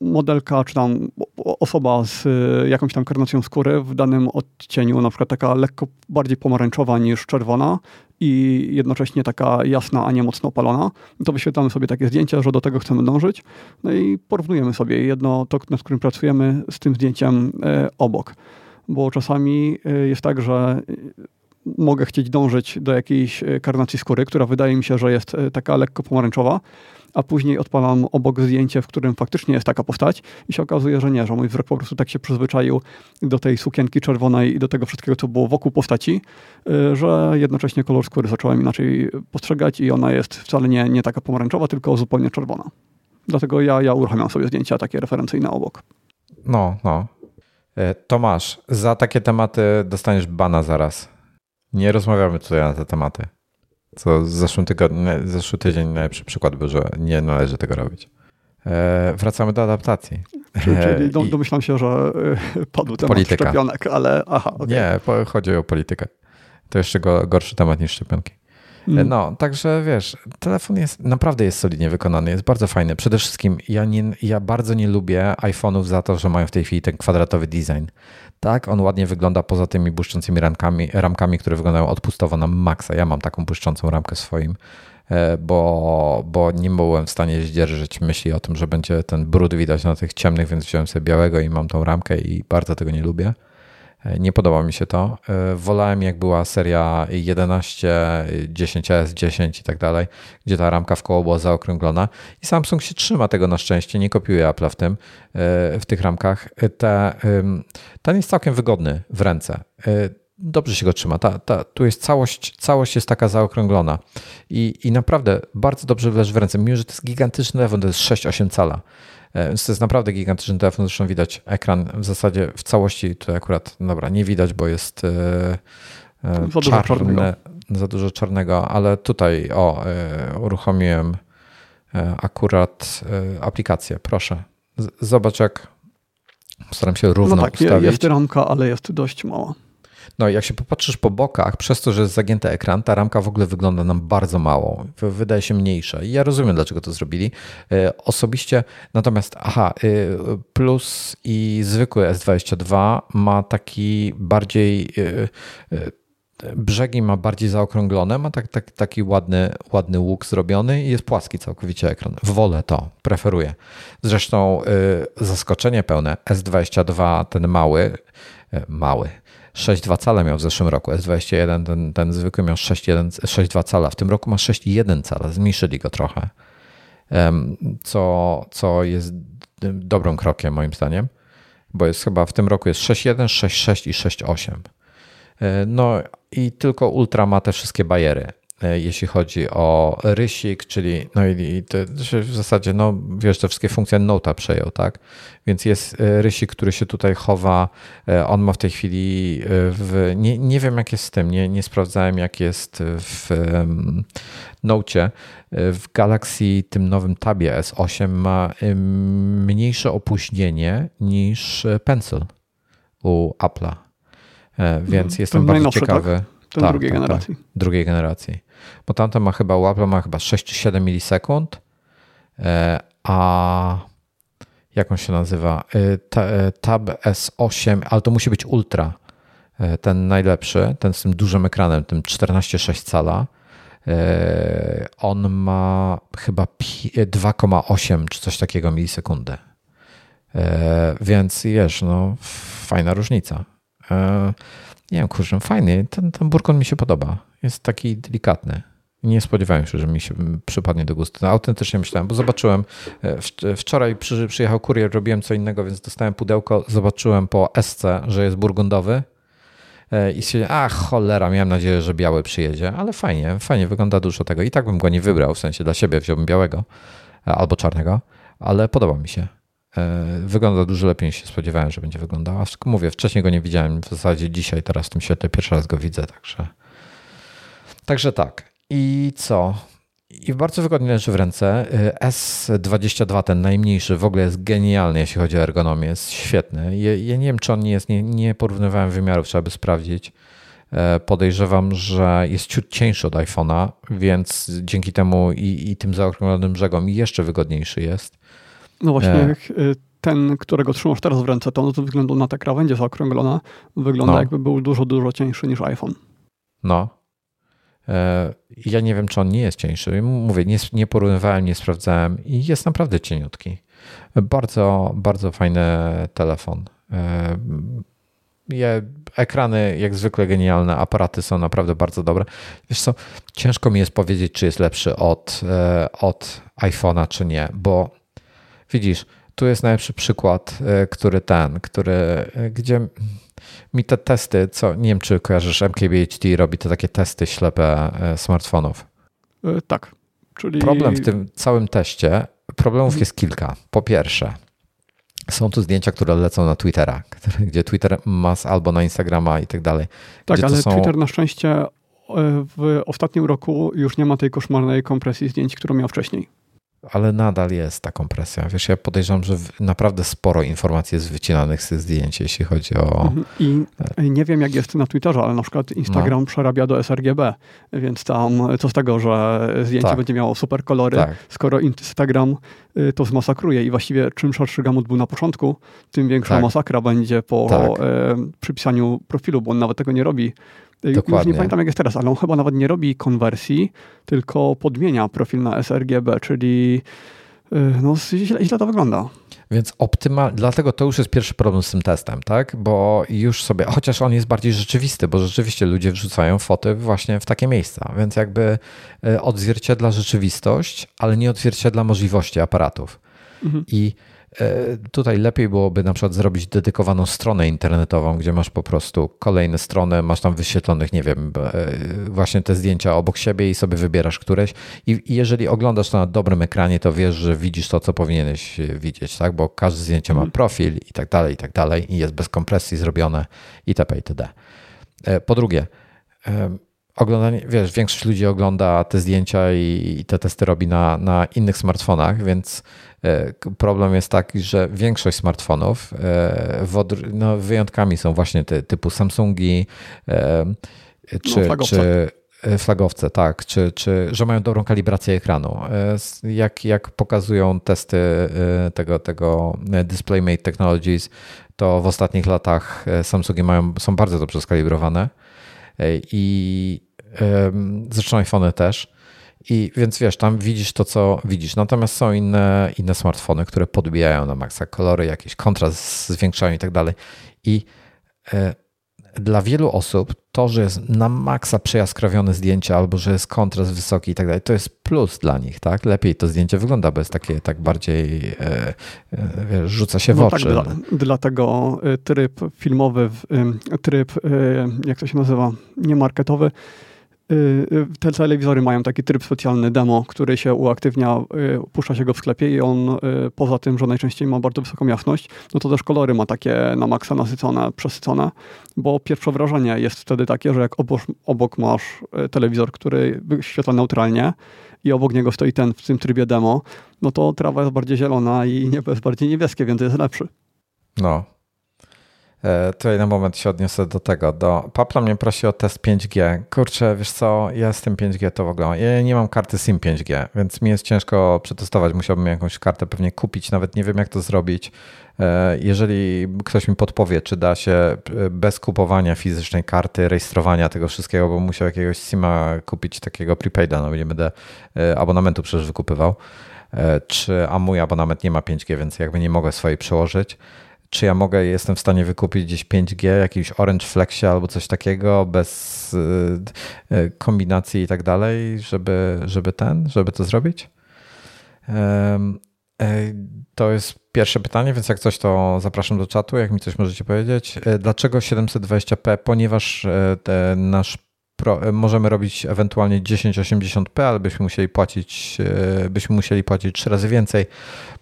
modelka, czy tam osoba z jakąś tam karnacją skóry w danym odcieniu, na przykład taka lekko bardziej pomarańczowa niż czerwona, i jednocześnie taka jasna, a nie mocno opalona, to wyświetlamy sobie takie zdjęcia, że do tego chcemy dążyć. No i porównujemy sobie jedno to, nad którym pracujemy, z tym zdjęciem e, obok. Bo czasami e, jest tak, że mogę chcieć dążyć do jakiejś karnacji skóry, która wydaje mi się, że jest taka lekko pomarańczowa, a później odpalam obok zdjęcie, w którym faktycznie jest taka postać i się okazuje, że nie, że mój wzrok po prostu tak się przyzwyczaił do tej sukienki czerwonej i do tego wszystkiego, co było wokół postaci, y, że jednocześnie kolor skóry zacząłem inaczej postrzegać i ona jest wcale nie, nie taka pomarańczowa, tylko zupełnie czerwona. Dlatego ja, ja uruchamiam sobie zdjęcia takie referencyjne obok. No, no. E, Tomasz, za takie tematy dostaniesz bana zaraz. Nie rozmawiamy tutaj na te tematy. Co w zeszłym tygodniu, zeszły tydzień najlepszy przykład był, że nie należy tego robić. E, wracamy do adaptacji. Czyli dom, domyślam się, że e, padł temat Polityka. szczepionek, ale aha. Okay. Nie, chodzi o politykę. To jeszcze gorszy temat niż szczepionki. Mm. No, także wiesz, telefon jest naprawdę jest solidnie wykonany, jest bardzo fajny. Przede wszystkim ja, nie, ja bardzo nie lubię iPhone'ów za to, że mają w tej chwili ten kwadratowy design. Tak, on ładnie wygląda poza tymi błyszczącymi ramkami, ramkami które wyglądają odpustowo na maksa. Ja mam taką błyszczącą ramkę swoim, e, bo, bo nie byłem w stanie zdzierżyć myśli o tym, że będzie ten brud widać na tych ciemnych, więc wziąłem sobie białego i mam tą ramkę i bardzo tego nie lubię. E, nie podoba mi się to. E, wolałem jak była seria 11, 10S, 10 i tak dalej, gdzie ta ramka w koło była zaokrąglona i Samsung się trzyma tego na szczęście, nie kopiuje Apple w tym, e, w tych ramkach. Te, ten jest całkiem wygodny w ręce. Dobrze się go trzyma. Ta, ta, tu jest całość, całość jest taka zaokrąglona i, i naprawdę bardzo dobrze leży w ręce, mimo że to jest gigantyczny telefon, to jest 6-8 cala. E, więc to jest naprawdę gigantyczny telefon. Zresztą widać ekran w zasadzie w całości. Tutaj akurat, dobra, nie widać, bo jest e, e, za dużo za dużo czarnego, ale tutaj o, uruchomiłem akurat aplikację. Proszę. Zobacz, jak staram się równo no tak, ustawić. Jest ramka, ale jest dość mała. No jak się popatrzysz po bokach, przez to, że jest zagięty ekran, ta ramka w ogóle wygląda nam bardzo mało. Wydaje się mniejsza. I ja rozumiem, dlaczego to zrobili. E, osobiście, natomiast, aha, e, Plus i zwykły S22 ma taki bardziej e, brzegi ma bardziej zaokrąglone, ma tak, tak, taki ładny, ładny łuk zrobiony i jest płaski całkowicie ekran. Wolę to, preferuję. Zresztą zaskoczenie pełne, S22, ten mały, mały, 6,2 cala miał w zeszłym roku. S21, ten, ten zwykły miał 6,2 cala. W tym roku ma 6,1 cala. Zmniejszyli go trochę. Co, co jest dobrym krokiem moim zdaniem, bo jest chyba w tym roku jest 6,1, 6,6 i 6,8. E, no i tylko Ultra ma te wszystkie bajery. E, jeśli chodzi o rysik, czyli no i to, w zasadzie, no wiesz, te wszystkie funkcje Note'a przejął, tak? Więc jest e, rysik, który się tutaj chowa. E, on ma w tej chwili w, nie, nie wiem jak jest z tym, nie, nie sprawdzałem jak jest w Note. W Galaxy tym nowym tabie S8 ma mniejsze opóźnienie niż Pencil u Apple'a. Więc mhm. jestem bardzo ciekawy. Tak? Ten tak, drugiej tak, generacji. Tak, drugiej generacji. Bo tamta ma chyba, Apple ma chyba 6 czy 7 milisekund, e, a jak on się nazywa? E, e, Tab S8, ale to musi być Ultra, ten najlepszy, ten z tym dużym ekranem, tym 14,6 cala. On ma chyba 2,8 czy coś takiego milisekundy. Więc wiesz, no fajna różnica. Nie wiem, kurczę, fajny. Ten, ten burkon mi się podoba. Jest taki delikatny. Nie spodziewałem się, że mi się przypadnie do gustu. No, autentycznie myślałem, bo zobaczyłem, e, wczoraj przy, przyjechał kurier, robiłem co innego, więc dostałem pudełko, zobaczyłem po SC, że jest burgundowy e, i się, a cholera, miałem nadzieję, że biały przyjedzie, ale fajnie, fajnie, wygląda dużo tego. I tak bym go nie wybrał, w sensie dla siebie wziąłbym białego e, albo czarnego, ale podoba mi się. Wygląda dużo lepiej niż się spodziewałem, że będzie wyglądała. Mówię, wcześniej go nie widziałem, w zasadzie dzisiaj, teraz w tym świetle pierwszy raz go widzę, także. Także tak. I co? I bardzo wygodnie leży w ręce. E, S22, ten najmniejszy, w ogóle jest genialny, jeśli chodzi o ergonomię, jest świetny. Ja, ja nie wiem, czy on nie jest, nie, nie porównywałem wymiarów, trzeba by sprawdzić. E, podejrzewam, że jest ciut cieńszy od iPhone'a, więc dzięki temu i, i tym zaokrąglonym brzegom jeszcze wygodniejszy jest. No właśnie, e. Y, ten, którego trzymasz teraz w ręce, to no ze względu na tę krawędzie zaokrąglona, wygląda no. jakby był dużo, dużo cieńszy niż iPhone. No. E, ja nie wiem, czy on nie jest cieńszy. Mówię, nie, nie porównywałem, nie sprawdzałem i jest naprawdę cieniutki. Bardzo, bardzo fajny telefon. E, ekrany jak zwykle genialne, aparaty są naprawdę bardzo dobre. Wiesz co, ciężko mi jest powiedzieć, czy jest lepszy od, e, od iPhone'a, czy nie, bo widzisz, tu jest najlepszy przykład, e, który ten, który, e, gdzie mi te testy, co nie wiem, czy kojarzysz, MKBHD robi te takie testy ślepe smartfonów. Tak. Czyli... Problem w tym całym teście, problemów jest kilka. Po pierwsze, są tu zdjęcia, które lecą na Twittera, gdzie Twitter ma albo na Instagrama i tak dalej. Tak, ale są... Twitter na szczęście e, w ostatnim roku już nie ma tej koszmarnej kompresji zdjęć, którą miał wcześniej ale nadal jest ta kompresja. Wiesz, ja podejrzewam, że naprawdę sporo informacji jest wycinanych z tych zdjęć, jeśli chodzi o... Mhm. I nie wiem, jak jest na Twitterze, ale na przykład Instagram no. przerabia do sRGB, więc tam co z tego, że zdjęcie tak. będzie miało super kolory, tak. skoro Instagram y, to zmasakruje i właściwie czym szerszy gamut był na początku, tym większa tak. masakra będzie po tak. e, przypisaniu profilu, bo on nawet tego nie robi Dokładnie. Już nie pamiętam jak jest teraz, ale on chyba nawet nie robi konwersji, tylko podmienia profil na sRGB, czyli y, no, źle, źle to wygląda. Więc optymal, dlatego to już jest pierwszy problem z tym testem, tak? Bo już sobie, chociaż on jest bardziej rzeczywisty, bo rzeczywiście ludzie wrzucają foty właśnie w takie miejsca, więc jakby y, odzwierciedla rzeczywistość, ale nie odzwierciedla możliwości aparatów. Mhm. I tutaj lepiej byłoby na przykład zrobić dedykowaną stronę internetową, gdzie masz po prostu kolejne strony, masz tam wyświetlonych, nie wiem, e, właśnie te zdjęcia obok siebie i sobie wybierasz któreś. I jeżeli oglądasz to na dobrym ekranie, to wiesz, że widzisz to, co powinieneś widzieć, tak? Bo każde zdjęcie ma mhm. profil i tak dalej, i tak dalej, i jest bez kompresji zrobione itp. itd. E, po drugie, oglądanie, wiesz, większość ludzi ogląda te zdjęcia i, i te testy robi na, na innych smartfonach, więc E, problem jest taki, że większość smartfonów, e, no wyjątkami są właśnie te typu Samsungi, e, czy, no, czy flagowce, tak, czy, czy że mają dobrą kalibrację ekranu. Jak, jak pokazują testy tego, tego DisplayMate Technologies, to w ostatnich latach Samsungi mają, są bardzo dobrze skalibrowane i zresztą iPhony też. I więc wiesz, tam widzisz to, co widzisz. Natomiast są inne, inne smartfony, które podbijają na maksa kolory, jakiś kontrast zwiększają i tak dalej. I e, dla wielu osób to, że jest na maksa przejaskrawione zdjęcie albo że jest kontrast wysoki i tak dalej, to jest plus dla nich, tak? Lepiej to zdjęcie wygląda, bo jest takie tak bardziej e, e, wiesz, rzuca się w no tak, oczy. Tak, dla, dlatego e, tryb filmowy, tryb, e, jak to się nazywa, nie marketowy, Y, y, te telewizory mają taki tryb specjalny demo, który się uaktywnia, y, puszcza się go w sklepie i on poza tym, że najczęściej ma bardzo wysoką jasność, no to też kolory ma takie na maksa nasycone, przesycone, bo pierwsze wrażenie jest wtedy takie, że jak obok, obok masz telewizor, który wyświetla neutralnie i obok niego stoi ten w tym trybie demo, no to trawa jest bardziej zielona i niebo jest bardziej niebieskie, więc jest lepszy. No, tutaj na moment się odniosę do tego. Do, Papla mnie prosi o test 5G. Kurczę, wiesz co, ja z tym 5G to w ogóle, ja nie mam karty SIM 5G, więc mi jest ciężko przetestować. Musiałbym jakąś kartę pewnie kupić, nawet nie wiem jak to zrobić. E, jeżeli ktoś mi podpowie, czy da się e, bez kupowania fizycznej karty, rejestrowania tego wszystkiego, bo musiał jakiegoś SIMa kupić takiego prepaida, no nie będę abonamentu przecież wykupywał, czy a mój abonament nie ma 5G, więc jakby nie mogę swojej przełożyć czy ja mogę, jestem w stanie wykupić gdzieś 5G, jakiś Orange Flexie albo coś takiego bez y, y, kombinacji i tak dalej, żeby, żeby ten, żeby to zrobić? E, to jest pierwsze pytanie, więc jak coś, to zapraszam do czatu, jak mi coś możecie powiedzieć. E, dlaczego 720p? Ponieważ e, nasz pro, możemy robić ewentualnie 1080p, ale byśmy musieli płacić, byśmy musieli płacić trzy razy więcej.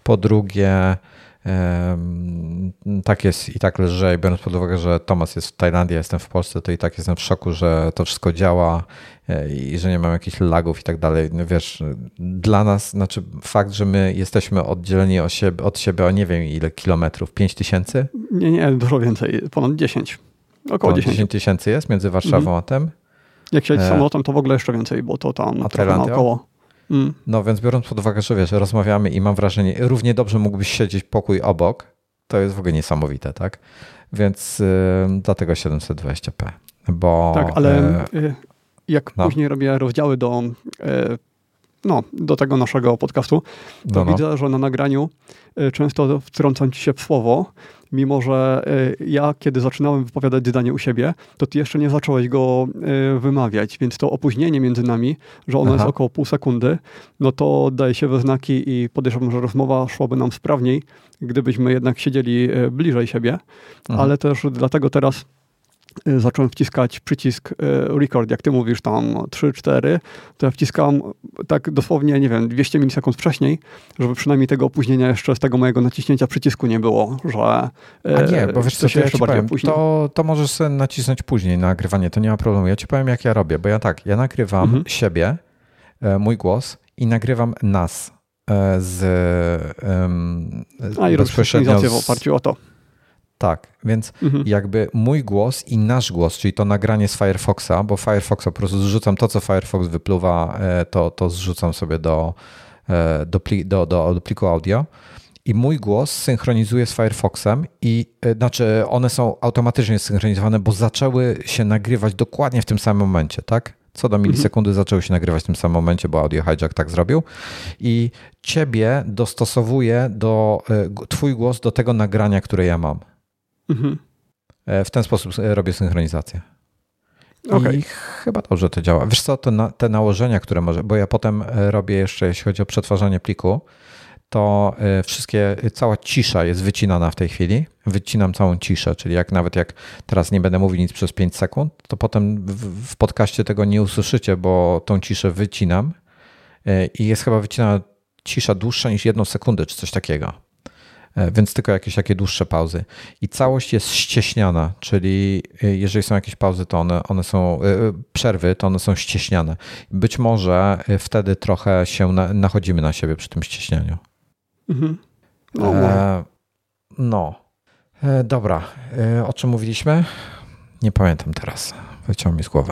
Po drugie, tak jest i tak lżej, biorąc pod uwagę, że Tomas jest w Tajlandii, jestem w Polsce, to i tak jestem w szoku, że to wszystko działa e, i że nie mam jakichś lagów i tak dalej. No wiesz, dla nas, znaczy fakt, że my jesteśmy oddzieleni od siebie, od siebie o nie wiem ile kilometrów, 5 tysięcy? Nie, nie, dużo więcej, ponad 10. Około ponad 10 tysięcy jest między Warszawą mhm. a tym. Jak się e... samolotem, to w ogóle jeszcze więcej, bo to tam a trochę naokoło. Mm. No więc biorąc pod uwagę, że wiesz, rozmawiamy i mam wrażenie, równie dobrze mógłbyś siedzieć pokój obok, to jest w ogóle niesamowite, tak? Więc y, dlatego 720p. Bo, tak, ale y, jak no. później robię rozdziały do, y, no, do tego naszego podcastu, to no, no. widzę, że na nagraniu y, często wtrącam ci się w słowo mimo że y, ja, kiedy zaczynałem wypowiadać zdanie u siebie, to ty jeszcze nie zacząłeś go y, wymawiać, więc to opóźnienie między nami, że ono Aha. jest około pół sekundy, no to daje się we znaki i podejrzewam, że rozmowa szłaby nam sprawniej, gdybyśmy jednak siedzieli y, bliżej siebie, Aha. ale też dlatego teraz zacząłem wciskać przycisk y, record, jak ty mówisz tam 3-4, to ja wciskam tak dosłownie, nie wiem, 200 milisekund wcześniej, żeby przynajmniej tego opóźnienia jeszcze z tego mojego naciśnięcia przycisku nie było, że y, A nie, bo wiesz co, się jeszcze ja bardziej powiem, to, to możesz sobie nacisnąć później na nagrywanie, to nie ma problemu. Ja ci powiem jak ja robię, bo ja tak, ja nagrywam mhm. siebie, e, mój głos i nagrywam nas e, z um, A i bezpośrednio w oparciu o to. Tak, więc mhm. jakby mój głos i nasz głos, czyli to nagranie z Firefoxa, bo Firefoxa po prostu zrzucam to, co Firefox wypluwa, e, to, to zrzucam sobie do, e, do, do, do, do pliku audio. I mój głos synchronizuje z Firefoxem i e, znaczy one są automatycznie synchronizowane, bo zaczęły się nagrywać dokładnie w tym samym momencie, tak? Co do mhm. milisekundy mhm. zaczęły się nagrywać w tym samym momencie, bo Audio Hijack tak zrobił. I ciebie dostosowuje do, twój głos do tego nagrania, które ja mam. Mhm. E, w ten sposób e, robię synchronizację. Okay. I chyba dobrze to działa. Wiesz co, to na, te nałożenia, które może, bo ja potem e, robię jeszcze, jeśli chodzi o przetwarzanie pliku, to wszystkie, cała cisza jest wycinana w tej chwili. Wycinam całą ciszę, czyli jak nawet jak teraz nie będę mówił nic przez 5 sekund, to potem w, w podcaście tego nie usłyszycie, bo tą ciszę wycinam i jest chyba wycinana cisza dłuższa niż jedną sekundę, czy coś takiego. E, więc tylko jakieś takie dłuższe pauzy. I całość jest ścieśniana, czyli e, jeżeli są jakieś pauzy, to one, one są, e, przerwy, to one są ścieśniane. Być może wtedy trochę się na, nachodzimy na siebie przy tym ścieśnianiu. Mhm. No, e, no. E, dobra, e, o czym mówiliśmy? Nie pamiętam teraz. Wyciął mi z głowy.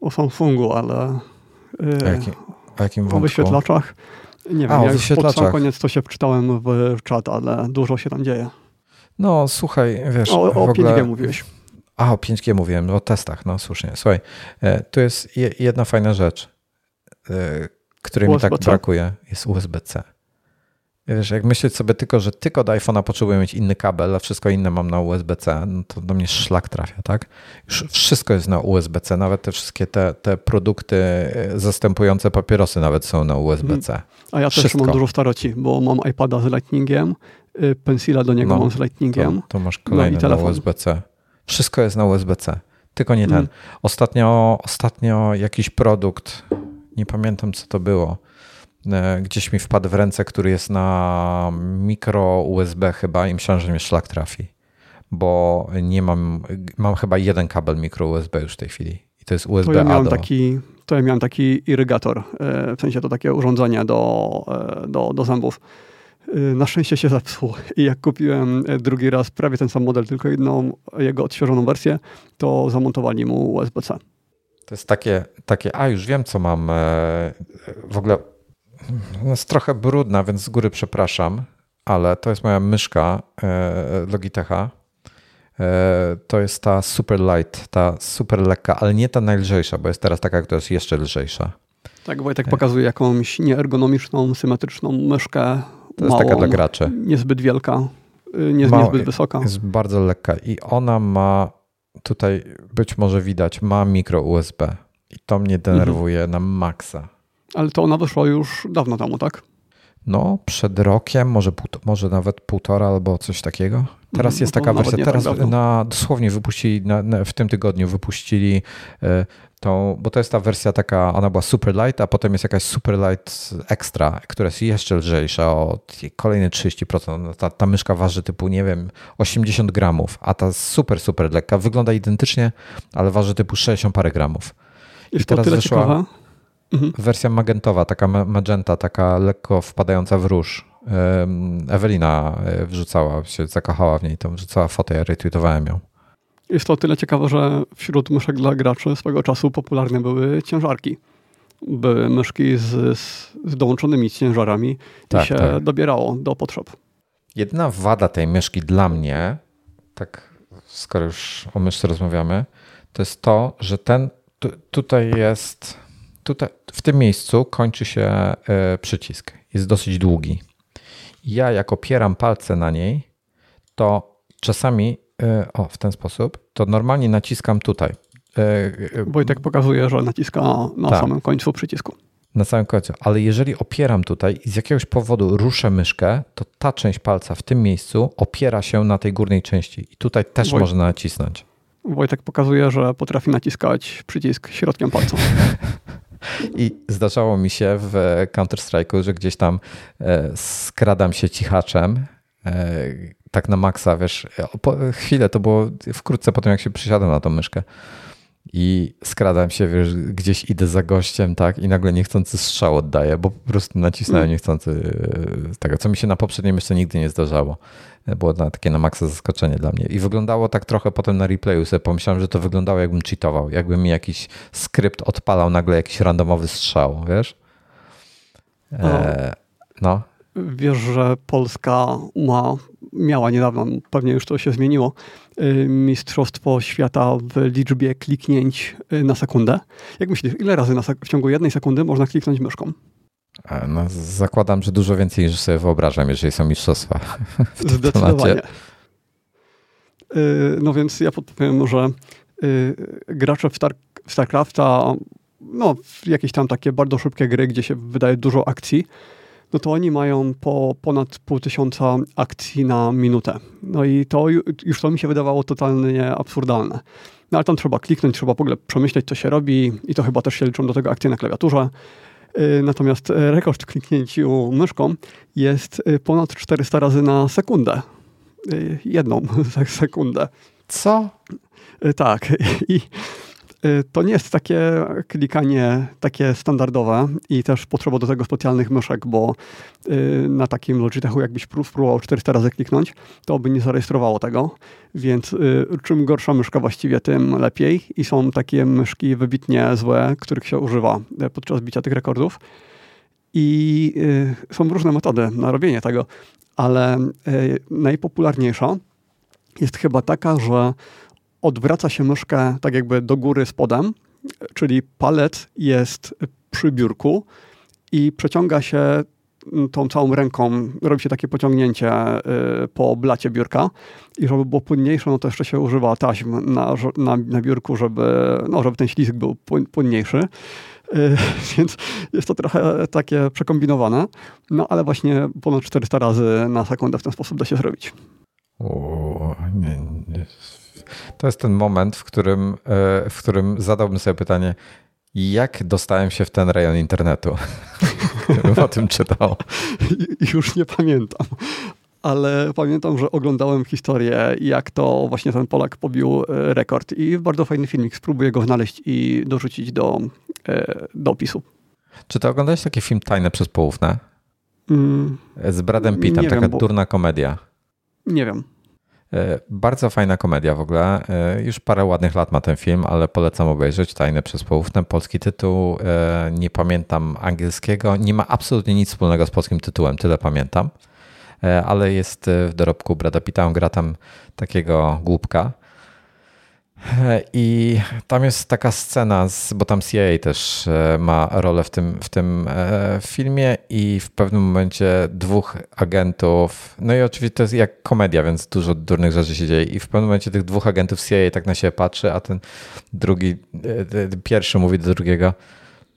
O Samsungu, ale... O, jakim, o jakim wątku? O wyświetlaczach. Nie wiem, A, ja już pod sam koniec to się wczytałem w czat, ale dużo się tam dzieje. No słuchaj, wiesz... O, o ogóle... 5G mówiłeś. A, o 5G mówiłem, o testach, no słusznie. Słuchaj, e, tu jest jedna fajna rzecz, e, której mi tak brakuje, jest USB-C. Wiesz, jak myśleć sobie tylko, że tylko do iPhone'a potrzebuję mieć inny kabel, a wszystko inne mam na USB-C, no to do mnie szlak trafia, tak? Już wszystko jest na USB-C, nawet te wszystkie te, te produkty e, zastępujące papierosy nawet są na USB-C. Mhm. A ja wszystko. też mam dużo staroci, bo mam iPada z Lightningiem, y, Pensila do niego no, mam z Lightningiem. To, to masz kolejny no na USB-C. Wszystko jest na USB-C, tylko nie ten. Mhm. Ostatnio, ostatnio jakiś produkt, nie pamiętam co to było, gdzieś mi wpadł w ręce, który jest na mikro USB chyba i myślałem, że mnie szlak trafi, bo nie mam, mam chyba jeden kabel mikro USB już w tej chwili i to jest USB to ja miałem taki, To ja miałem taki irygator, e, w sensie to takie urządzenie do, e, do, do zębów. Na szczęście się zepsuł i jak kupiłem drugi raz prawie ten sam model, tylko jedną jego odświeżoną wersję, to zamontowali mu USB-C. To jest takie, takie, a już wiem co mam, w ogóle jest trochę brudna, więc z góry przepraszam, ale to jest moja myszka e, Logitecha. E, to jest ta super light, ta super lekka, ale nie ta najlżejsza, bo jest teraz taka, która jest jeszcze lżejsza. Tak, Wojtek pokazuje jakąś nieergonomiczną, symetryczną myszkę. To jest małą, taka dla graczy. Niezbyt wielka, y, nie, niezbyt wysoka. Jest bardzo lekka i ona ma, tutaj być może widać, ma mikro USB. I to mnie denerwuje mhm. na maksa. Ale to ona wyszła już dawno temu, tak? No, przed rokiem, może, może nawet półtora albo coś takiego. Teraz no jest taka wersja, teraz tak na, dosłownie wypuścili, na, na, w tym tygodniu wypuścili y, tą, bo to jest ta wersja taka, ona była super light, a potem jest jakaś super light extra, która jest jeszcze lżejsza o kolejne 30%. Ta, ta myszka waży typu, nie wiem, 80 gramów, a ta super, super lekka wygląda identycznie, ale waży typu 60 parę gramów. I, I teraz wyszła... Ciekawa Mhm. Wersja magentowa, taka magenta, taka lekko wpadająca w róż. Ewelina e, wrzucała, się zakochała w niej, to wrzucała fotę, ja retweetowałem ją. Jest to o tyle ciekawe, że wśród myszek dla graczy swego czasu popularne były ciężarki. Były myszki z, z dołączonymi ciężarami tak, i się tak. dobierało do potrzeb. Jedna wada tej myszki dla mnie, tak skoro już o myszce rozmawiamy, to jest to, że ten tu, tutaj jest tutaj, w tym miejscu kończy się e, przycisk. Jest dosyć długi. Ja jak opieram palce na niej, to czasami, o w ten sposób, to normalnie naciskam tutaj. Wojtek pokazuje, że naciska na tak. samym końcu przycisku. Na samym końcu, ale jeżeli opieram tutaj i z jakiegoś powodu ruszę myszkę, to ta część palca w tym miejscu opiera się na tej górnej części i tutaj też Woj... można nacisnąć. Wojtek pokazuje, że potrafi naciskać przycisk środkiem palca. I zdarzało mi się w Counter-Strike'u, że gdzieś tam e, skradam się cichaczem, e, tak na maksa, wiesz, po chwilę to było wkrótce po tym, jak się przysiadłem na tą myszkę i skradam się, wiesz, gdzieś idę za gościem, tak, i nagle niechcący strzał oddaję, bo po prostu nacisnąłem mm. niechcący e, tego, co mi się na poprzedniej myszce nigdy nie zdarzało. Było na, takie na maksa zaskoczenie dla mnie. I wyglądało tak trochę potem na replayu sobie pomyślałem, że to wyglądało jakbym cheatował, jakby mi jakiś skrypt odpalał nagle jakiś randomowy strzał, wiesz? E, no. Wiesz, że Polska ma, miała niedawno, pewnie już to się zmieniło, y, Mistrzostwo Świata w liczbie kliknięć y, na sekundę. Jak myślisz, ile razy w ciągu jednej sekundy można kliknąć myszką? No, zakładam, że dużo więcej niż sobie wyobrażam, jeżeli są mistrzostwa. Zdecydowanie. Y, no więc ja podpowiem, że gracze w, Star w StarCrafta, no jakieś tam takie bardzo szybkie gry, gdzie się wydaje dużo akcji, no to oni mają po ponad pół tysiąca akcji na minutę. No i to już to mi się wydawało totalnie absurdalne. No ale tam trzeba kliknąć, trzeba w ogóle przemyśleć, co się robi i to chyba też się liczą do tego akcje na klawiaturze. Y, natomiast rekord w kliknięciu myszką jest y, ponad 400 razy na sekundę. Y, jedną sekundę. Co? Tak. I Y, to nie jest takie klikanie takie standardowe i też potrzeba do tego specjalnych myszek, bo y, na takim Logitechu jakbyś spróbował 400 razy kliknąć, to by nie zarejestrowało tego, więc y, czym gorsza myszka właściwie, tym lepiej. I są takie myszki wybitnie złe, których się używa podczas bicia tych rekordów. I są różne metody na robienie tego, ale najpopularniejsza jest chyba taka, że odwraca się myszkę tak jakby do góry spodem, czyli palec jest przy biurku i przeciąga się tą całą ręką, robi się takie pociągnięcie y, po blacie biurka i żeby było płynniejsze, no to jeszcze się używa taśm na, na, na biurku, żeby, no, żeby ten ślizg był płynniejszy. Y, więc jest to trochę takie przekombinowane, no ale właśnie ponad 400 razy na sekundę w ten sposób da się zrobić. O, nie, nie to jest ten moment, w którym, e, w którym zadałbym sobie pytanie, jak dostałem się w ten rejon internetu? Gdybym o tym czytał. Już nie pamiętam. Ale pamiętam, że oglądałem historię, jak to właśnie ten Polak pobił e, rekord. I bardzo fajny filmik. Spróbuję go znaleźć i dorzucić do, e, do opisu. Czy to oglądałeś taki film Tajne przez połówne? Mm, Z Bradem Pittem, taka wiem, bo... durna komedia. Nie wiem. E, bardzo fajna komedia w ogóle. E, już parę ładnych lat ma ten film, ale polecam obejrzeć. Tajne przez połówne. Polski tytuł. E, nie pamiętam angielskiego. Nie ma absolutnie nic wspólnego z polskim tytułem, tyle pamiętam. Ale jest w dorobku Brada Pitta. On gra tam takiego głupka i tam jest taka scena, bo tam CIA też e, ma rolę w tym, w tym e, filmie i w pewnym momencie dwóch agentów, no i oczywiście to jest jak komedia, więc dużo durnych rzeczy się dzieje i w pewnym momencie tych dwóch agentów CIA tak na siebie patrzy, a ten drugi, e, pierwszy mówi do drugiego,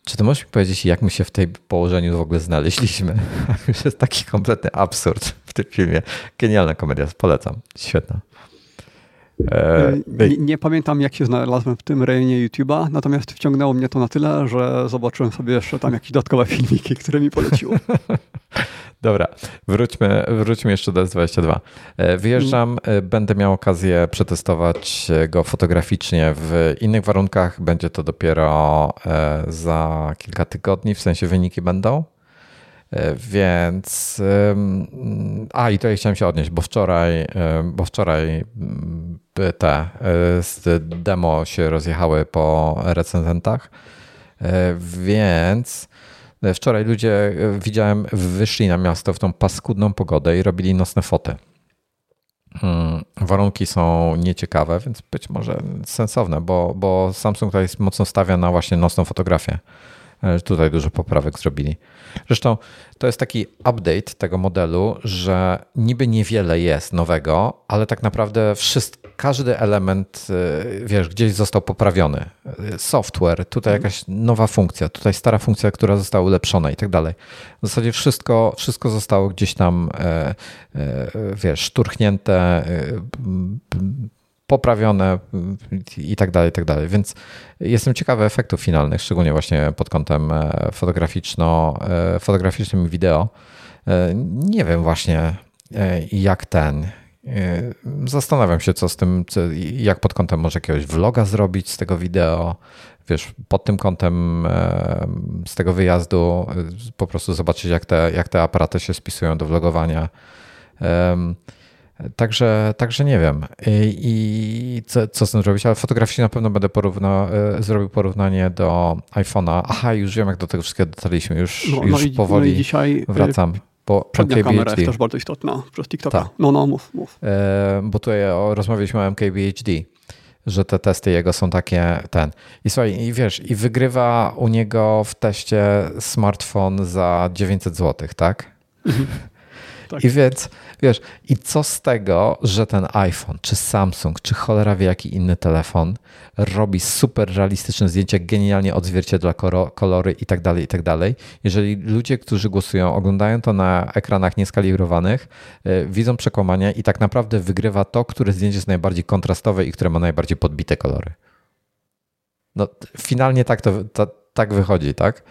czy to możesz mi powiedzieć, jak my się w tej położeniu w ogóle znaleźliśmy? Jest taki kompletny absurd w tym filmie. Genialna komedia, polecam. Świetna. E, nie, nie, pamiętam, jak się znalazłem w tym rejonie YouTube'a, natomiast wciągnęło mnie to na tyle, że zobaczyłem sobie jeszcze tam jakieś dodatkowe filmiki, które mi poleciło. Dobra, wróćmy, wróćmy jeszcze do S22. E, wyjeżdżam, mm. będę miał okazję przetestować go fotograficznie w innych warunkach. Będzie to dopiero za kilka tygodni, w sensie wyniki będą. E, więc a i to chciałem się odnieść, bo wczoraj, bo wczoraj mm, te e, demo się rozjechały po recenzentach, e, więc wczoraj ludzie widziałem wyszli na miasto w tą paskudną pogodę i robili nocne foty. Hmm, warunki są nieciekawe, więc być może sensowne, bo, bo Samsung tutaj mocno stawia na właśnie nocną fotografię. Tutaj dużo poprawek zrobili. Zresztą to jest taki update tego modelu, że niby niewiele jest nowego, ale tak naprawdę wszystko, każdy element, wiesz, gdzieś został poprawiony. Software, tutaj jakaś nowa funkcja, tutaj stara funkcja, która została ulepszona i tak dalej. W zasadzie wszystko, wszystko zostało gdzieś tam, wiesz, szturchnięte poprawione i tak dalej, i tak dalej. Więc jestem ciekawy efektów finalnych, szczególnie właśnie pod kątem e, fotograficzno, e, fotograficznym i wideo. E, nie wiem właśnie jak ten. Zastanawiam się, co z tym, jak pod kątem może jakiegoś vloga zrobić z tego wideo. Wiesz, pod tym kątem z tego wyjazdu po prostu zobaczyć, jak te, jak te aparaty się spisują do vlogowania. Także, także nie wiem. I co, co z tym zrobić, ale fotograficznie na pewno będę porówna, e, zrobił porównanie do iPhone'a. Aha, już wiem, jak do tego wszystkiego dotarliśmy. Już, no, już no i, powoli no dzisiaj e, wracam. Bo przednia kamera jest też bardzo istotna przez TikToka. Ta. No, no, mów, mów. E, bo tutaj rozmawialiśmy o MKBHD, że te testy jego są takie, ten. I słuchaj, i wiesz, i wygrywa u niego w teście smartfon za 900 zł, tak? Mhm. tak. I więc Wiesz, i co z tego, że ten iPhone, czy Samsung, czy cholera wie jaki inny telefon robi super realistyczne zdjęcia, genialnie odzwierciedla kolory i tak dalej, i tak dalej. Jeżeli ludzie, którzy głosują, oglądają to na ekranach nieskalibrowanych, yy, widzą przekłamania i tak naprawdę wygrywa to, które zdjęcie jest najbardziej kontrastowe i które ma najbardziej podbite kolory. No, finalnie tak to, to tak wychodzi, tak?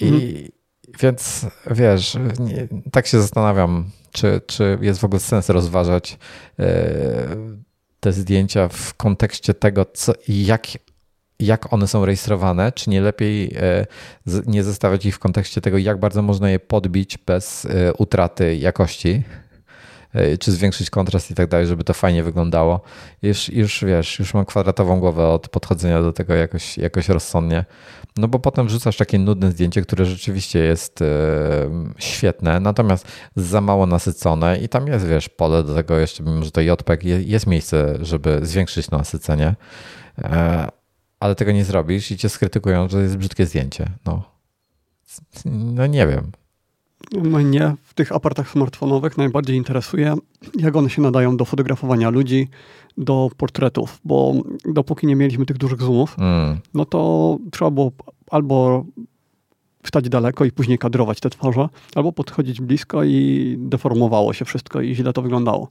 I mhm. Więc wiesz, nie, tak się zastanawiam, czy, czy jest w ogóle sens rozważać e, te zdjęcia w kontekście tego, co, jak, jak one są rejestrowane, czy nie lepiej e, nie zostawiać ich w kontekście tego, jak bardzo można je podbić bez e, utraty jakości czy zwiększyć kontrast i tak dalej, żeby to fajnie wyglądało. Już, już wiesz, już mam kwadratową głowę od podchodzenia do tego jakoś, jakoś rozsądnie. No bo potem wrzucasz takie nudne zdjęcie, które rzeczywiście jest e, świetne, natomiast za mało nasycone i tam jest, wiesz, pole do tego jeszcze, mimo że to JPEG, jest miejsce, żeby zwiększyć nasycenie, e, ale tego nie zrobisz i cię skrytykują, że jest brzydkie zdjęcie. No, no nie wiem. Mnie w tych aparatach smartfonowych najbardziej interesuje, jak one się nadają do fotografowania ludzi, do portretów, bo dopóki nie mieliśmy tych dużych zoomów, mm. no to trzeba było albo wstać daleko i później kadrować te twarze, albo podchodzić blisko i deformowało się wszystko i źle to wyglądało.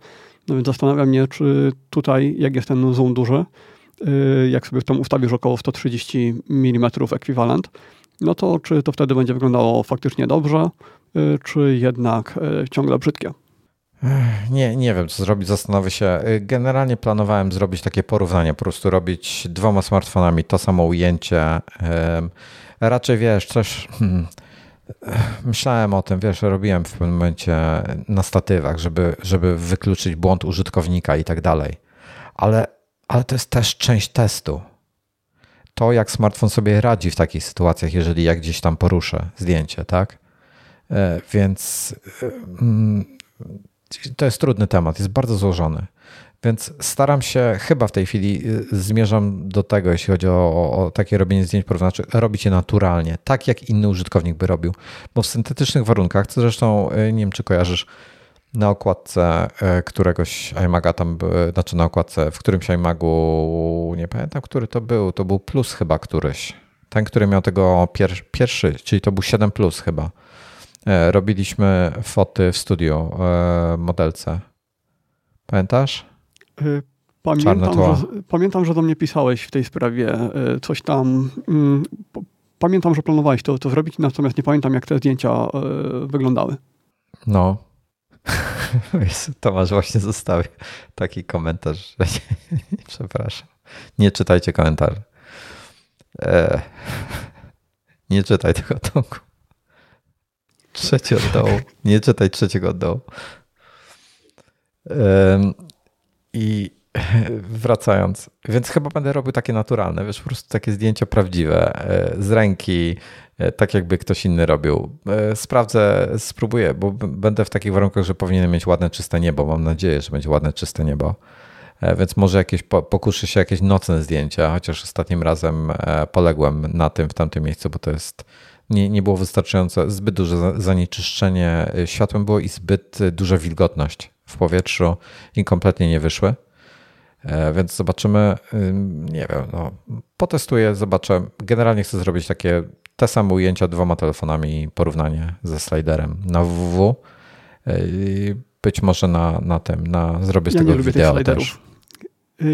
No więc zastanawiam się, czy tutaj, jak jest ten zoom duży, y, jak sobie tam ustawisz około 130 mm ekwiwalent, no to czy to wtedy będzie wyglądało faktycznie dobrze, Y, czy jednak y, ciągle brzydkie? Nie, nie wiem, co zrobić, zastanowię się. Y, generalnie planowałem zrobić takie porównanie, po prostu robić dwoma smartfonami to samo ujęcie. Raczej wiesz, coś. Hmm, myślałem o tym, wiesz, robiłem w pewnym momencie na statywach, żeby, żeby wykluczyć błąd użytkownika i tak dalej. Ale, ale to jest też część testu. To, jak smartfon sobie radzi w takich sytuacjach, jeżeli ja gdzieś tam poruszę zdjęcie, tak? E, więc e, mm, to jest trudny temat, jest bardzo złożony. Więc staram się, chyba w tej chwili e, zmierzam do tego, jeśli chodzi o, o takie robienie zdjęć porównawczych, robić je naturalnie, tak jak inny użytkownik by robił. Bo w syntetycznych warunkach, co zresztą nie wiem, czy kojarzysz, na okładce któregoś iMaga tam, znaczy na okładce w którymś iMagu, nie pamiętam, który to był, to był Plus chyba któryś. Ten, który miał tego pier, pierwszy, czyli to był 7 Plus chyba E, robiliśmy foty w studiu e, modelce. Pamiętasz? E, pamiętam że, pamiętam, że do mnie pisałeś w tej sprawie coś tam. Mm, pamiętam, że planowałeś to, to zrobić, natomiast nie pamiętam, jak te zdjęcia wyglądały. No. Tomasz właśnie zostawił taki komentarz, że nie, przepraszam. Nie czytajcie komentarzy. nie czytaj tego Tomku. Trzeci od dołu. Nie czytaj trzeciego od dołu. I wracając, więc chyba będę robił takie naturalne, wiesz, po prostu takie zdjęcia prawdziwe, e, z ręki, tak jakby ktoś inny robił. E, sprawdzę, spróbuję, bo będę w takich warunkach, że powinienem mieć ładne, czyste niebo. Mam nadzieję, że będzie ładne, czyste niebo. Więc może jakieś pokuszy się jakieś nocne zdjęcia, chociaż ostatnim razem poległem na tym w tamtym miejscu, bo to jest nie, nie było wystarczająco, zbyt duże zanieczyszczenie światłem było i zbyt duża wilgotność w powietrzu i kompletnie nie wyszły. E, więc zobaczymy, nie wiem, no, potestuję, zobaczę. Generalnie chcę zrobić takie te same ujęcia dwoma telefonami, porównanie ze sliderem na www. E, być może na, na tym, na, zrobię z ja tego wideo też.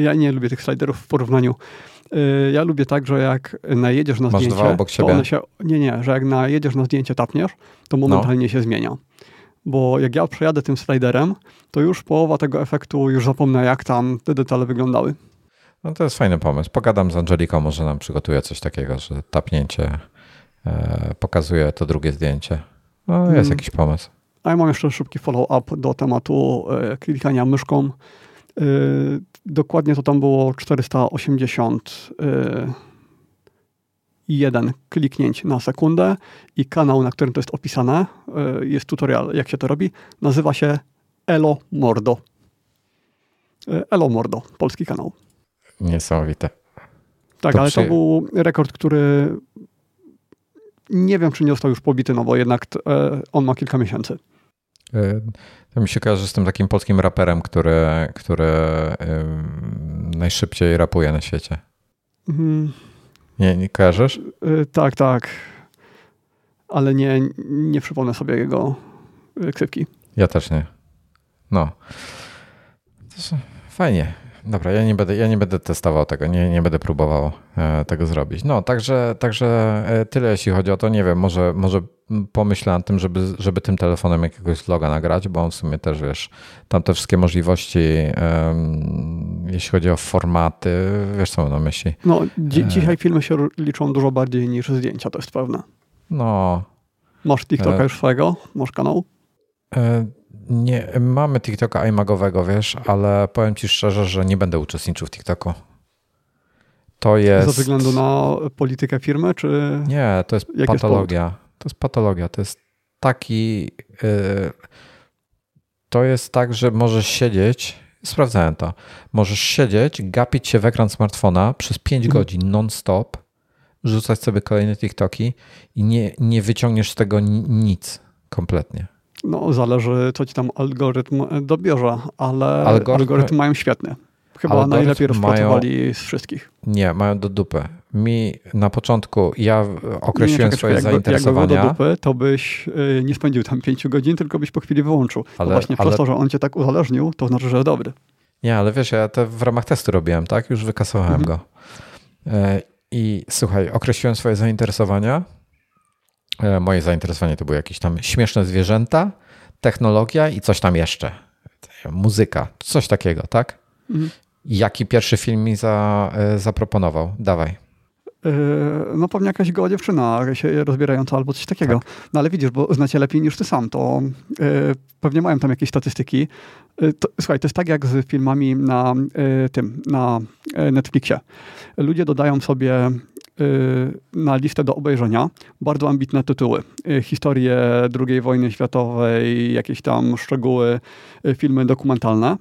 Ja nie lubię tych sliderów w porównaniu. E, ja lubię tak, że jak najedziesz na Masz zdjęcie, dwa obok siebie? się, nie, nie, że jak najedziesz na zdjęcie, tapniesz, to momentalnie no. się zmienia bo jak ja przejadę tym sliderem, to już połowa tego efektu już zapomnę, jak tam te detale wyglądały. No to jest fajny pomysł. Pogadam z Angeliką, może nam przygotuje coś takiego, że tapnięcie e, pokazuje to drugie zdjęcie. No, jest hmm. jakiś pomysł. A ja mam jeszcze szybki follow-up do tematu e, klikania myszką. E, dokładnie to tam było 480 e, jeden kliknięć na sekundę i kanał, na którym to jest opisane, e, jest tutorial, jak się to robi, nazywa się Elo Mordo. E, Elo Mordo, polski kanał. Niesamowite. Tak, to ale przy... to był rekord, który nie wiem, czy nie został już pobity, no bo jednak e, on ma kilka miesięcy. To mi się kojarzy z tym takim polskim raperem, który, który najszybciej rapuje na świecie. Mhm. Nie, nie kojarzysz? Yy, tak, tak. Ale nie, nie przypomnę sobie jego ksywki. Ja też nie. No. Fajnie. Dobra, ja nie będę, ja nie będę testował tego, nie, nie będę próbował e, tego zrobić. No, także, także e, tyle jeśli chodzi o to. Nie wiem, może, może pomyślę nad tym, żeby, żeby tym telefonem jakiegoś loga nagrać, bo on w sumie też, wiesz, tam te wszystkie możliwości, um, jeśli chodzi o formaty, wiesz co mam na myśli. No, dzi e. dzisiaj filmy się liczą dużo bardziej niż zdjęcia, to jest pewne. No. Masz TikToka już swojego? Masz kanał? Nie, mamy TikToka iMagowego, wiesz, ale powiem ci szczerze, że nie będę uczestniczył w TikToku. To jest. Ze względu na politykę firmy, czy. Nie, to jest patologia. Jest to jest patologia. To jest taki. Yy... To jest tak, że możesz siedzieć. Sprawdzałem to. Możesz siedzieć, gapić się w ekran smartfona przez 5 mhm. godzin non-stop, rzucać sobie kolejne TikToki i nie, nie wyciągniesz z tego nic kompletnie. No, zależy, co ci tam algorytm dobierze, ale algorytm, algorytm mają świetny. Chyba najlepiej rozpracowali z wszystkich. Nie, mają do dupy. Mi na początku, ja określiłem nie, swoje zainteresowania. Jakby do dupy, to byś y, nie spędził tam pięciu godzin, tylko byś po chwili wyłączył. Ale, właśnie ale... przez to, że on cię tak uzależnił, to znaczy, że dobry. Nie, ale wiesz, ja to w ramach testu robiłem, tak? Już wykasowałem mhm. go. E, I słuchaj, określiłem swoje zainteresowania moje zainteresowanie to były jakieś tam śmieszne zwierzęta, technologia i coś tam jeszcze. Muzyka, coś takiego, tak? Mhm. Jaki pierwszy film mi za, e, zaproponował? Dawaj. E, no pewnie jakaś goła dziewczyna się rozbierająca albo coś takiego. Tak. No ale widzisz, bo znacie lepiej niż ty sam, to pewnie mają tam jakieś statystyki. To, słuchaj, to jest tak jak z filmami na tym, na Netflixie. Ludzie dodają sobie na listę do obejrzenia bardzo ambitne tytuły. Y, historie II wojny światowej, jakieś tam szczegóły, y, filmy dokumentalne.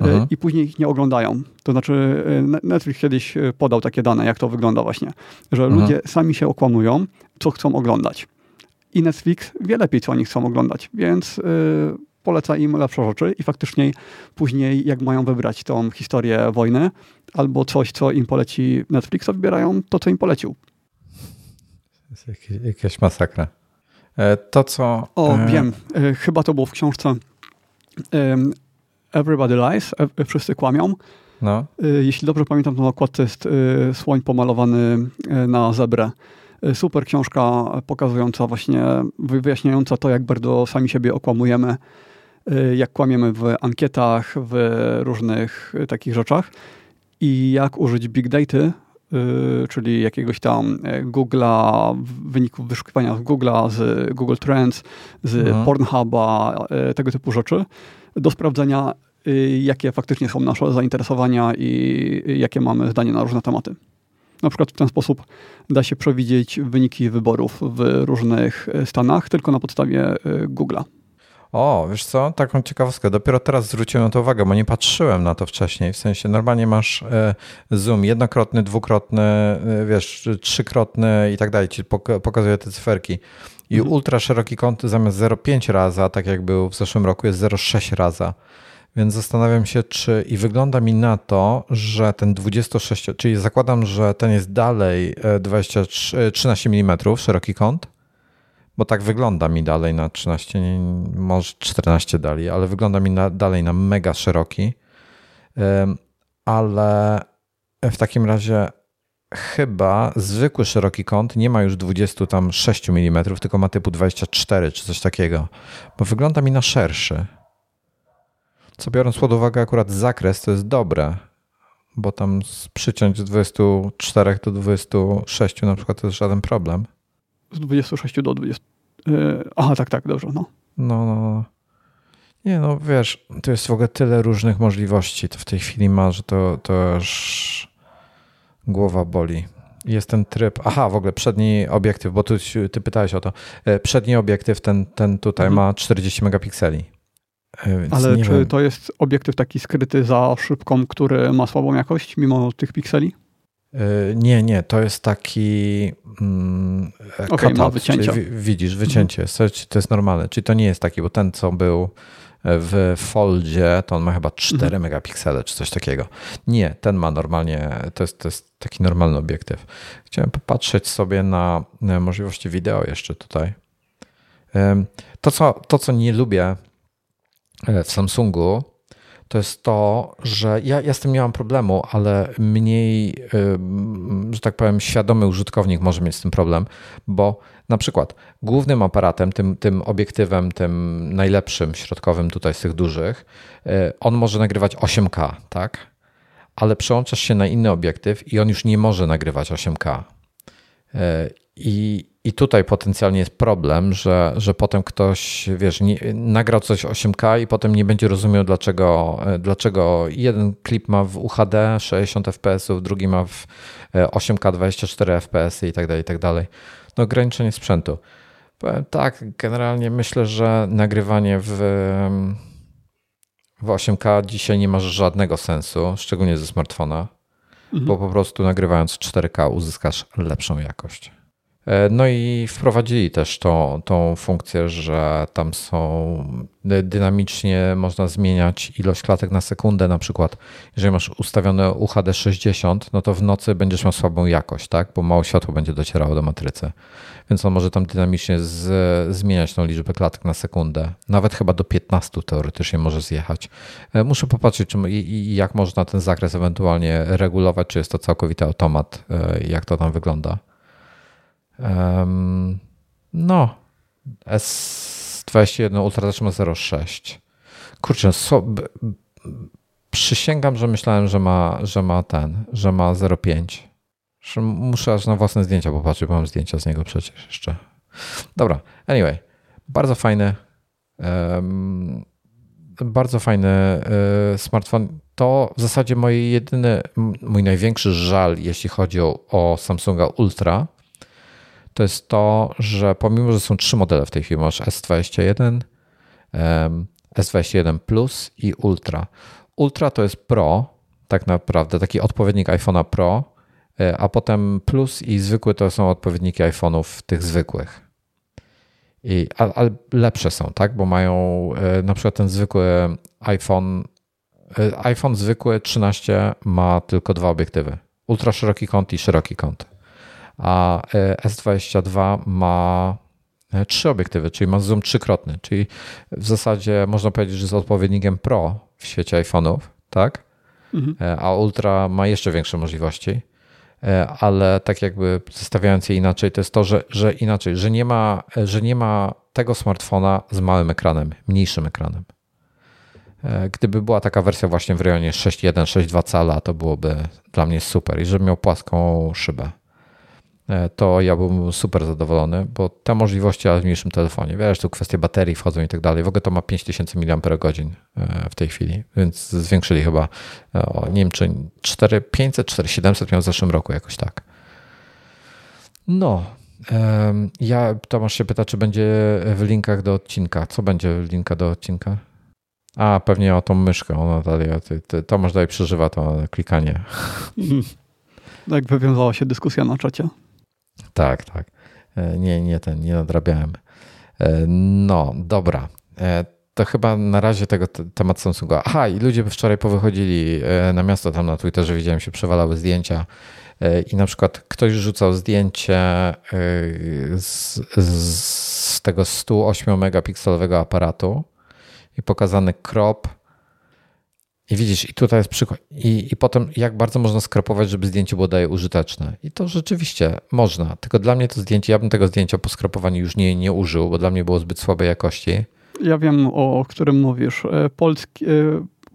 Aha. I później ich nie oglądają. To znaczy, Netflix kiedyś podał takie dane, jak to wygląda właśnie, że Aha. ludzie sami się okłamują, co chcą oglądać. I Netflix wie lepiej, co oni chcą oglądać, więc poleca im lepsze rzeczy i faktycznie później, jak mają wybrać tą historię wojny albo coś, co im poleci Netflix, to wybierają to, co im polecił. To jest jakaś masakra. E, to, co... O, e... wiem. E, chyba to było w książce Everybody Lies, wszyscy kłamią. No. Jeśli dobrze pamiętam, to na okładce jest słoń pomalowany na zebrę. Super książka pokazująca właśnie, wyjaśniająca to, jak bardzo sami siebie okłamujemy jak kłamiemy w ankietach, w różnych y, takich rzeczach i jak użyć big data, y, czyli jakiegoś tam Google'a, wyników wyszukiwania z Google'a, z Google Trends, z mhm. Pornhuba, tego typu rzeczy, do sprawdzenia, jakie faktycznie są nasze zainteresowania i jakie mamy zdanie na różne tematy. Na przykład w ten sposób da się przewidzieć wyniki wyborów w różnych stanach tylko na podstawie Google'a. O, wiesz co, taką ciekawostkę. Dopiero teraz zwróciłem na to uwagę, bo nie patrzyłem na to wcześniej. W sensie normalnie masz e, zoom jednokrotny, dwukrotny, e, wiesz, trzykrotny i tak dalej. Ci pokazuje te cyferki. I mhm. ultra szeroki kąt zamiast 0,5 raza, tak jak był w zeszłym roku, jest 0,6 raza. Więc zastanawiam się, czy i wygląda mi na to, że ten 26, czyli zakładam, że ten jest dalej 23, 13 mm szeroki kąt, bo tak wygląda mi dalej na 13, może 14 dali, ale wygląda mi na, dalej na mega szeroki. Ale w takim razie chyba zwykły szeroki kąt nie ma już 26 mm, tylko ma typu 24 czy coś takiego, bo wygląda mi na szerszy. Co biorąc pod uwagę akurat zakres, to jest dobre, bo tam przyciąć z 24 do 26 na przykład to jest żaden problem. Z 26 do 20. Yy, aha, tak, tak, dobrze. No. no, no, no. Nie, no wiesz, to jest w ogóle tyle różnych możliwości. To w tej chwili ma, że to, to już głowa boli. Jest ten tryb. Aha, w ogóle przedni obiektyw, bo tu ty pytałeś o to. E, przedni obiektyw, ten, ten tutaj mhm. ma 40 megapikseli. E, Ale czy wiem. to jest obiektyw taki skryty za szybką, który ma słabą jakość mimo tych pikseli? E, nie, nie, to jest taki mm, okay, ma wycięcia. widzisz, wycięcie, mhm. to jest normalne. Czyli to nie jest taki, bo ten co był w Foldzie to on ma chyba 4 mhm. megapiksele czy coś takiego. Nie, ten ma normalnie, to jest, to jest taki normalny obiektyw. Chciałem popatrzeć sobie na możliwości wideo jeszcze tutaj. To co, to, co nie lubię E, w Samsungu, to jest to, że ja, ja z tym nie mam problemu, ale mniej, że tak powiem, świadomy użytkownik może mieć z tym problem, bo na przykład głównym aparatem, tym, tym obiektywem, tym najlepszym, środkowym tutaj z tych dużych, e, on może nagrywać 8K, tak? Ale przełączasz się na inny obiektyw i on już nie może nagrywać 8K. E, I, i tutaj potencjalnie jest problem, że, że potem ktoś, wiesz, nie, nagrał coś 8K i potem nie będzie rozumiał, dlaczego, dlaczego jeden klip ma w UHD 60 fps, drugi ma w 8K 24 fps i tak dalej, i tak dalej. No ograniczenie sprzętu. Powiem tak, generalnie myślę, że nagrywanie w, w 8K dzisiaj nie ma żadnego sensu, szczególnie ze smartfona, mhm. bo po prostu nagrywając 4K uzyskasz lepszą jakość. E, no i wprowadzili też tą, tą funkcję, że tam są dynamicznie można zmieniać ilość klatek na sekundę. Na przykład, jeżeli masz ustawione UHD 60, no to w nocy będziesz miał słabą jakość, tak? Bo mało światło będzie docierało do matrycy. Więc on może tam dynamicznie z, zmieniać tą liczbę klatek na sekundę. Nawet chyba do 15 teoretycznie może zjechać. E, muszę popatrzeć, czy, i, jak można ten zakres ewentualnie regulować, czy jest to całkowity automat, e, jak to tam wygląda. Um, no, S21 Ultra też ma 0,6. Kurczę, so, b, b, przysięgam, że myślałem, że ma, że ma ten, że ma 0,5. Muszę aż na własne zdjęcia popatrzeć, bo mam zdjęcia z niego przecież jeszcze. Dobra, anyway, bardzo fajny, um, bardzo fajny y, smartfon. To w zasadzie mój jedyny, mój największy żal, jeśli chodzi o, o Samsunga Ultra, to jest to, że pomimo, że są trzy modele w tej chwili, masz S21, S21 Plus i Ultra. Ultra to jest Pro, tak naprawdę, taki odpowiednik iPhone'a Pro, e, a potem Plus i zwykły to są odpowiedniki iPhone'ów tych zwykłych. I, ale lepsze są, tak? Bo mają e, na przykład ten zwykły iPhone, e, iPhone zwykły 13 ma tylko dwa obiektywy. Ultra szeroki kąt i szeroki kąt a e, S22 ma e, trzy obiektywy, czyli ma zoom trzykrotny, czyli w zasadzie można powiedzieć, że jest odpowiednikiem Pro w świecie iPhone'ów, tak? Mhm. E, a Ultra ma jeszcze większe możliwości, ale tak jakby zestawiając je inaczej, to jest to, że, że inaczej, że nie, ma, że nie ma tego smartfona z małym ekranem, mniejszym ekranem. Gdyby była taka wersja właśnie w rejonie 6.1, 6.2 cala, to byłoby dla mnie super i żeby miał płaską szybę. E, to ja byłbym super zadowolony, bo te możliwości, ale w mniejszym telefonie, wiesz, tu kwestie baterii wchodzą i tak dalej. W ogóle to ma 5000 mAh w tej chwili, więc zwiększyli chyba, e, nie wiem, czy 4500, 4700 miał w zeszłym roku jakoś tak. No, Ja, Tomasz się pyta, czy będzie w linkach do odcinka. Co będzie w linka do odcinka? A, pewnie o tą myszkę. Ona dalej, Tomasz dalej przeżywa to klikanie. Tak wywiązała się dyskusja na czacie. Tak, tak. E, nie, nie ten, nie nadrabiałem. E, no, dobra. E, to chyba na razie tego temat Samsunga. Aha, i ludzie wczoraj powychodzili na miasto, tam na Twitterze widziałem się przewalały zdjęcia i na przykład ktoś rzucał zdjęcie z, z tego 108 megapikselowego aparatu i pokazany crop i widzisz, i tutaj jest przykład. I, I potem, jak bardzo można skropować, żeby zdjęcie było daje użyteczne. I to rzeczywiście można. Tylko dla mnie to zdjęcie, ja bym tego zdjęcia po skrapowaniu już nie, nie użył, bo dla mnie było zbyt słabej jakości. Ja wiem, o którym mówisz. E, polski, e,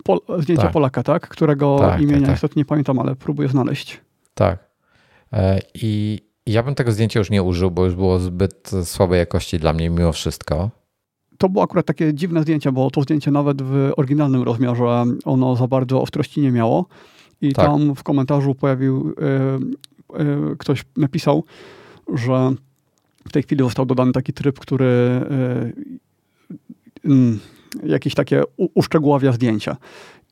Pol, zdjęcie tak. Polaka, tak? Którego tak, imienia tak, tak. niestety nie pamiętam, ale próbuję znaleźć. Tak. E, I ja bym tego zdjęcia już nie użył, bo już było zbyt słabej jakości dla mnie mimo wszystko to było akurat takie dziwne zdjęcie, bo to zdjęcie nawet w oryginalnym rozmiarze ono za bardzo ostrości nie miało. I tak. tam w komentarzu pojawił, yy, yy, ktoś napisał, że w tej chwili został dodany taki tryb, który yy, jakieś takie uszczegóławia zdjęcia.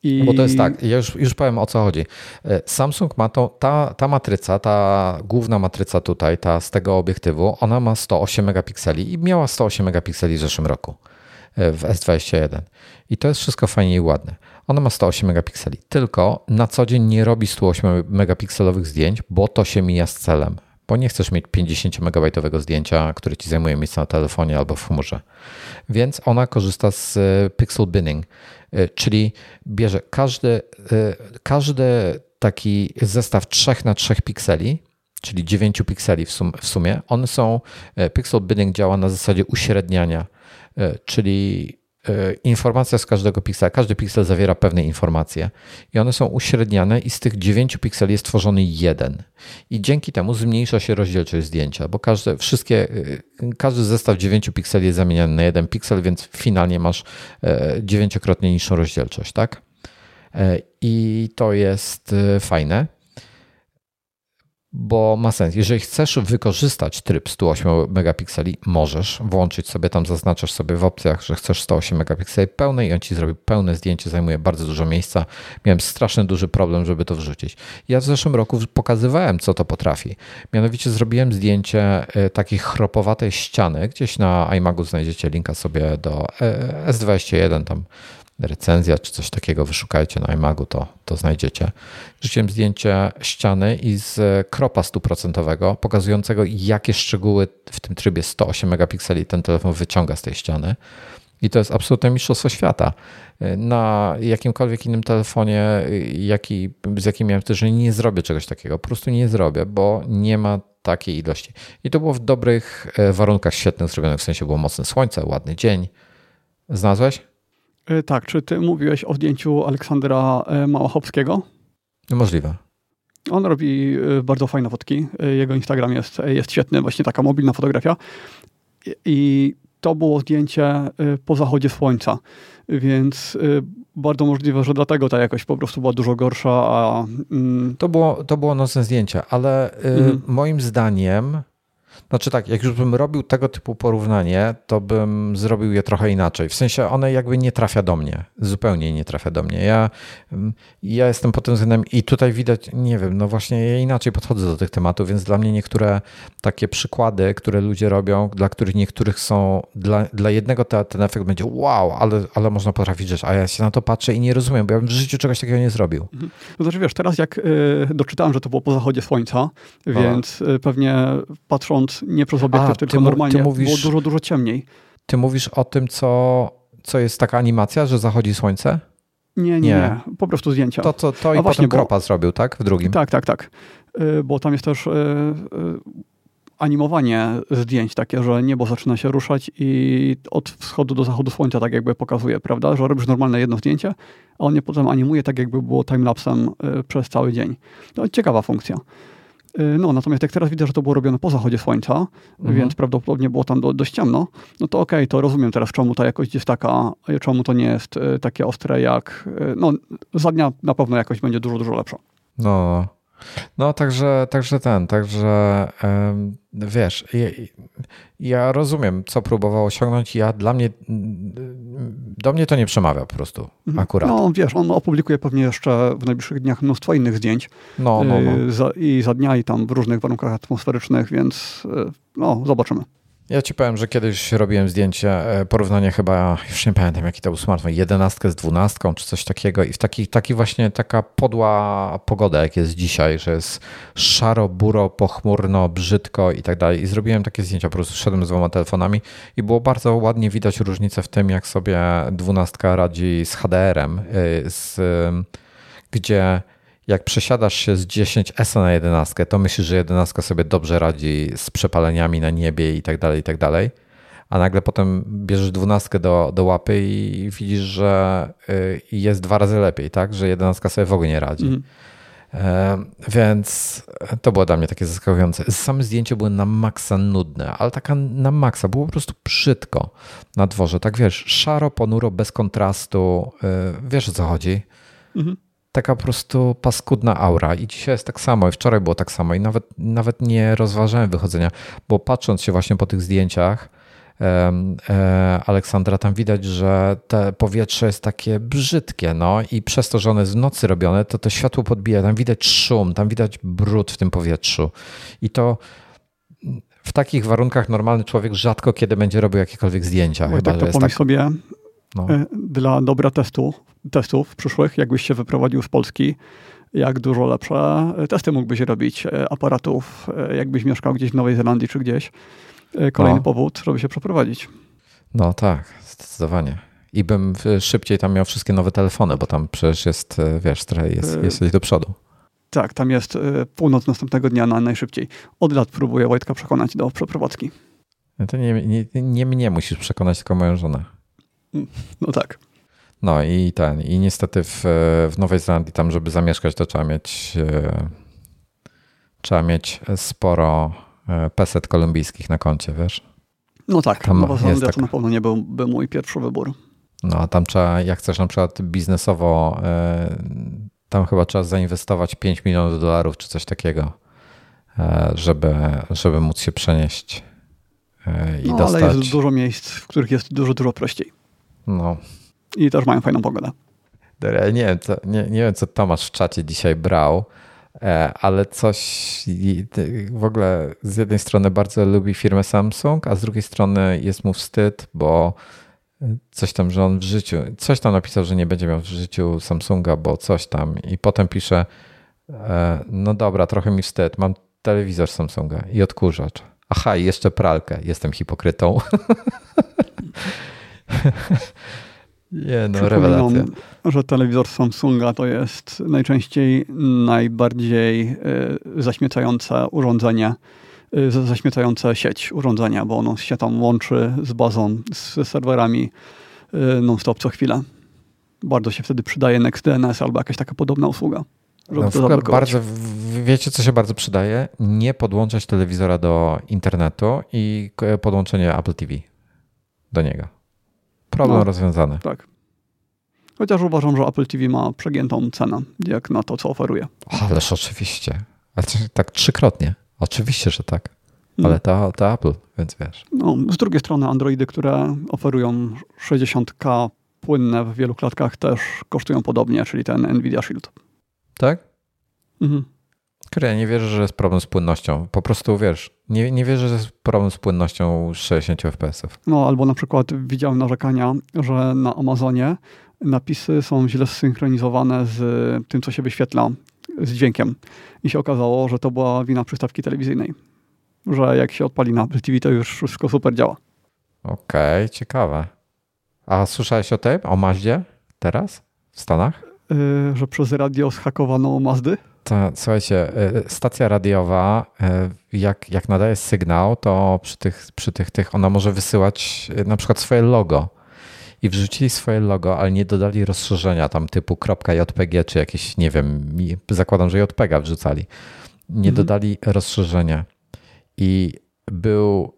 I... Bo to jest tak, ja już, już powiem o co chodzi. E, Samsung ma to, ta, ta matryca, ta główna matryca tutaj, ta z tego obiektywu, ona ma 108 megapikseli i miała 108 megapikseli w zeszłym roku e, w S21. I to jest wszystko fajnie i ładne. Ona ma 108 megapikseli, tylko na co dzień nie robi 108 megapikselowych zdjęć, bo to się mija z celem. Bo nie chcesz mieć 50 megabajtowego zdjęcia, które ci zajmuje miejsce na telefonie albo w chmurze. Więc ona korzysta z e, pixel binning czyli bierze każdy, e, każdy taki zestaw 3 na 3 pikseli, czyli 9 pikseli w, w sumie. One są, e, pixel binning działa na zasadzie uśredniania, czyli E, informacja z każdego piksela. Każdy piksel zawiera pewne informacje i one są uśredniane i z tych 9 pikseli jest tworzony jeden. I dzięki temu zmniejsza się rozdzielczość zdjęcia, bo każde, wszystkie, e, każdy zestaw 9 pikseli jest zamieniany na jeden piksel, więc finalnie masz e, dziewięciokrotnie niższą rozdzielczość, tak? I to jest fajne bo ma sens. Jeżeli chcesz wykorzystać tryb 108 megapikseli, możesz włączyć sobie tam, zaznaczasz sobie w opcjach, że chcesz 108 megapikseli pełne i on ci zrobi pełne zdjęcie, zajmuje bardzo dużo miejsca. Miałem straszny duży problem, żeby to wrzucić. Ja w zeszłym roku pokazywałem, co to potrafi. Mianowicie zrobiłem zdjęcie e, takiej chropowatej ściany. Gdzieś na iMagu znajdziecie linka sobie do e, S21, tam recenzja czy coś takiego, wyszukajcie na iMagu, to, to znajdziecie. Rzuciłem zdjęcie ściany i z kropa stuprocentowego, pokazującego jakie szczegóły w tym trybie 108 megapikseli ten telefon wyciąga z tej ściany. I to jest absolutne mistrzostwo świata. Na jakimkolwiek innym telefonie, jaki, z jakim miałem że nie zrobię czegoś takiego. Po prostu nie zrobię, bo nie ma takiej ilości. I to było w dobrych e, warunkach świetnych zrobione, w sensie było mocne słońce, ładny dzień. Znalazłeś? E, tak, czy ty mówiłeś o zdjęciu Aleksandra e, Małachowskiego? Możliwe. On robi e, bardzo fajne fotki. Jego Instagram jest, jest świetny, właśnie taka mobilna fotografia. I to było zdjęcie po zachodzie słońca, więc bardzo możliwe, że dlatego ta jakość po prostu była dużo gorsza. A, mm... to, było, to było nocne zdjęcie, ale mhm. moim zdaniem znaczy tak, jak już bym robił tego typu porównanie, to bym zrobił je trochę inaczej. W sensie one jakby nie trafia do mnie. Zupełnie nie trafia do mnie. Ja, mm, ja jestem pod tym względem i tutaj widać, nie wiem, no właśnie ja inaczej podchodzę do tych tematów, więc dla mnie niektóre takie przykłady, które ludzie robią, dla których niektórych są, dla, dla jednego ten, ten efekt będzie wow, ale, ale można potrafić rzecz, a ja się na to patrzę i nie rozumiem, bo ja bym w życiu czegoś takiego nie zrobił. Mhm. No znaczy wiesz, teraz jak y, doczytałem, że to było po zachodzie słońca, więc y, pewnie patrząc nie przez obiektyw, tylko normalnie mówisz, było dużo, dużo ciemniej. Ty mówisz o tym, co, co jest taka animacja, że zachodzi słońce? Nie, nie, nie. nie. po prostu zdjęcia. To, to, to i właśnie, potem Kropa bo, zrobił, tak? W drugim. Tak, tak, tak. Y, bo tam jest też y, y, animowanie zdjęć takie, że niebo zaczyna się ruszać i od wschodu do zachodu słońca tak jakby pokazuje, prawda? Że robisz normalne jedno zdjęcie, a on je potem animuje tak jakby było timelapsem przez cały dzień. To ciekawa funkcja. Y, no, natomiast jak teraz widzę, że to było robione po zachodzie słońca, mhm. więc prawdopodobnie było tam do, dość ciemno, no to okej, okay, to rozumiem teraz, czemu ta jakość jest taka, czemu to nie jest y, takie ostre jak, y, no, za dnia na pewno jakość będzie dużo, dużo lepsza. No, No, także, także ten, także wiesz, ja, ja, rozumiem, co próbował osiągnąć. Ja dla mnie, do mnie to nie przemawia po prostu, mhm. akurat. No, wiesz, on opublikuje pewnie jeszcze w najbliższych dniach mnóstwo innych zdjęć. No, no, no. Y, I za dnia, i tam w różnych warunkach atmosferycznych, więc y, no, zobaczymy. Ja ci powiem, że kiedyś robiłem zdjęcie, e, porównanie chyba, już nie pamiętam jaki to był smartfon, jedenastkę z dwunastką czy coś takiego i w taki, taki właśnie taka podła pogoda jak jest dzisiaj, że jest szaro, buro, pochmurno, brzydko i tak dalej. I zrobiłem takie zdjęcia, po prostu szedłem z dwoma telefonami i było bardzo ładnie widać różnicę w tym jak sobie dwunastka radzi z HDR-em, e, z, gdzie jak przesiadasz się z 10S na 11, to myślisz, że 11 sobie dobrze radzi z przepaleniami na niebie i tak dalej, i tak dalej. A nagle potem bierzesz 12 do, do łapy i widzisz, że y, jest dwa razy lepiej, tak? Że 11 sobie w ogóle nie radzi. Mm. Więc to było dla mnie takie zaskakujące. Same zdjęcia były na maksa nudne, ale taka na maksa. Było po prostu brzydko na dworze. Tak wiesz, szaro, ponuro, bez kontrastu. Y, wiesz o co chodzi? Mhm taka po prostu paskudna aura. I dzisiaj jest tak samo, i wczoraj było tak samo. I nawet, nawet nie rozważałem wychodzenia, bo patrząc się właśnie po tych zdjęciach e, Aleksandra, tam widać, że te powietrze jest takie brzydkie, no i przez to, że one jest w nocy robione, to to światło podbija, tam widać szum, tam widać brud w tym powietrzu. I to w takich warunkach normalny człowiek rzadko kiedy będzie robił jakiekolwiek zdjęcia. Chyba, tak to pomyśl tak... sobie, no. E, dla dobra testu, testów przyszłych, jakbyś się wyprowadził z Polski, jak dużo lepsze testy mógłbyś robić e, aparatów, e, jakbyś mieszkał gdzieś w Nowej Zelandii czy gdzieś. Kolejny no. powód, żeby się przeprowadzić. No tak, zdecydowanie. I bym szybciej tam miał wszystkie nowe telefony, bo tam przecież jest, wiesz, jest, jest do przodu. Tak, tam jest północ następnego dnia na najszybciej. Od lat próbuję Wojtka przekonać do przeprowadzki. No to nie, nie, nie mnie musisz przekonać, tylko moją żonę. No tak. No i ten, i niestety w, w Nowej Zelandii tam, żeby zamieszkać, to trzeba mieć e, trzeba mieć sporo e, peset kolumbijskich na koncie, wiesz? No tak, tam Nowa Zelandia tak... to na pewno nie byłby mój pierwszy wybór. No a tam trzeba, jak chcesz na przykład biznesowo, e, tam chyba trzeba zainwestować 5 milionów dolarów czy coś takiego, żeby, żeby móc się przenieść i no, dostać. ale jest dużo miejsc, w których jest dużo, dużo prościej. No. I też mają fajną pogodę. Nie wiem, co, nie, nie wiem, co Tomasz w czacie dzisiaj brał, e, ale coś w ogóle z jednej strony bardzo lubi firmę Samsung, a z drugiej strony jest mu wstyd, bo coś tam, że on w życiu, coś tam napisał, że nie będzie miał w życiu Samsunga, bo coś tam i potem pisze, e, no dobra, trochę mi wstyd, mam telewizor Samsunga i odkurzacz. Aha, i jeszcze pralkę, jestem hipokrytą. Nie no, rewelacja. że telewizor Samsunga to jest najczęściej najbardziej y, zaśmiecające urządzenie, y, zaśmiecające sieć urządzenia, bo ono się tam łączy z bazą, z serwerami y, non-stop co chwilę. Bardzo się wtedy przydaje NextDNS albo jakaś taka podobna usługa. Żeby no, to bardzo, wiecie, co się bardzo przydaje? Nie podłączać telewizora do internetu i podłączenie Apple TV do niego. Problem no, rozwiązany. Tak. Chociaż uważam, że Apple TV ma przegiętą cenę, jak na to, co oferuje. Ależ oczywiście. Tak trzykrotnie. Oczywiście, że tak. Hmm. Ale to, to Apple, więc wiesz. No, z drugiej strony Androidy, które oferują 60K płynne w wielu klatkach też kosztują podobnie, czyli ten Nvidia Shield. Tak? Mhm. Ja nie wierzę, że jest problem z płynnością. Po prostu wiesz, nie, nie wierzę, że jest problem z płynnością 60 fps. No albo na przykład widziałem narzekania, że na Amazonie napisy są źle zsynchronizowane z tym, co się wyświetla z dźwiękiem. I się okazało, że to była wina przystawki telewizyjnej. Że jak się odpali na Apple TV, to już wszystko super działa. Okej, okay, ciekawe. A słyszałeś o tym? O Mazdzie teraz w Stanach? Yy, że przez radio zhakowano Mazdy? To, słuchajcie, y, stacja radiowa, y, jak, jak nadaje sygnał, to przy tych, przy tych, tych ona może wysyłać y, na przykład swoje logo. I wrzucili swoje logo, ale nie dodali rozszerzenia tam typu .jpg czy jakieś, nie wiem, zakładam, że JPG wrzucali. Nie mhm. dodali rozszerzenia. I był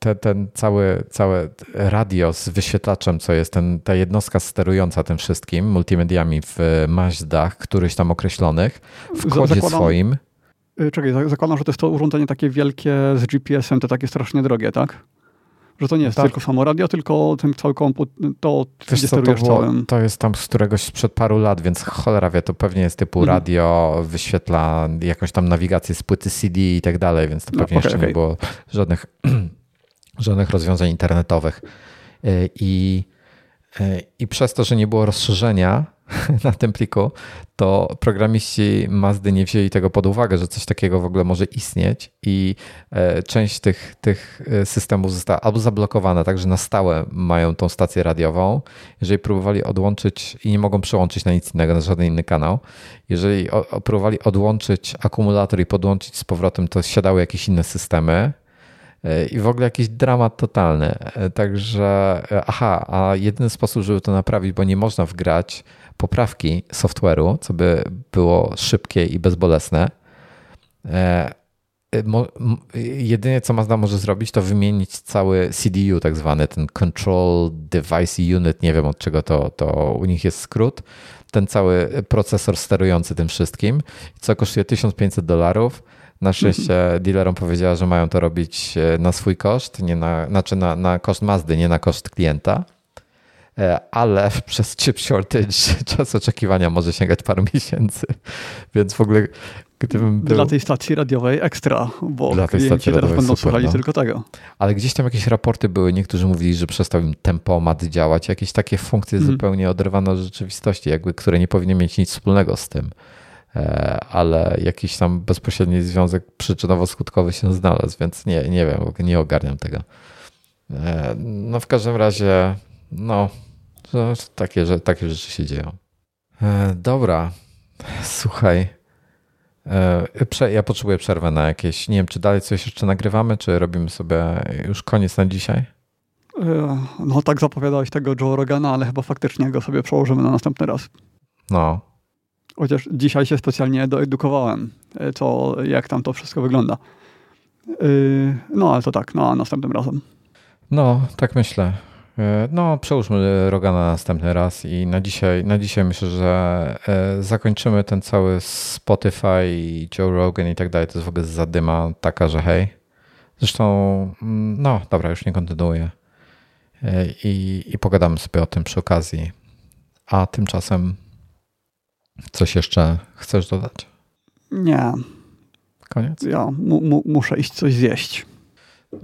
ten, ten cały, całe radio z wyświetlaczem, co jest ten, ta jednostka sterująca tym wszystkim, multimediami w Mazdach, któryś tam określonych, w kodzie zakładam, swoim. Czekaj, zakładam, że to jest to urządzenie takie wielkie z GPS-em, to takie strasznie drogie, tak? Że to nie jest tak. tylko samo radio, tylko ten cały komputer, to Wiesz co, to, było, to jest tam z któregoś sprzed paru lat, więc cholera wie, to pewnie jest typu mhm. radio, wyświetla jakąś tam nawigację z płyty CD i tak dalej, więc to no, pewnie no, okay, jeszcze okay. nie było żadnych, żadnych rozwiązań internetowych. Y, I, I przez to, że nie było rozszerzenia, na tym pliku, to programiści Mazdy nie wzięli tego pod uwagę, że coś takiego w ogóle może istnieć i e, część tych, tych e, systemów została albo zablokowana, także na stałe mają tą stację radiową. Jeżeli próbowali odłączyć i nie mogą przełączyć na nic innego, na żaden inny kanał, jeżeli próbowali odłączyć akumulator i podłączyć z powrotem, to siadały jakieś inne systemy, e, i w ogóle jakiś dramat totalny. Także, aha, a jedyny sposób, żeby to naprawić, bo nie można wgrać poprawki software'u, co by było szybkie i bezbolesne. E, jedynie co Mazda może zrobić, to wymienić cały CDU, tak zwany, ten Control Device Unit, nie wiem od czego to, to u nich jest skrót, ten cały procesor sterujący tym wszystkim, co kosztuje 1500 dolarów. Na szczęście dealerom powiedziała, że mają to robić e, na swój koszt, nie na, znaczy na, na koszt Mazdy, nie na koszt klienta. E, ale przez chip shortage czas oczekiwania może sięgać paru miesięcy, więc w ogóle gdybym był... Dla tej stacji radiowej ekstra, bo Dla tej stacji teraz będą super, słuchali no. tylko tego. Ale gdzieś tam jakieś raporty były, niektórzy mówili, że przestał im tempomat działać, jakieś takie funkcje mm. zupełnie oderwane od rzeczywistości, jakby, które nie powinny mieć nic wspólnego z tym ale jakiś tam bezpośredni związek przyczynowo-skutkowy się znalazł, więc nie, nie wiem, nie ogarniam tego. E, no w każdym razie, no takie, że takie rzeczy się dzieją. E, dobra, słuchaj. E, ja potrzebuję przerwę na jakieś. Nie wiem, czy dalej coś jeszcze nagrywamy, czy robimy sobie już koniec na dzisiaj? E, no, tak zapowiadałeś tego Joe Rogana, ale chyba faktycznie go sobie przełożymy na następny raz. No. Chociaż dzisiaj się specjalnie doedukowałem, co, jak tam to wszystko wygląda. No, ale to tak, no, a następnym razem. No, tak myślę. E, no, przełóżmy Rogana następny raz i na dzisiaj, na dzisiaj myślę, że e, zakończymy ten cały Spotify, Joe Rogan i tak dalej. To jest w ogóle zadyma taka, że hej. Zresztą, mm, no dobra, już nie kontynuuję. E, I, I pogadamy sobie o tym przy okazji. A tymczasem coś jeszcze chcesz dodać? Nie. Koniec? Ja muszę iść coś zjeść.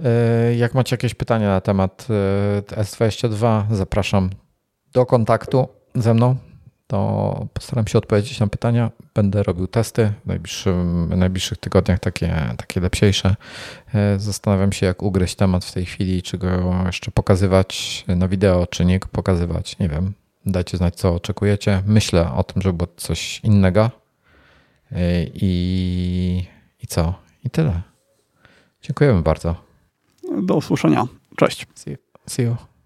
E, jak macie jakieś pytania na temat e, S22, zapraszam do kontaktu ze mną. To postaram się odpowiedzieć na pytania. Będę robił testy w najbliższym, najbliższych tygodniach, takie, takie lepsiejsze. E, zastanawiam się, jak ugryźć temat w tej chwili, czy go jeszcze pokazywać na wideo, czy nie pokazywać. Nie wiem. Dajcie znać, co oczekujecie. Myślę o tym, żeby było coś innego. I, i co? I tyle. Dziękujemy bardzo. Do usłyszenia. Cześć. See you. See you.